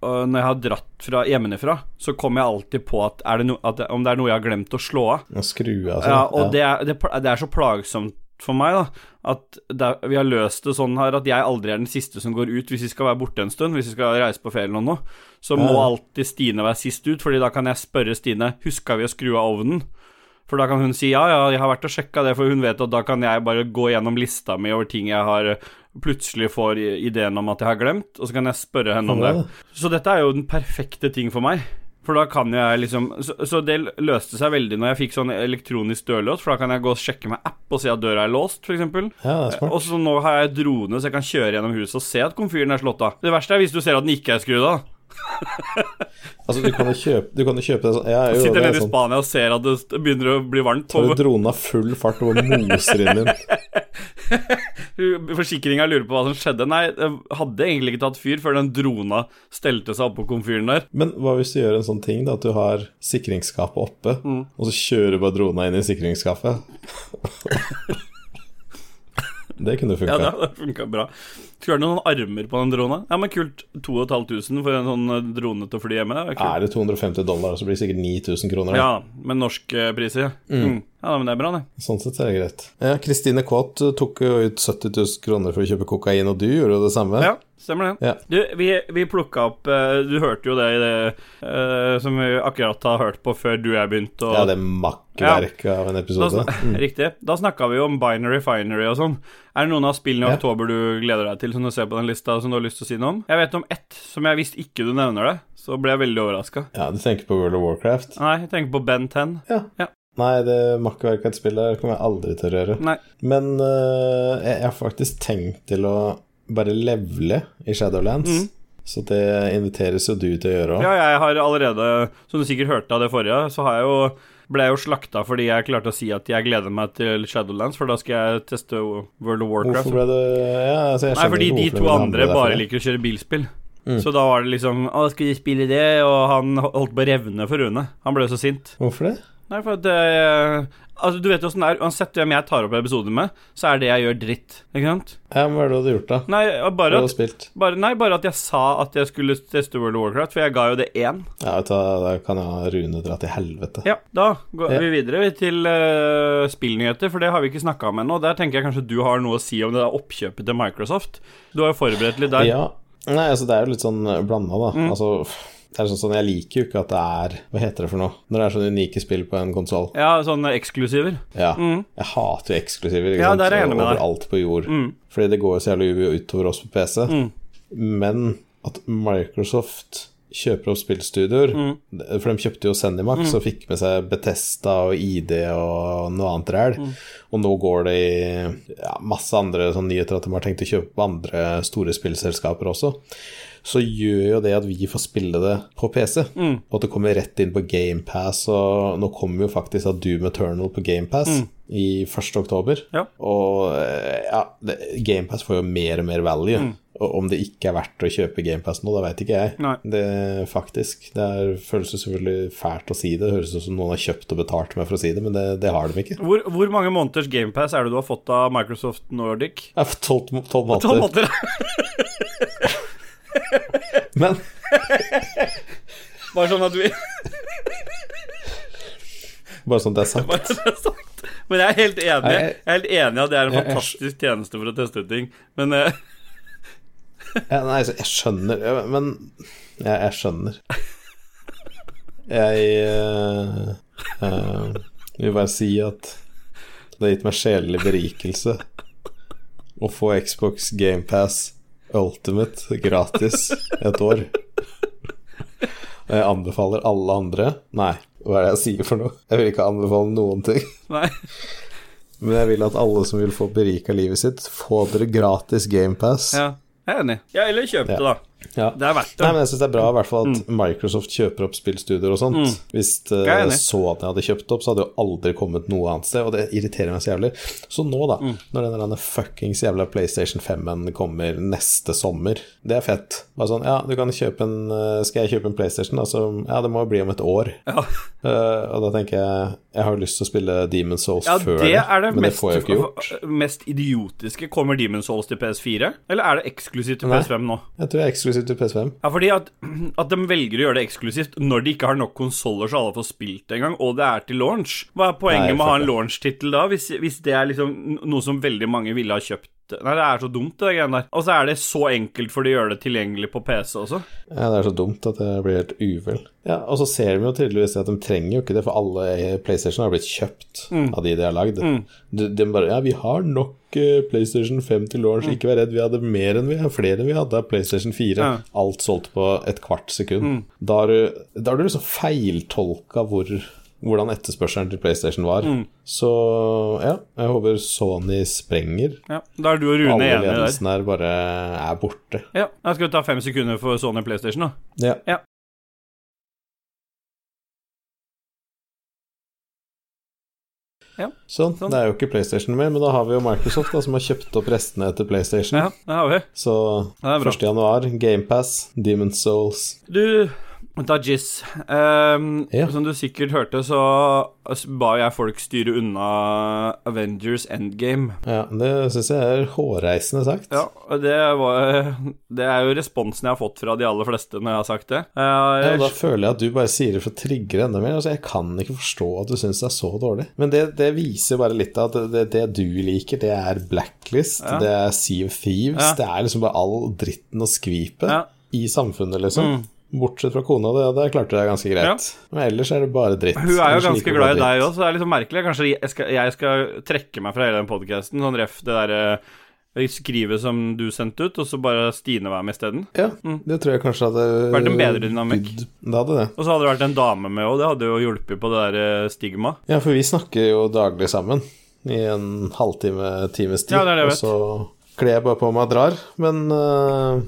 når jeg har dratt fra hjemmefra, så kommer jeg alltid på at, det no, at om det er noe jeg har glemt å slå av. Skru av altså. Ja, og Det, er, det, det er så plagsomt for meg, da, at det, er- vi har løst det sånn her at jeg aldri er den siste som går ut hvis vi skal være borte en stund, hvis vi skal reise på ferie eller noe. Så må alltid Stine være sist ut, Fordi da kan jeg spørre Stine Huska vi å skru av ovnen. For da kan hun si ja, ja, jeg har vært og sjekka det, for hun vet at da kan jeg bare gå gjennom lista mi over ting jeg har plutselig får ideen om at jeg har glemt, og så kan jeg spørre henne om det. Så dette er jo den perfekte ting for meg. For da kan jeg liksom Så, så det løste seg veldig når jeg fikk sånn elektronisk dørlås, for da kan jeg gå og sjekke med app og se at døra er låst, f.eks. Ja, smart. Og så nå har jeg drone, så jeg kan kjøre gjennom huset og se at komfyren er slått av. Det verste er hvis du ser at den ikke er skrudd av. *laughs* Altså, du kan jo kjøpe, du kan jo kjøpe det sånn jeg, jo, Sitter er nede i sånn. Spania og ser at det begynner å bli varmt. Tar du dronen av full fart og moser inn din *laughs* forsikringa lurer på hva som skjedde. Nei, jeg hadde egentlig ikke tatt fyr før den drona stelte seg oppå komfyren der. Men hva hvis du gjør en sånn ting, da, at du har sikringsskapet oppe, Mm. og så kjører du bare drona inn i sikringsskapet? *laughs* det kunne funka. Ja, det funka bra. Skulle det noen armer på den drona? Ja, men kult. 2500 for en sånn eh, drone til å fly hjemme. Det er. Er det 250 dollar, så blir det sikkert 9000 kroner. da. Ja, med norske priser. Mm. Ja, men det er bra, det. Sånn sett er det greit. Ja, Kristine Kaat eh, tok jo ut 70 000 kroner for å kjøpe kokain, og du gjorde jo det samme. Ja, stemmer det. Ja. Du, vi, vi plukka opp eh, Du hørte jo det i det eh, som vi akkurat har hørt på før du og jeg begynte å Ja, det makkverket av en da, episode. *laughs* Riktig. Da snakka vi jo om Binary Finery og sånn. Er det noen av spillene i Ja. oktober du gleder deg til, som du ser på den lista, som du har lyst til å si noe om? Jeg vet om ett som jeg visste ikke du nevner det, så ble jeg veldig overraska. Ja, du tenker på World of Warcraft? Nei, jeg tenker på Ben 10. Ja. Ja. Nei, det makkverket av der kommer jeg aldri til å røre. Nei. Men uh, jeg har faktisk tenkt til å bare levele i Shadowlands. Så det inviteres jo du til å gjøre òg. Mm. Ja, jeg har allerede, som du sikkert hørte av det forrige, så har jeg jo ble jeg jo slakta fordi jeg klarte å si at jeg gleder meg til Shadowlands, for da skal jeg teste World of Warcraft. Hvorfor ble det ja, altså Nei, fordi ikke de to andre bare liker å kjøre bilspill. Mm. Så da var det liksom Å, skal de spille det? Og han holdt på å revne for Rune. Han ble så sint. Hvorfor det? Nei, for at det Altså, du vet jo åssen det er. Uansett hvem jeg tar opp episoder med, så er det jeg gjør, dritt. Ikke sant? Ja, men Hva er det du hadde gjort, da? Nei, bare at, bare, nei, bare at jeg sa at jeg skulle teste World of Warcraft, for jeg ga jo det én. Ja, vet du, Da kan jeg ha Rune dra til helvete. Ja, da går Ja. vi videre til uh, spillnyheter, for det har vi ikke snakka om ennå. Der tenker jeg kanskje du har noe å si om det der oppkjøpet til Microsoft. Du har jo forberedt litt der. Ja. Nei, altså det er jo litt sånn blanda, da. Mm. Altså det er sånn, sånn, Jeg liker jo ikke at det er Hva heter det for noe? Når det er sånne unike spill på en konsoll. Ja, sånne eksklusiver. Ja. Jeg hater jo eksklusiver ikke Mm. Ja, sant? der er jeg enig med deg. overalt på jord. Mm. Fordi det går jo så jævlig utover oss på PC. Mm. Men at Microsoft kjøper opp spillstudioer Mm. For de kjøpte jo Zenimax og fikk med seg Betesta og ID og noe annet ræl. Mm. Og nå går det i ja, masse andre sånn nyheter at de har tenkt å kjøpe andre store spillselskaper også. Så gjør jo det at vi får spille det på PC, Mm. og at det kommer rett inn på GamePass. Og nå kommer jo faktisk at Doom Eternal på GamePass i 1. oktober. Mm. Ja. Og eh, ja, GamePass får jo mer og mer value. Mm. Og om det ikke er verdt å kjøpe GamePass nå, det veit ikke jeg. Nei. Det faktisk Det er, føles jo selvfølgelig fælt å si det. Det høres ut som noen har kjøpt og betalt meg for å si det, men det, det har de ikke. Hvor, hvor mange måneders GamePass er det du har fått av Microsoft Nordic? Tolv måneder. Tolv måneder. måneder. *laughs* Men *laughs* Bare sånn at vi bare sånn at det er sagt. Bare så det er sagt. Men jeg er helt enig Jeg er helt enig at det er en fantastisk tjeneste for å teste ut ting, men Ja, nei, altså, jeg skjønner Men jeg, jeg skjønner. Jeg eh, eh, vil bare si at det har gitt meg sjelelig berikelse å få Xbox GamePass Ultimate gratis et år. Og jeg anbefaler alle andre Nei, hva er det jeg sier for noe? Jeg vil ikke anbefale noen ting. Nei. Men jeg vil at alle som vil få berika livet sitt, få dere gratis GamePass. Ja, jeg er enig. Ja, eller kjøp det, da. Ja. Det er verdt det. Nei, men jeg syns det er bra i hvert fall at Microsoft kjøper opp spillstudier og sånt. Hvis uh, Mm. Jeg så at jeg hadde kjøpt opp, så hadde jo aldri kommet noe annet sted, og det irriterer meg så jævlig. Så nå, da, Mm. når den der fuckings jævla PlayStation 5-en kommer neste sommer, det er fett. Bare sånn, ja, du kan kjøpe en uh, Skal jeg kjøpe en PlayStation? Altså, ja, det må jo bli om et år. Ja. Uh, og da tenker jeg Jeg har jo lyst til å spille Demon Souls Ja, før det er det men mest, det får jeg jo ikke gjort. mest idiotiske. Kommer Demon Souls til PS4, eller er det eksklusivt til PS5 nå? Jeg tror jeg er eksklusivt til PS5. Ja, fordi at, *clears throat* at de velger å gjøre det eksklusivt når de ikke har nok konsoller så alle får spilt det engang, og det er til launch. Hva er poenget Nei, med å ha en launch-tittel da, hvis, hvis det er liksom noe som veldig mange ville ha kjøpt? Nei, det er så dumt, det greiene der. Og så er det så enkelt for de gjøre det tilgjengelig på PC også. Ja, det er så dumt at jeg blir helt uvel. Ja, Og så ser vi jo tydeligvis at de trenger jo ikke det, for alle PlayStation har blitt kjøpt Mm. av de de har lagd. De, de bare Ja, vi har nok eh, PlayStation 5 til launch, Mm. ikke vær redd, vi hadde mer enn vi har, flere enn vi hadde av PlayStation 4. Ja. Mm. Alt solgt på et kvart sekund. Da har du, da har du liksom feiltolka hvor hvordan etterspørselen til PlayStation var. Mm. Så ja, jeg håper Sony sprenger. Ja, Da er du og Rune Alle enige der. ledelsen her bare er borte. Ja, Da skal vi ta fem sekunder for Sony PlayStation, da. Ja. Ja. Ja, Sånn, sånn. Det er jo ikke PlayStation mer, men da har vi jo Microsoft, da, som har kjøpt opp restene etter PlayStation. Ja, det har vi. Så Det er 1. januar, GamePass, Demon's Souls Du, Dajis. Um, Ja. Som du sikkert hørte, så ba jeg folk styre unna Avengers Endgame. Ja, det syns jeg er hårreisende sagt. Ja, det, var, det er jo responsen jeg har fått fra de aller fleste når jeg har sagt det. Jeg, Ja, da føler jeg at du bare sier det for å trigge enda mer. Altså, Jeg kan ikke forstå at du syns det er så dårlig. Men det, det viser bare litt av at det, det du liker, det er Blacklist, Ja. det er Sea of Thieves, det er liksom bare all dritten og skvipet i samfunnet, liksom. Mm. Bortsett fra kona, det, det klarte jeg ganske greit. Men ellers er det bare dritt. hun er jo ganske glad i deg òg, så det er sånn merkelig. Kanskje jeg skal, jeg skal trekke meg fra hele den podkasten, sånn ref det derre skrivet som du sendte ut, og så bare Stine være med isteden. Ja, det tror jeg kanskje hadde Mm. Vært en bedre dynamikk. Det hadde det. Og så hadde det vært en dame med òg, det hadde jo hjulpet på det der stigmaet. Ja, for vi snakker jo daglig sammen i en halvtime, times tid. Ja, det er det jeg og så kler jeg bare på meg og drar. Men øh,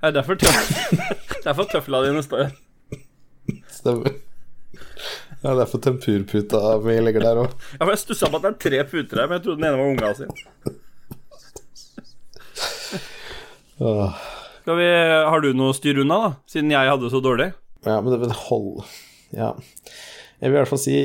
Det er derfor, tøf *laughs* derfor tøfla dine står stemmer. Ja, det er derfor tempurputa mi ligger der òg. Ja, for Jeg stussa på at det er tre puter her, men jeg trodde den ene var unga si. Skal vi, har du noe å styre unna, da? Siden jeg hadde det så dårlig? Ja, men det vil holde Ja. Jeg vil i hvert fall si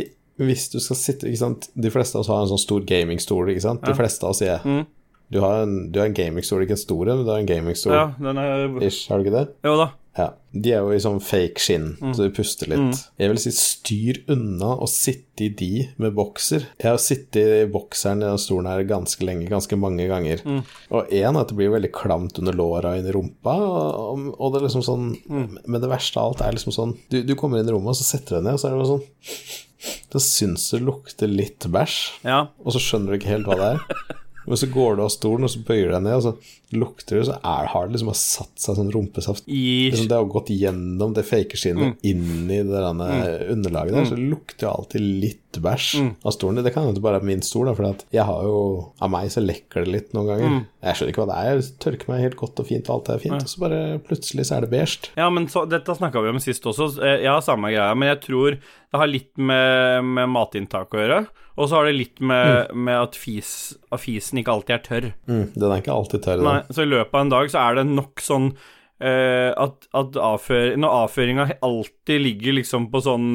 hvis du skal sitte ikke sant? De fleste av oss har en sånn stor gamingstol, ikke sant? De fleste av oss sier Mm. Du, har en, du har en gamingstol, ikke en stor en, men du har en gamingstol. Ja, er Ish, har du ikke det? Jo da. Ja. De er jo i sånn fake skinn, Mm. så de puster litt. Jeg vil si styr unna å sitte i de med bokser. Jeg har sittet i bokseren i den stolen her ganske lenge, ganske mange ganger. Mm. Og én at det blir veldig klamt under låra og inn i rumpa, og, og det er liksom sånn Mm. Men det verste av alt er liksom sånn Du, du kommer inn i rommet, og så setter du deg ned, og så er det bare sånn Da syns det lukter litt bæsj, Ja. og så skjønner du ikke helt hva det er. *laughs* Men så går du av stolen, og så bøyer du deg ned, og så lukter det, så er, har det liksom har satt seg sånn rumpesaft liksom det har gått gjennom det fake skinnet inn i det mm. underlaget der, så lukter jo alltid litt bæsj av stolen. Det kan ikke bare er min stol, da, for jeg har jo Av meg så lekker det litt noen ganger. Jeg skjønner ikke hva det er. Jeg tørker meg helt godt og fint, og alt er fint, og så bare plutselig så er det beige. Ja, men så, dette snakka vi om sist også. Eh, Jeg har samme greia, men jeg tror det har litt med, med matinntak å gjøre. Og så har det litt med, med at, fis, at fisen ikke alltid er tørr. Mm, den er ikke alltid tørr. Nei, så i løpet av en dag så er det nok sånn uh, at, at avfør, Når avføringa alltid ligger liksom på sånn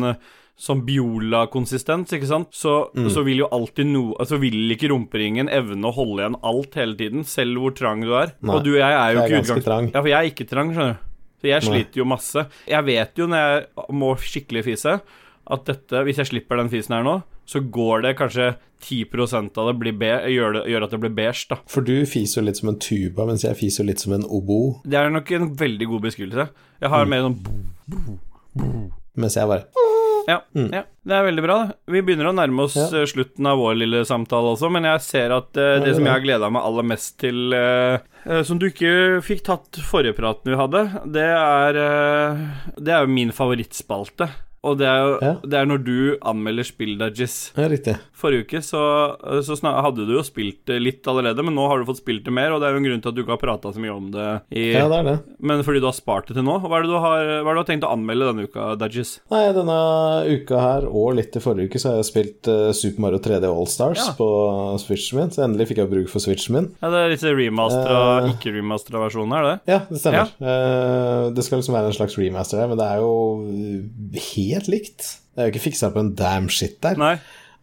Sånn Biola-konsistens, ikke sant, så, så vil jo alltid noe Altså vil ikke rumperingen evne å holde igjen alt hele tiden, selv hvor trang du er. Nei, og du og jeg er jo jeg er ikke utgangs- Ja, for jeg er ikke trang, skjønner du. Så jeg sliter jo masse. Jeg vet jo når jeg må skikkelig fise, at dette, hvis jeg slipper den fisen her nå, så går det kanskje 10% av det blir be, gjør, det, gjør at det blir beige, da. For du fiser jo litt som en tuba, mens jeg fiser jo litt som en obo. Det er nok en veldig god beskrivelse. Jeg har mer sånn Mens jeg bare ja, ja, det er veldig bra. Vi begynner å nærme oss Ja. eh, slutten av vår lille samtale også, men jeg ser at uh, det som jeg har gleda meg aller mest til, uh, uh, som du ikke fikk tatt forrige praten vi hadde, det er Det er jo min favorittspalte. Og det er jo Ja. det er når du anmelder spill, Dajis. Ja, riktig. Forrige uke så, så hadde du jo spilt det litt allerede, men nå har du fått spilt det mer, og det er jo en grunn til at du ikke har prata så mye om det i Ja, det er det. Men fordi du har spart det til nå. Hva er det du har, det du har tenkt å anmelde denne uka, Dudges? Nei, denne uka her, og litt i forrige uke, så har jeg spilt uh, Super Mario 3D All-Stars Ja. på Switchen min, så endelig fikk jeg bruk for Switchen min. Ja, det er litt remastera, uh, ikke-remastera versjonen er det? Ja, det stemmer. Eh, det skal liksom være en slags remaster her, men det er jo helt helt likt. Det er jo ikke fiksa på en damn shit der. Nei.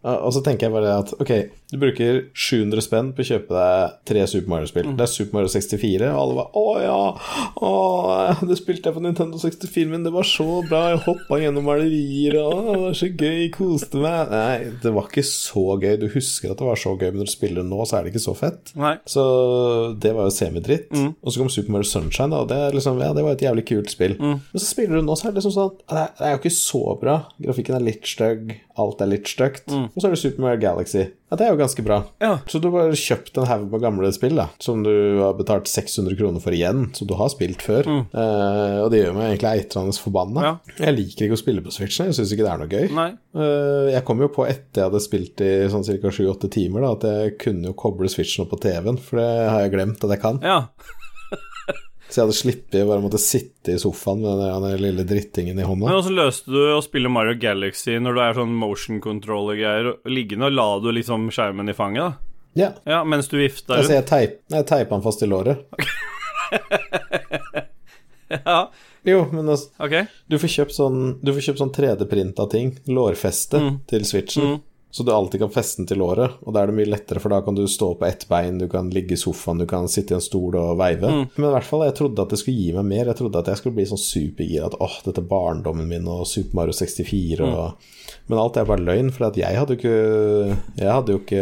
Uh, Og så tenker jeg bare at ok, du bruker 700 spenn på å kjøpe deg tre Super Mario-spill. Det er Super Mario 64, og alle bare 'Å ja, å, det spilte jeg på Nintendo 64, men det var så bra, jeg hoppa gjennom malerier, og det var så gøy, koste meg' Nei, det var ikke så gøy. Du husker at det var så gøy, men når du spiller nå, så er det ikke så fett. Nei. Så det var jo semidritt. Og så kom Super Mario Sunshine, da, og det, liksom, ja, det var et jævlig kult spill. Men så spiller du nå, så er det liksom sånn er, det er jo ikke så bra. Grafikken er litt stygg, alt er litt stygt. Og så er det Super Mario Galaxy. Ja, det er jo ganske bra. Ja. Så du har kjøpt en haug med gamle spill, da, som du har betalt 600 kroner for igjen, som du har spilt før. Eh, og det gjør meg egentlig eitrende forbanna. Ja. Jeg liker ikke å spille på Switchen, jeg syns ikke det er noe gøy. Eh, Jeg kom jo på etter jeg hadde spilt i sånn ca. 7-8 timer, da, at jeg kunne jo koble Switchen opp på TV-en, for det har jeg glemt at jeg kan. Ja. Så jeg hadde sluppet å bare måtte sitte i sofaen med den lille drittingen i hånda. Men også løste du å spille Mario Galaxy når du er sånn motion controller-greier liggende, og la du liksom skjermen i fanget, da? Ja. Ja, mens du vifta Altså, rundt? jeg, teip, jeg teipa den fast i låret. *laughs* Ja, Jo, men altså, okay. du får kjøpt sånn, du får kjøpt sånn 3D-printa ting, lårfeste, til Switchen. Så du alltid kan feste den til låret, og da er det mye lettere, for da kan du stå på ett bein, du kan ligge i sofaen, du kan sitte i en stol og veive. Men i hvert fall, jeg trodde at det skulle gi meg mer. Jeg trodde at jeg skulle bli sånn supergira, at åh, dette er barndommen min og Super Mario 64 og Men alt er bare løgn, for at jeg hadde jo ikke Jeg hadde jo ikke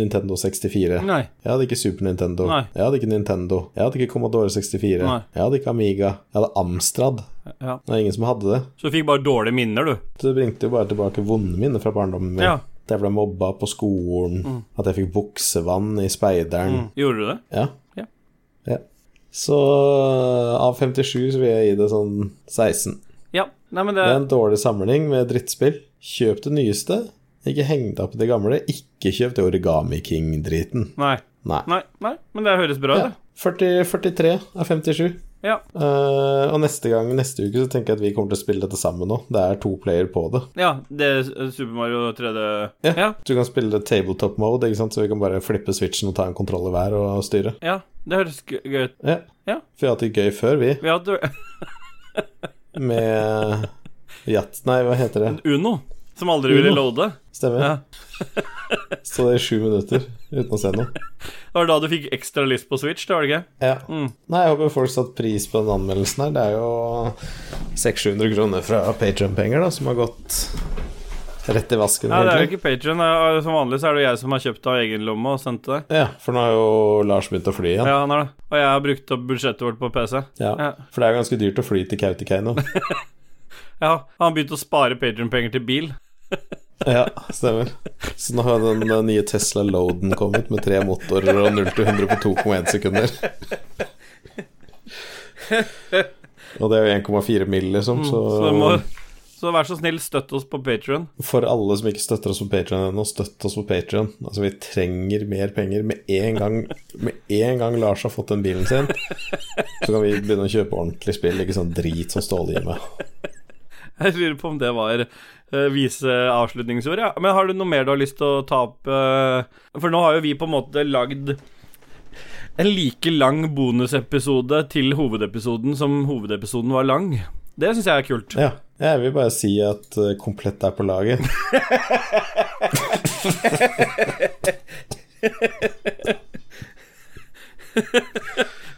Nintendo 64. Nei. Jeg hadde ikke Super Nintendo. Nei. Jeg hadde ikke Nintendo. Jeg hadde ikke Commodore 64. Nei. Jeg hadde ikke Amiga. Jeg hadde Amstrad. Ja. Det er ingen som hadde det. Så du fikk bare dårlige minner, du? Det bringte jo bare tilbake vonde minner fra barndommen min. Ja. At jeg ble mobba på skolen, at jeg fikk buksevann i speideren. Gjorde du det? Ja. Ja. ja. Så av 57 så vil jeg gi det sånn 16. Ja. Nei, men det Det er en dårlig samling med drittspill. Kjøp det nyeste. Ikke heng deg opp i det gamle. Ikke kjøp det Origami King-driten. Nei. Nei. Nei, nei, men det høres bra ut, Ja. det. 40, 43 av 57. Ja. Uh, og neste gang, neste uke, så tenker jeg at vi kommer til å spille dette sammen nå. Det er to player på det. ja. Det er Super Mario 3D Ja. Ja. Du kan spille tabletop mode, ikke sant? så vi kan bare flippe switchen og ta en kontroll i hver og styre. ja. Det høres gøy ut. Ja. Ja. For vi har hatt det gøy før, vi, Vi hadde med *laughs* Jat... Nei, hva heter det? Uno, som aldri ville Uno. loade. Stemmer. Ja. *laughs* *laughs* Så det i sju minutter uten å se noe. Det var da du fikk ekstra lyst på Switch, det var det ikke? Ja. Mm. Nei, jeg håper folk satte pris på den anmeldelsen her. Det er jo 600-700 kroner fra Patreon-penger da, som har gått rett i vasken. Nei, det er jo ikke Patreon. Som vanlig så er det jo jeg som har kjøpt av egen lomme og sendt det. Ja, for nå har jo Lars begynt å fly igjen. Ja, han har det. Og jeg har brukt opp budsjettet vårt på PC. Ja, Ja. For det er jo ganske dyrt å fly til Kautokeino. *laughs* Ja, han har begynt å spare Patreon-penger til bil. *laughs* Ja, stemmer. Så nå har den eh, nye Tesla Loaden kommet med tre motorer og 0 til 100 på 2,1 sekunder. Og det er jo 1,4 mill., liksom, så, Mm, Så, må, så vær så snill, støtt oss på Patreon. For alle som ikke støtter oss på Patreon ennå, støtt oss på Patreon. Altså, vi trenger mer penger. Med en gang Med en gang Lars har fått den bilen sin, så kan vi begynne å kjøpe ordentlig spill, ikke sånn drit som Ståle gir meg. Jeg lurer på om det var vise avslutningsord, ja. Men har du noe mer du har lyst til å ta opp? eh, for nå har jo vi på en måte lagd en like lang bonusepisode til hovedepisoden som hovedepisoden var lang. Det syns jeg er kult. Ja. Jeg vil bare si at eh, Komplett er på laget.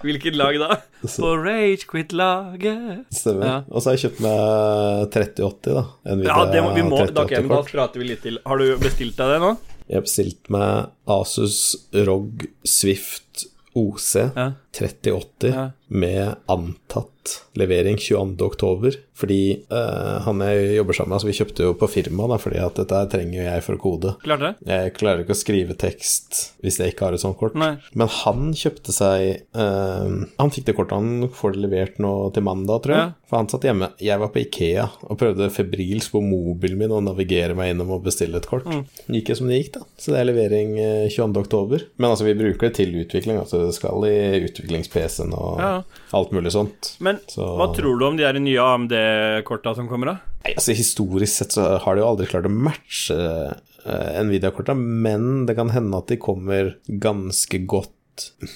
Hvilket lag da? *laughs* På Rage Quit-laget. Stemmer. Ja. Og så har jeg kjøpt meg 3080, da. Nvidia Ja, det må, vi må, da, okay, da prater vi litt til. Har du bestilt deg det nå? Jeg har bestilt meg Asus ROG Swift OC Ja. 3080 Ja. med antatt levering 22. oktober. Fordi uh, han jeg jobber sammen med, altså vi kjøpte jo på firma, da, fordi at dette trenger jo jeg for å kode. Klarer det? Jeg klarer ikke å skrive tekst hvis jeg ikke har et sånt kort. Nei. Men han kjøpte seg uh, Han fikk det kortet, han får det levert nå til mandag, tror jeg. Ja. For han satt hjemme. Jeg var på Ikea og prøvde febrilsk på mobilen min å navigere meg innom og bestille et kort. Mm. Gikk jo som det gikk, da. Så det er levering eh, 22. oktober. Men altså, vi bruker det til utvikling. Altså, det skal i utviklings-PC-en og Ja. alt mulig sånt. Men Så- hva tror du om de her nye AMD-korta som kommer, da? Nei, altså Historisk sett så har de jo aldri klart å matche uh, Nvidia-korta, men det kan hende at de kommer ganske godt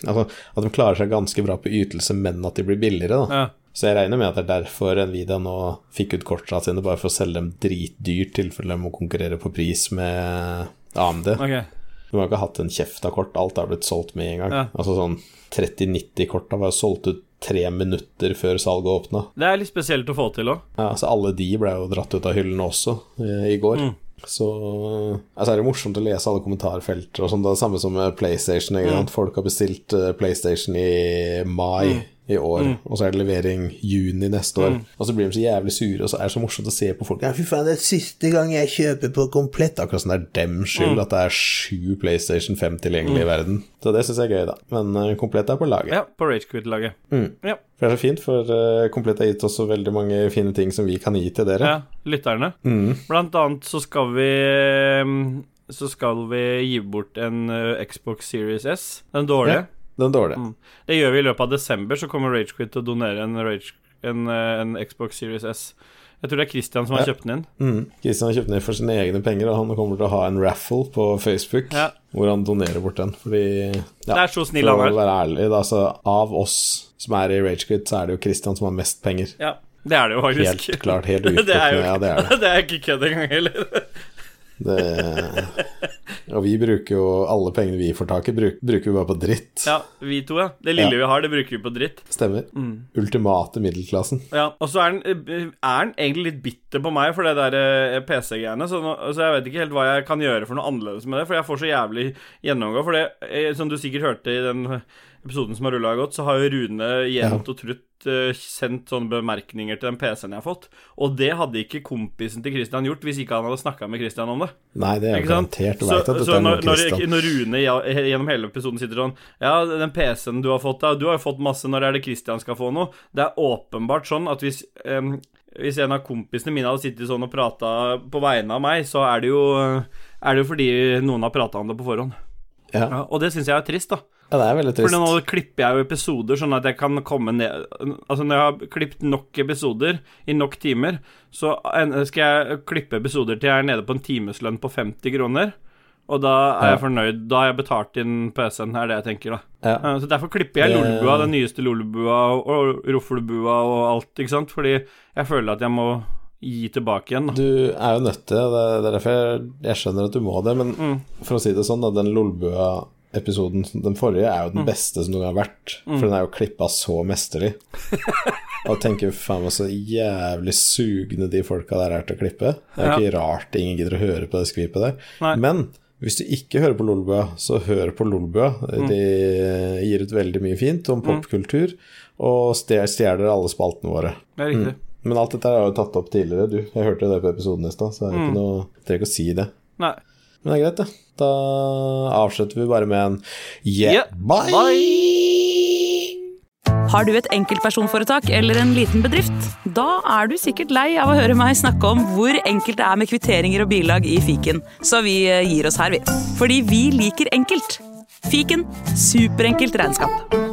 Altså at de klarer seg ganske bra på ytelse, men at de blir billigere, da. Ja. Så jeg regner med at det er derfor Nvidia nå fikk ut kortene sine, bare for å selge dem dritdyrt, i tilfelle de må konkurrere på pris med AMD. Okay. De har ikke hatt en kjeft av kort, alt er blitt solgt med en gang. Ja. Altså sånn 3090-korta var jo solgt ut tre minutter før salget åpna. Det er litt spesielt å få til òg. Ja, altså alle de ble jo dratt ut av hyllene også eh, i går. Så altså er det morsomt å lese alle kommentarfelter og sånn. Det er det samme som med PlayStation. Ikke sant? Folk har bestilt eh, PlayStation i mai i år, og så er det levering juni neste år. Og så blir de så jævlig sure, og så er det så morsomt å se på folk. Ja, fy faen, det er siste gang jeg kjøper på komplett. Akkurat som det er dem skyld at det er sju PlayStation 5 tilgjengelig i verden. Så det syns jeg er gøy, da. Men uh, komplett er på laget. Ja, på Ragequid-laget. Ja. For det er så fint, for uh, Komplett har gitt oss så veldig mange fine ting som vi kan gi til dere. ja, lytterne. Blant annet så skal vi så skal vi gi bort en uh, Xbox Series S. Den dårlige. Ja. Den dårlige. Mm. Det gjør vi i løpet av desember, så kommer Ragequit til å donere en, Rage, en, eh, en Xbox Series S. Jeg tror det er Christian som har Ja. kjøpt den inn. Mm. Christian har kjøpt den inn for sine egne penger, og han kommer til å ha en raffle på Facebook Ja. hvor han donerer bort den. Fordi ja, Det er så snill For han å er. være ærlig, da, så av oss som er i Ragequit, så er det jo Christian som har mest penger. Ja, det er det jo faktisk. Helt klart, helt *laughs* det er jo utelukkende. Ja, det er det. *laughs* det er ikke kødd engang heller. Det. Og vi bruker jo alle pengene vi får tak i, bruk, bruker vi bare på dritt. Ja, vi to, ja. Det lille Ja. vi har, det bruker vi på dritt. Stemmer. Ultimate middelklassen. Ja, Og så er han, er den egentlig litt bitter på meg for det der eh, PC-greiene. Så, så jeg vet ikke helt hva jeg kan gjøre for noe annerledes med det. For jeg får så jævlig gjennomgå. For det, eh, som du sikkert hørte i den episoden som har rulla godt, så har jo Rune jevnt og trutt uh, sendt sånne bemerkninger til den PC-en jeg har fått. Og det hadde ikke kompisen til Christian gjort hvis ikke han hadde snakka med Christian om det. Nei, det er garantert. Så, så når, når, Rune gjennom hele episoden sitter sånn Ja, den PC-en du har fått, da. Du har jo fått masse. Når er det Christian skal få noe? Det er åpenbart sånn at hvis um, hvis en av kompisene mine hadde sittet sånn og prata på vegne av meg, så er det jo, er det jo fordi noen har prata om det på forhånd. Ja. Ja, og det syns jeg er trist, da. Ja, det er veldig trist. For nå klipper jeg jo episoder sånn at jeg kan komme ned Altså når jeg har klippet nok episoder i nok timer, så skal jeg klippe episoder til jeg er nede på en timeslønn på 50 kroner. Og da er jeg fornøyd. Da har jeg betalt inn PC-en, er det jeg tenker, da. Ja. Eh, Så derfor klipper jeg Lolbua, den nyeste Lolbua og Roffelbua og alt, ikke sant? Fordi jeg føler at jeg må gi tilbake igjen, da. Du er jo nødt til det. Det er derfor jeg, jeg skjønner at du må det. Men Mm. for å si det sånn, da, den Lolbua-episoden, den forrige, er jo Mm. den beste som noen har vært. For den er jo klippa så mesterlig. *laughs* Og tenker faen meg så jævlig sugne de folka der er til å klippe. Det er jo ikke rart ingen gidder å høre på det skvipet der. Nei. Men hvis du ikke hører på Lolbua, så hør på Lolbua. Mm. De gir ut veldig mye fint om popkultur, og stje- stjeler alle spaltene våre. Det er riktig. Men alt dette har jeg jo tatt opp tidligere, du. Jeg hørte det på episoden i stad, så det er ikke noe trenger ikke å si det. Nei. Men det er greit, det. Da avslutter vi bare med en yeah, Yeah, bye! Har du et enkeltpersonforetak eller en liten bedrift? Da er du sikkert lei av å høre meg snakke om hvor enkelt det er med kvitteringer og bilag i fiken, så vi eh, gir oss her, vi. Fordi vi liker enkelt. Fiken superenkelt regnskap.